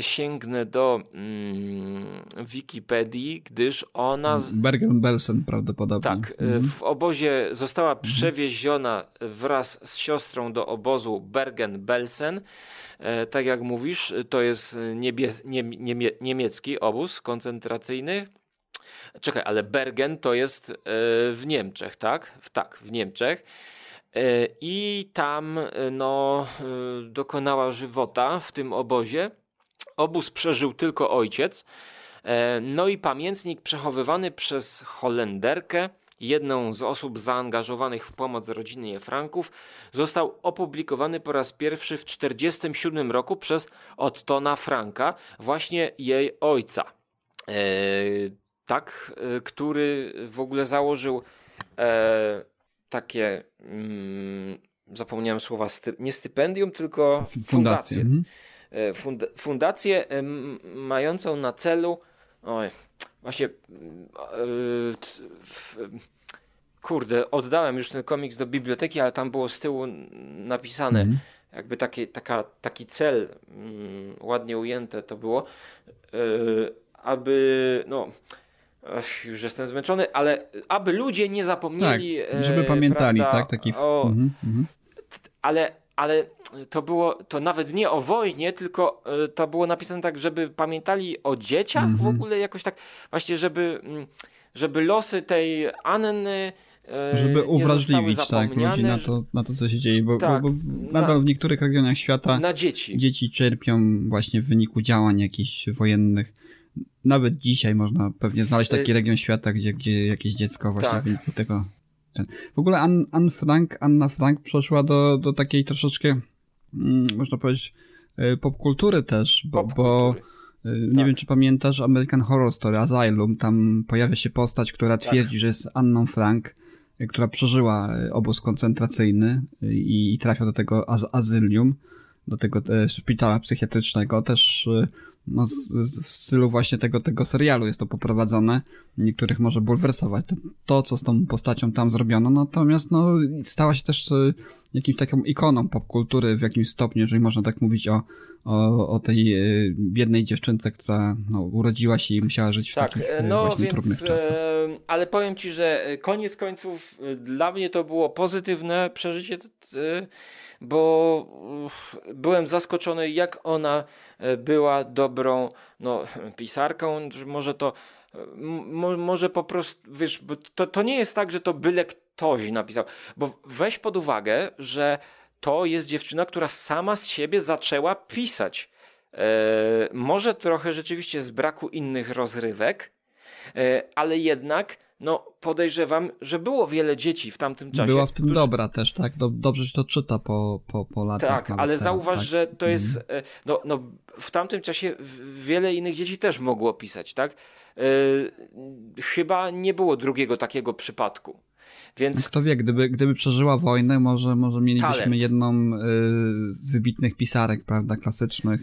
sięgnę do mm, Wikipedii, gdyż ona. Bergen-Belsen prawdopodobnie. Tak, e, mhm. w obozie została mhm. przewieziona wraz z siostrą do obozu Bergen-Belsen. E, tak jak mówisz, to jest niebie, nie, niemie, niemiecki obóz koncentracyjny. Czekaj, ale Bergen to jest w Niemczech, tak? Tak, w Niemczech. E, I tam e, no, e, dokonała żywota w tym obozie. Obóz przeżył tylko ojciec. No i pamiętnik przechowywany przez Holenderkę, jedną z osób zaangażowanych w pomoc rodzinie Franków, został opublikowany po raz pierwszy w 1947 roku przez Ottona Franka, właśnie jej ojca. tak, który w ogóle założył takie, mm, zapomniałem słowa, nie stypendium, tylko fundację. Mhm. E, fund, fundację mającą na celu, oj, właśnie, yy, kurde, oddałem już ten komiks do biblioteki, ale tam było z tyłu napisane, mhm. jakby taki, taka, taki cel, mm, ładnie ujęte to było, aby, no, Ech, już jestem zmęczony, ale aby ludzie nie zapomnieli. Tak, żeby pamiętali, prawda, tak? Taki... O, mhm, mhm. Ale, ale to było to nawet nie o wojnie, tylko e, to było napisane tak, żeby pamiętali o dzieciach mhm. w ogóle jakoś tak, właśnie, żeby, mm, żeby losy tej Anny. E, żeby uwrażliwić tak, ludzi na to, na to, co się dzieje, bo, tak, bo, bo nadal na, w niektórych regionach świata dzieci. dzieci cierpią właśnie w wyniku działań jakichś wojennych nawet dzisiaj można pewnie znaleźć taki region świata, gdzie, gdzie jakieś dziecko właśnie tak. w wyniku tego. Ten. W ogóle Ann, Ann Frank, Anna Frank przeszła do, do takiej troszeczkę, mm, można powiedzieć, y, popkultury też, bo, pop bo y, nie tak. wiem, czy pamiętasz American Horror Story Asylum, tam pojawia się postać, która tak. twierdzi, tak. że jest Anną Frank, która przeżyła obóz koncentracyjny i, i trafia do tego az azylium, do tego e, szpitala psychiatrycznego. Też no, w stylu właśnie tego, tego serialu jest to poprowadzone. Niektórych może bulwersować to, to, co z tą postacią tam zrobiono, natomiast no, stała się też e, jakimś taką ikoną popkultury w jakimś stopniu, jeżeli można tak mówić o, o, o tej e, biednej dziewczynce, która no, urodziła się i musiała żyć w tak, takich e, no, właśnie więc, trudnych czasach. Ale powiem Ci, że koniec końców dla mnie to było pozytywne przeżycie bo byłem zaskoczony, jak ona e, była dobrą no, pisarką, może to może po prostu, wiesz, to, to nie jest tak, że to byle ktoś napisał, bo weź pod uwagę, że to jest dziewczyna, która sama z siebie zaczęła pisać. E, może trochę rzeczywiście z braku innych rozrywek, e, ale jednak no podejrzewam, że było wiele dzieci w tamtym czasie. Była w tym którzy... dobra też, tak? dobrze się to czyta po, po, po latach. Tak, ale teraz, zauważ, tak? że to jest, Mhm. e, no, no w tamtym czasie wiele innych dzieci też mogło pisać, tak? E, chyba nie było drugiego takiego przypadku. Więc Kto wie, gdyby, gdyby przeżyła wojnę, może, może mielibyśmy Talent. jedną y, z wybitnych pisarek, prawda, klasycznych.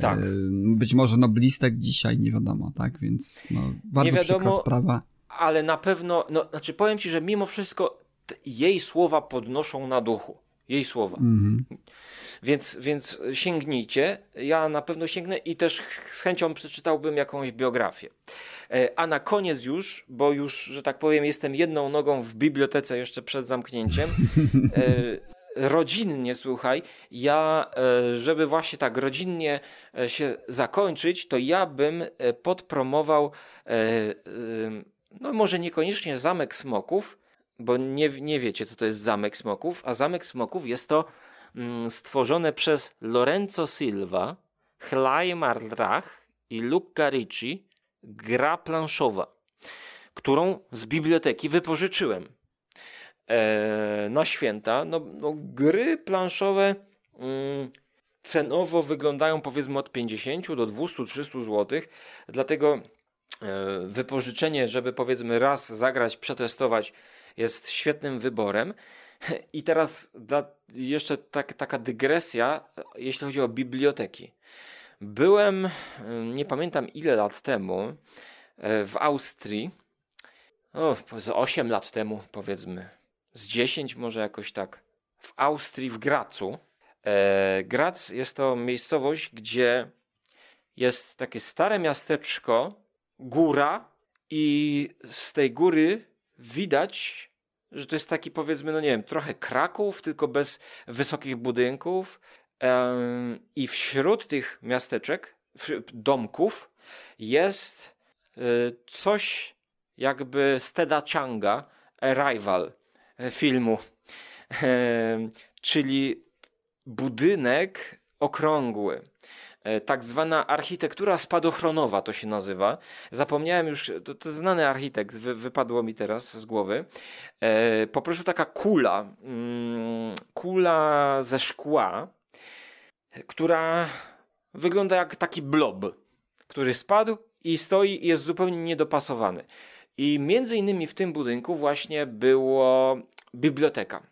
Tak. Być może noblistek dzisiaj, nie wiadomo, tak? Więc no, bardzo Nie przykra wiadomo, sprawa. Ale na pewno, no, znaczy powiem ci, że mimo wszystko jej słowa podnoszą na duchu. Jej słowa. Mhm. Więc, więc sięgnijcie. Ja na pewno sięgnę i też z chęcią przeczytałbym jakąś biografię. E, A na koniec już, bo już, że tak powiem, jestem jedną nogą w bibliotece jeszcze przed zamknięciem. e, Rodzinnie, słuchaj, ja, e, żeby właśnie tak rodzinnie się zakończyć, to ja bym podpromował, no może niekoniecznie Zamek Smoków, bo nie, nie wiecie, co to jest Zamek Smoków, a Zamek Smoków jest to mm, stworzone przez Lorenzo Silva, Hlaimar Drach i Luca Ricci gra planszowa, którą z biblioteki wypożyczyłem e, na święta. No, no, gry planszowe mm, cenowo wyglądają powiedzmy od 50 do 200-300 zł, dlatego wypożyczenie, żeby powiedzmy raz zagrać, przetestować jest świetnym wyborem. I teraz jeszcze tak, taka dygresja, e, jeśli chodzi o biblioteki. Byłem, e, nie pamiętam ile lat temu, e, w Austrii. O, z 8 lat temu, powiedzmy. Z 10 może jakoś tak. W Austrii, w Gracu. E, Grac jest to miejscowość, gdzie jest takie stare miasteczko, góra i z tej góry widać, że to jest taki powiedzmy, no nie wiem, trochę Kraków, tylko bez wysokich budynków. I wśród tych miasteczek, domków jest e, coś jakby z Teda Changa, Arrival e, filmu. Czyli budynek okrągły. E, Tak zwana architektura spadochronowa to się nazywa. Zapomniałem już, to, to znany architekt, wy, wypadło mi teraz z głowy. E, po prostu taka kula, mm, kula ze szkła, która wygląda jak taki blob, który spadł i stoi i jest zupełnie niedopasowany. I między innymi w tym budynku właśnie było biblioteka.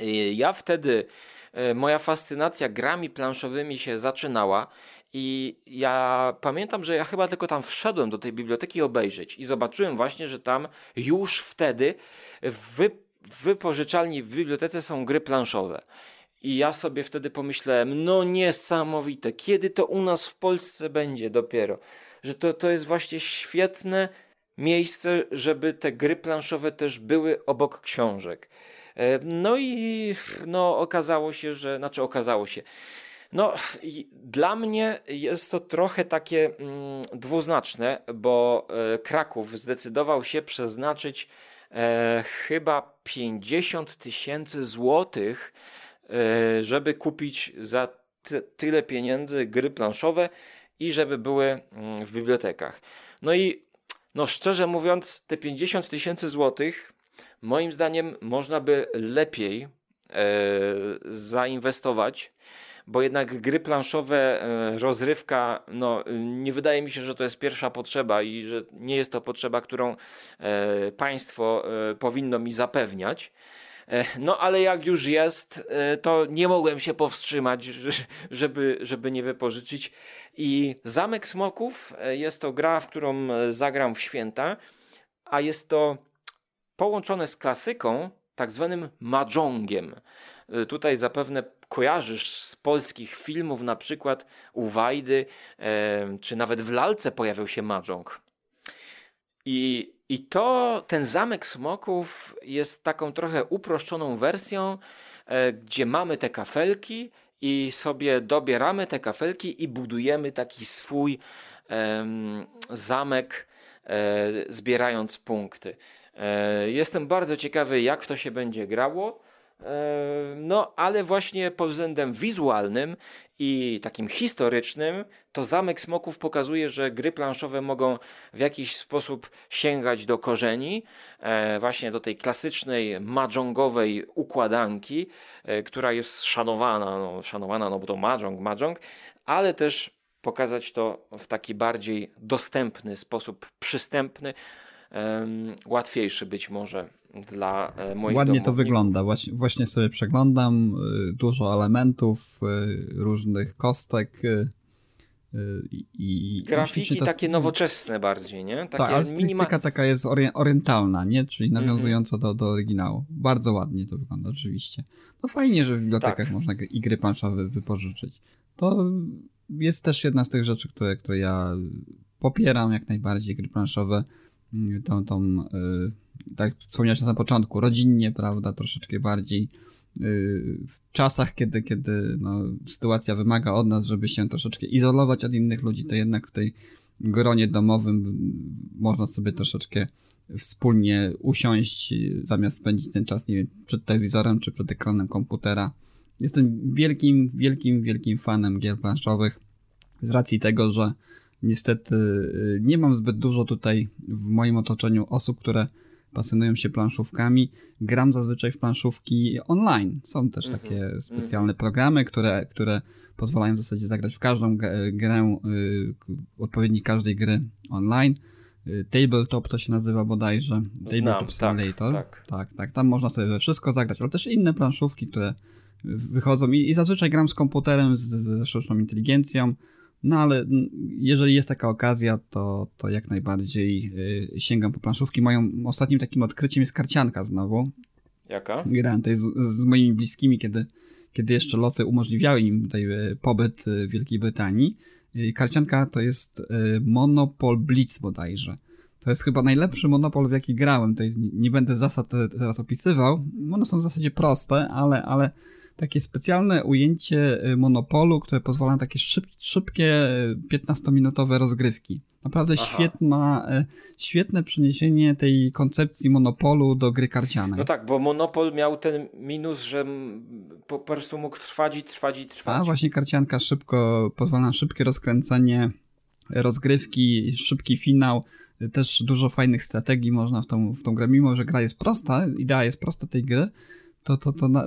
I Ja wtedy, e, moja fascynacja grami planszowymi się zaczynała i ja pamiętam, że ja chyba tylko tam wszedłem do tej biblioteki obejrzeć i zobaczyłem właśnie, że tam już wtedy w wy, w wypożyczalni w bibliotece są gry planszowe. I ja sobie wtedy pomyślałem, no niesamowite, kiedy to u nas w Polsce będzie dopiero, że to, to jest właśnie świetne miejsce, żeby te gry planszowe też były obok książek. E, No i no, okazało się, że, znaczy okazało się, no dla mnie jest to trochę takie mm, dwuznaczne, bo e, Kraków zdecydował się przeznaczyć e, chyba 50 tysięcy złotych, e, żeby kupić za ty, tyle pieniędzy gry planszowe i żeby były mm, w bibliotekach. No i no szczerze mówiąc, te 50 tysięcy złotych moim zdaniem można by lepiej e, zainwestować, bo jednak gry planszowe, e, rozrywka, no nie wydaje mi się, że to jest pierwsza potrzeba i że nie jest to potrzeba, którą e, państwo e, powinno mi zapewniać. No ale jak już jest, to nie mogłem się powstrzymać, że- żeby, żeby nie wypożyczyć. I Zamek Smoków jest to gra, w którą zagram w święta, a jest to połączone z klasyką, tak zwanym mahjongiem. Tutaj zapewne kojarzysz z polskich filmów, na przykład u Wajdy, czy nawet w lalce pojawiał się mahjong. I, I to, ten Zamek Smoków jest taką trochę uproszczoną wersją, e, gdzie mamy te kafelki i sobie dobieramy te kafelki i budujemy taki swój zamek, e, zbierając punkty. E, Jestem bardzo ciekawy, jak to się będzie grało. No, ale właśnie pod względem wizualnym i takim historycznym, to Zamek Smoków pokazuje, że gry planszowe mogą w jakiś sposób sięgać do korzeni, e, właśnie do tej klasycznej mahjongowej układanki, e, która jest szanowana, no, szanowana, no bo to mahjong, mahjong, ale też pokazać to w taki bardziej dostępny sposób, przystępny, łatwiejszy być może dla e, moich Ładnie domowników. to wygląda. Właśnie, sobie przeglądam. y, Dużo elementów, y, różnych kostek. y, I, i Grafiki to- takie nowoczesne bardziej, nie? Takie Tak, ale minima... taka jest orien- orientalna, nie? Czyli Mhm. nawiązująca do, do oryginału. Bardzo ładnie to wygląda, oczywiście. No fajnie, że w bibliotekach Tak. można i gry planszowe wypożyczyć. To jest też jedna z tych rzeczy, które, które ja popieram jak najbardziej, gry planszowe. Tą, tą y, tak wspomniałeś na samym początku, rodzinnie, prawda, troszeczkę bardziej y, w czasach, kiedy, kiedy no, sytuacja wymaga od nas, żeby się troszeczkę izolować od innych ludzi, to jednak w tej gronie domowym można sobie troszeczkę wspólnie usiąść, zamiast spędzić ten czas, nie wiem, przed telewizorem czy przed ekranem komputera. Jestem wielkim, wielkim, wielkim fanem gier planszowych z racji tego, że niestety y, nie mam zbyt dużo tutaj w moim otoczeniu osób, które pasjonują się planszówkami. Gram zazwyczaj w planszówki online. Są też Mhm, takie specjalne programy, które, które pozwalają w zasadzie zagrać w każdą g- grę, k- odpowiednik każdej gry online. Y, Tabletop to się nazywa bodajże. Tabletop tak, Simulator. tak. tak, tak. Tam można sobie we wszystko zagrać, ale też inne planszówki, które wychodzą i, i zazwyczaj gram z komputerem, ze sztuczną inteligencją. No ale jeżeli jest taka okazja, to, to jak najbardziej y, sięgam po planszówki. Moim ostatnim takim odkryciem jest karcianka znowu. Jaka? Grałem tutaj z, z moimi bliskimi, kiedy, kiedy jeszcze loty umożliwiały im tutaj y, pobyt y, w Wielkiej Brytanii. Karcianka to jest Monopol Blitz bodajże. To jest chyba najlepszy monopol, w jaki grałem. Tutaj nie będę zasad teraz opisywał. One są w zasadzie proste, ale, ale takie specjalne ujęcie y, monopolu, które pozwala na takie szyb, szybkie y, 15-minutowe rozgrywki. Naprawdę Aha. świetna, y, świetne przeniesienie tej koncepcji monopolu do gry karcianej. No tak, bo Monopol miał ten minus, że po prostu mógł trwać i trwać i trwać. A właśnie karcianka szybko pozwala na szybkie rozkręcenie rozgrywki, szybki finał. Też dużo fajnych strategii można w tą, w tą grę, mimo że gra jest prosta, idea jest prosta tej gry, to, to, to na,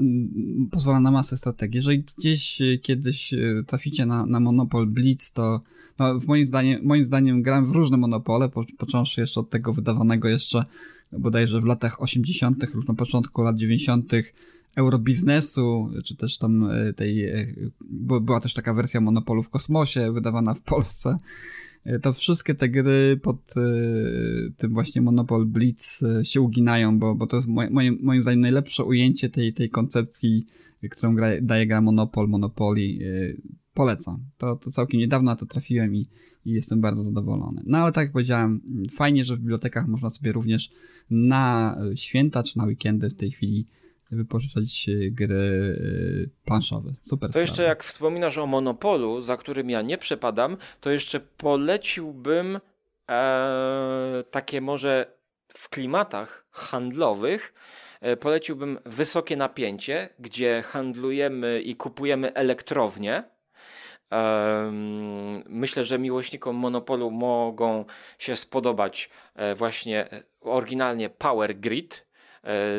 pozwala na masę strategii. Jeżeli gdzieś e, kiedyś e, traficie na, na Monopol Blitz, to no, w moim, zdaniem, moim zdaniem gram w różne monopole, po, począwszy jeszcze od tego wydawanego jeszcze bodajże w latach 80. lub na początku lat 90 eurobiznesu, czy też tam e, tej, bo była też taka wersja Monopolu w kosmosie wydawana w Polsce. E, To wszystkie te gry pod e, tym właśnie Monopol Blitz e, się uginają, bo, bo to jest moim, moim zdaniem najlepsze ujęcie tej, tej koncepcji, którą gra, daje gra Monopol, Monopoli. Polecam. To, to całkiem niedawno na to trafiłem i, i jestem bardzo zadowolony. No ale tak jak powiedziałem, fajnie, że w bibliotekach można sobie również na święta czy na weekendy w tej chwili wypożyczać e, gry e, planszowe. Super To sprawa. jeszcze jak wspominasz o Monopolu, za którym ja nie przepadam, to jeszcze poleciłbym e, takie może w klimatach handlowych e, poleciłbym wysokie napięcie, gdzie handlujemy i kupujemy elektrownie. Myślę, że miłośnikom Monopolu mogą się spodobać właśnie oryginalnie Power Grid,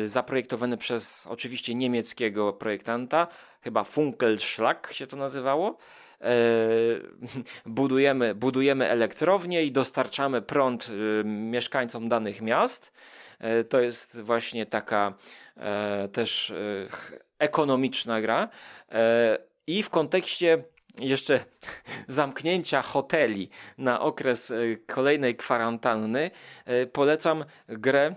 zaprojektowany przez oczywiście niemieckiego projektanta, chyba Funkelschlag się to nazywało. E, Budujemy, budujemy elektrownię i dostarczamy prąd e, mieszkańcom danych miast. E, To jest właśnie taka e, też e, ekonomiczna gra. E, I w kontekście jeszcze zamknięcia hoteli na okres e, kolejnej kwarantanny e, polecam grę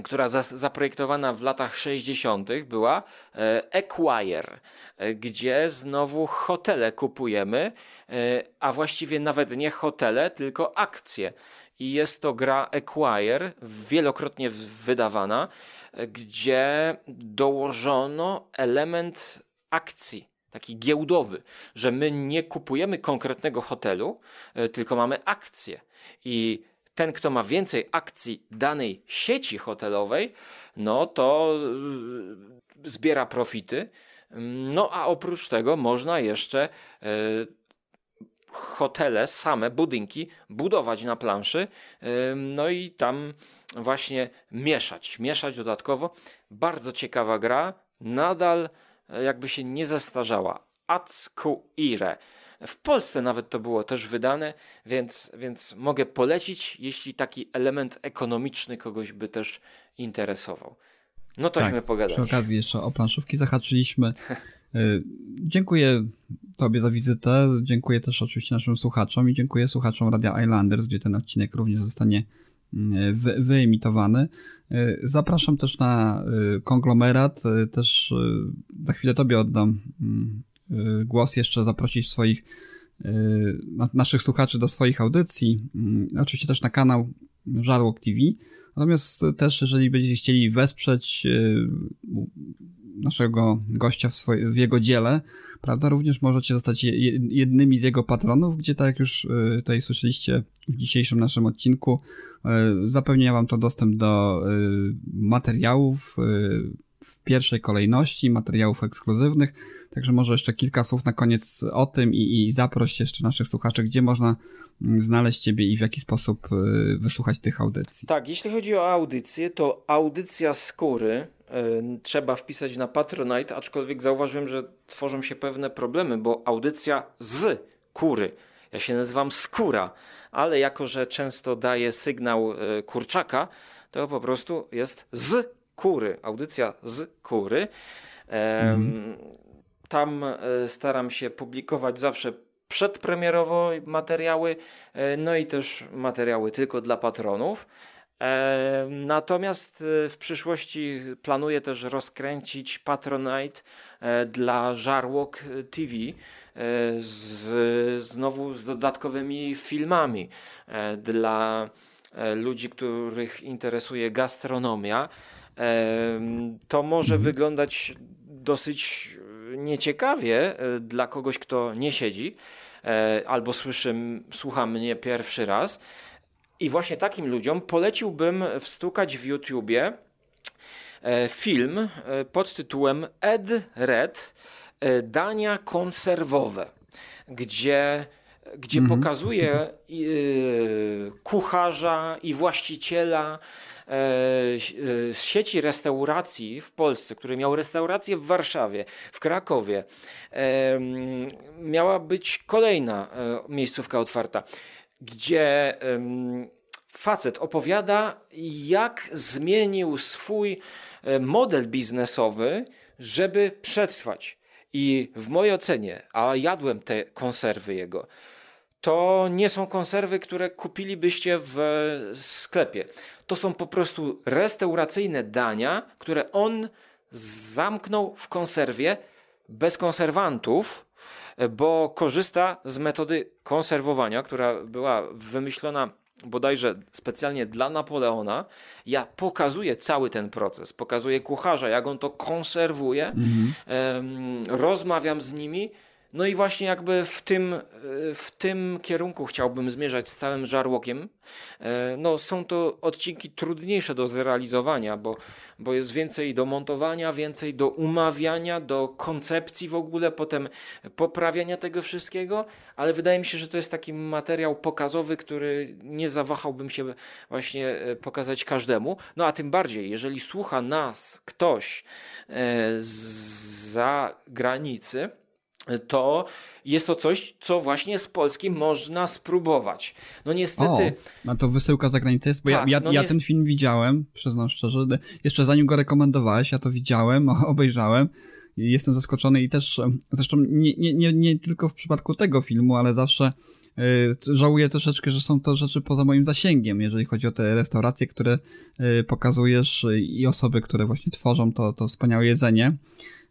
która zaprojektowana w latach 60. była e, Acquire, e, gdzie znowu hotele kupujemy, e, a właściwie nawet nie hotele, tylko akcje. I jest to gra Acquire, wielokrotnie wydawana, e, gdzie dołożono element akcji, taki giełdowy, że my nie kupujemy konkretnego hotelu, tylko mamy akcje. I ten, kto ma więcej akcji danej sieci hotelowej, no to y, zbiera profity. No a oprócz tego można jeszcze y, hotele, same budynki budować na planszy, no i tam właśnie mieszać, mieszać dodatkowo. Bardzo ciekawa gra, nadal jakby się nie zestarzała. Atskuire. W Polsce nawet to było też wydane, więc, więc mogę polecić, jeśli taki element ekonomiczny kogoś by też interesował. No tośmy tak, pogadali. Przy okazji jeszcze o planszówki zahaczyliśmy. E, dziękuję Tobie za wizytę, dziękuję też oczywiście naszym słuchaczom i dziękuję słuchaczom Radia Islanders, gdzie ten odcinek również zostanie mm, wy wyemitowany. E, zapraszam też na konglomerat, też za chwilę Tobie oddam mm, głos, jeszcze zaprosić swoich naszych słuchaczy do swoich audycji, mm, oczywiście też na kanał Żarłok TV. Natomiast też, jeżeli będziecie chcieli wesprzeć naszego gościa w, swoje, w jego dziele, prawda, również możecie zostać jednymi z jego patronów, gdzie tak jak już y, tutaj słyszeliście w dzisiejszym naszym odcinku, y, zapewnia wam to dostęp do y, materiałów w pierwszej kolejności, materiałów ekskluzywnych, Także może jeszcze kilka słów na koniec o tym i, i zaproś jeszcze naszych słuchaczy, gdzie można mm, znaleźć Ciebie i w jaki sposób wysłuchać tych audycji. Tak, jeśli chodzi o audycję, to audycja skóry E, trzeba wpisać na Patronite, aczkolwiek zauważyłem, że tworzą się pewne problemy, bo audycja z kury. Ja się nazywam Skóra, ale jako, że często daje sygnał e, kurczaka, to po prostu jest z kury. Audycja z kury. Mhm. Tam e, staram się publikować zawsze przedpremierowo materiały, no i też materiały tylko dla patronów. Natomiast e, w przyszłości planuję też rozkręcić Patronite e, dla Żarłok TV e, z, znowu z dodatkowymi filmami dla ludzi, których interesuje gastronomia. To może mhm. wyglądać dosyć nieciekawie dla kogoś, kto nie siedzi albo słyszy, słucha mnie pierwszy raz. I właśnie takim ludziom poleciłbym wstukać w YouTubie e, film e, pod tytułem Ed Red e, Dania konserwowe, gdzie, gdzie mhm. pokazuje kucharza i właściciela sieci restauracji w Polsce, który miał restaurację w Warszawie, w Krakowie. Miała być kolejna miejscówka otwarta gdzie facet opowiada, jak zmienił swój e, model biznesowy, żeby przetrwać. I w mojej ocenie, a jadłem te konserwy jego, to nie są konserwy, które kupilibyście w sklepie. To są po prostu restauracyjne dania, które on zamknął w konserwie bez konserwantów, bo korzysta z metody konserwowania, która była wymyślona bodajże specjalnie dla Napoleona. Ja pokazuję cały ten proces, pokazuję kucharza, jak on to konserwuje, mhm. rozmawiam z nimi no i właśnie jakby w tym, e, w tym kierunku chciałbym zmierzać z całym żarłokiem. E, no, są to odcinki trudniejsze do zrealizowania, bo, bo jest więcej do montowania, więcej do umawiania, do koncepcji w ogóle, potem poprawiania tego wszystkiego, ale wydaje mi się, że to jest taki materiał pokazowy, który nie zawahałbym się właśnie e, pokazać każdemu. No a tym bardziej, jeżeli słucha nas ktoś z za granicy, to jest to coś, co właśnie z Polski można spróbować. No niestety... O, no to wysyłka za granicę jest, bo tak, ja, ja, no ja ten film widziałem, przyznam szczerze, jeszcze zanim go rekomendowałeś, ja to widziałem, obejrzałem jestem zaskoczony i też, zresztą nie, nie, nie, nie tylko w przypadku tego filmu, ale zawsze y, żałuję troszeczkę, że są to rzeczy poza moim zasięgiem, jeżeli chodzi o te restauracje, które y, pokazujesz i osoby, które właśnie tworzą to, to wspaniałe jedzenie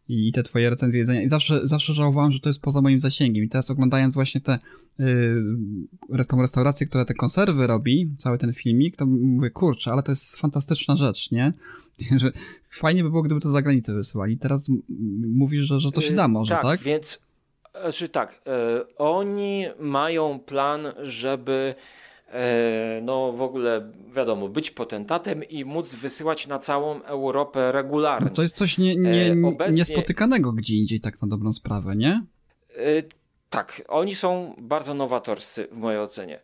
i te twoje recenzje jedzenia. I zawsze, zawsze żałowałem, że to jest poza moim zasięgiem. I teraz oglądając właśnie tę yy, tą restaurację, która te konserwy robi, cały ten filmik, to mówię, kurczę, ale to jest fantastyczna rzecz, nie? że fajnie by było, gdyby to za granicę wysyłali. Teraz mówisz, że, że to się da może, tak? Tak, więc znaczy tak, yy, oni mają plan, żeby no w ogóle wiadomo, być potentatem i móc wysyłać na całą Europę regularnie. No to jest coś nie, nie, e, obecnie... niespotykanego gdzie indziej tak na dobrą sprawę, nie? Tak, oni są bardzo nowatorscy w mojej ocenie.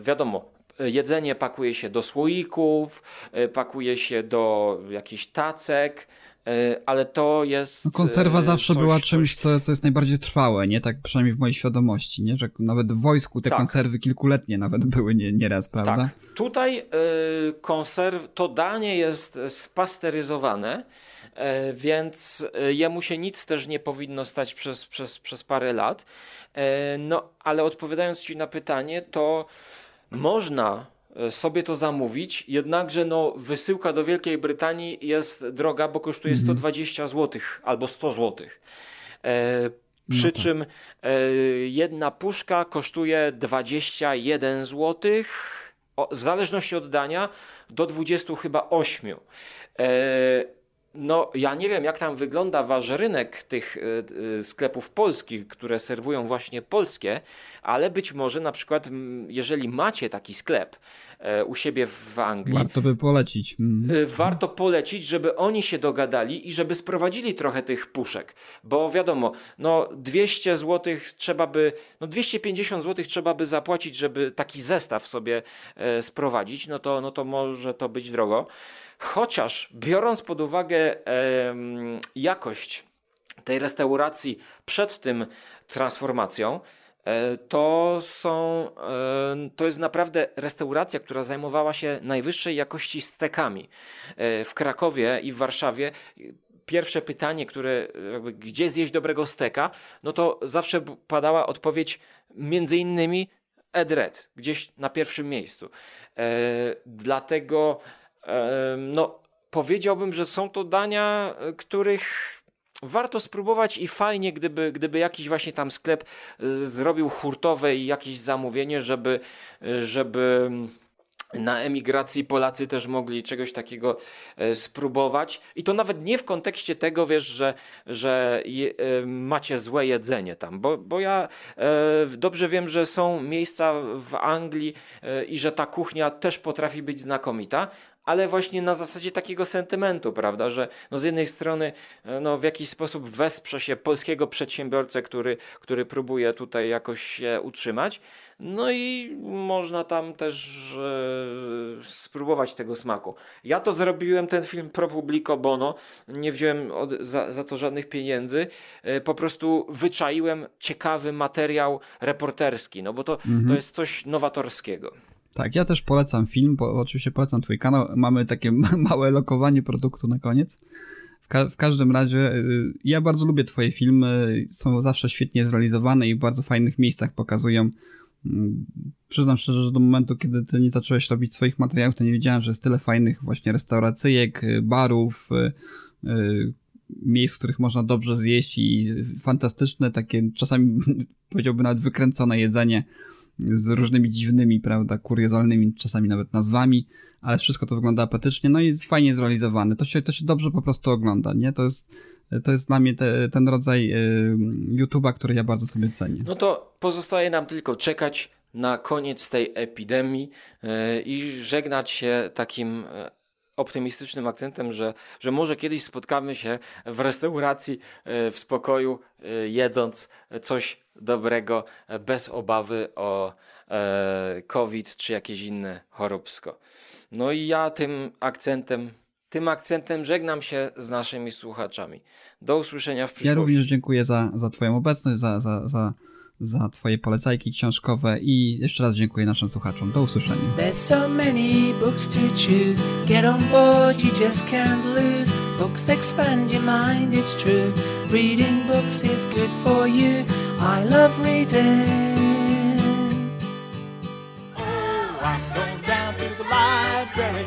wiadomo, jedzenie pakuje się do słoików, pakuje się do jakichś tacek, E, ale to jest. No konserwa e, zawsze coś, była czymś, co, co jest najbardziej trwałe, nie? Tak przynajmniej w mojej świadomości, nie? Że nawet w wojsku te tak. konserwy kilkuletnie nawet były nie, nieraz, prawda? Tak. Tutaj y, konserw, to danie jest spasteryzowane, więc jemu się nic też nie powinno stać przez, przez, przez parę lat. No, ale odpowiadając Ci na pytanie, to można E, sobie to zamówić, jednakże no, wysyłka do Wielkiej Brytanii jest droga, bo kosztuje 120 mhm. zł albo 100 zł. E, przy no tak. czym e, jedna puszka kosztuje 21 zł, o, w zależności od dania, do 20 chyba 8. E, no, ja nie wiem, jak tam wygląda wasz rynek tych e, e, sklepów polskich, które serwują właśnie polskie, ale być może na przykład, jeżeli macie taki sklep e, u siebie w Anglii. Warto by polecić. Mm. Warto polecić, żeby oni się dogadali i żeby sprowadzili trochę tych puszek, bo wiadomo, no 200 zł trzeba by, no 250 zł trzeba by zapłacić, żeby taki zestaw sobie sprowadzić, no to, no to może to być drogo. Chociaż biorąc pod uwagę e, jakość tej restauracji przed tym transformacją, e, to są, e, to jest naprawdę restauracja, która zajmowała się najwyższej jakości stekami. E, w Krakowie i w Warszawie pierwsze pytanie, które jakby, gdzie zjeść dobrego steka, no to zawsze padała odpowiedź między innymi Edred, gdzieś na pierwszym miejscu. Dlatego no, powiedziałbym, że są to dania, e, których warto spróbować i fajnie, gdyby, gdyby jakiś właśnie tam sklep zrobił hurtowe i jakieś zamówienie, żeby, e, żeby na emigracji Polacy też mogli czegoś takiego e, spróbować. I to nawet nie w kontekście tego, wiesz, że, że je, macie złe jedzenie tam, bo, bo ja e, dobrze wiem, że są miejsca w Anglii e, i że ta kuchnia też potrafi być znakomita, ale właśnie na zasadzie takiego sentymentu, prawda, że no z jednej strony e, no w jakiś sposób wesprze się polskiego przedsiębiorcę, który, który próbuje tutaj jakoś się utrzymać, no i można tam też e, spróbować tego smaku. Ja to zrobiłem, ten film pro publico bono, nie wziąłem od, za, za to żadnych pieniędzy, e, po prostu wyczaiłem ciekawy materiał reporterski, no bo to, mhm. to jest coś nowatorskiego. Tak, ja też polecam film, bo oczywiście polecam twój kanał. Mamy takie małe lokowanie produktu na koniec. W, ka w, każdym razie y, ja bardzo lubię twoje filmy, są zawsze świetnie zrealizowane i w bardzo fajnych miejscach pokazują. Mm, przyznam szczerze, że do momentu, kiedy ty nie zacząłeś robić swoich materiałów, to nie wiedziałem, że jest tyle fajnych właśnie restauracyjek, y, barów, y, miejsc, w których można dobrze zjeść i fantastyczne, takie czasami powiedziałbym nawet wykręcone jedzenie z różnymi dziwnymi, prawda, kuriozalnymi czasami nawet nazwami, ale wszystko to wygląda apetycznie, no i jest fajnie zrealizowane. To się, to się dobrze po prostu ogląda, nie? To jest, to jest dla mnie te, ten rodzaj y, YouTube'a, który ja bardzo sobie cenię. No to pozostaje nam tylko czekać na koniec tej epidemii y, i żegnać się takim optymistycznym akcentem, że, że może kiedyś spotkamy się w restauracji w spokoju, jedząc coś dobrego, e, bez obawy o e, COVID czy jakieś inne choróbsko. No i ja tym akcentem, tym akcentem żegnam się z naszymi słuchaczami. Do usłyszenia w przyszłości. Ja również dziękuję za, za Twoją obecność, za, za, za za Twoje polecajki książkowe i jeszcze raz dziękuję naszym słuchaczom. Do usłyszenia. There's so many books to choose. Get on board, you just can't lose. Books expand your mind, it's true. Reading books is good for you. I love reading. Oh, I'm going down to the library,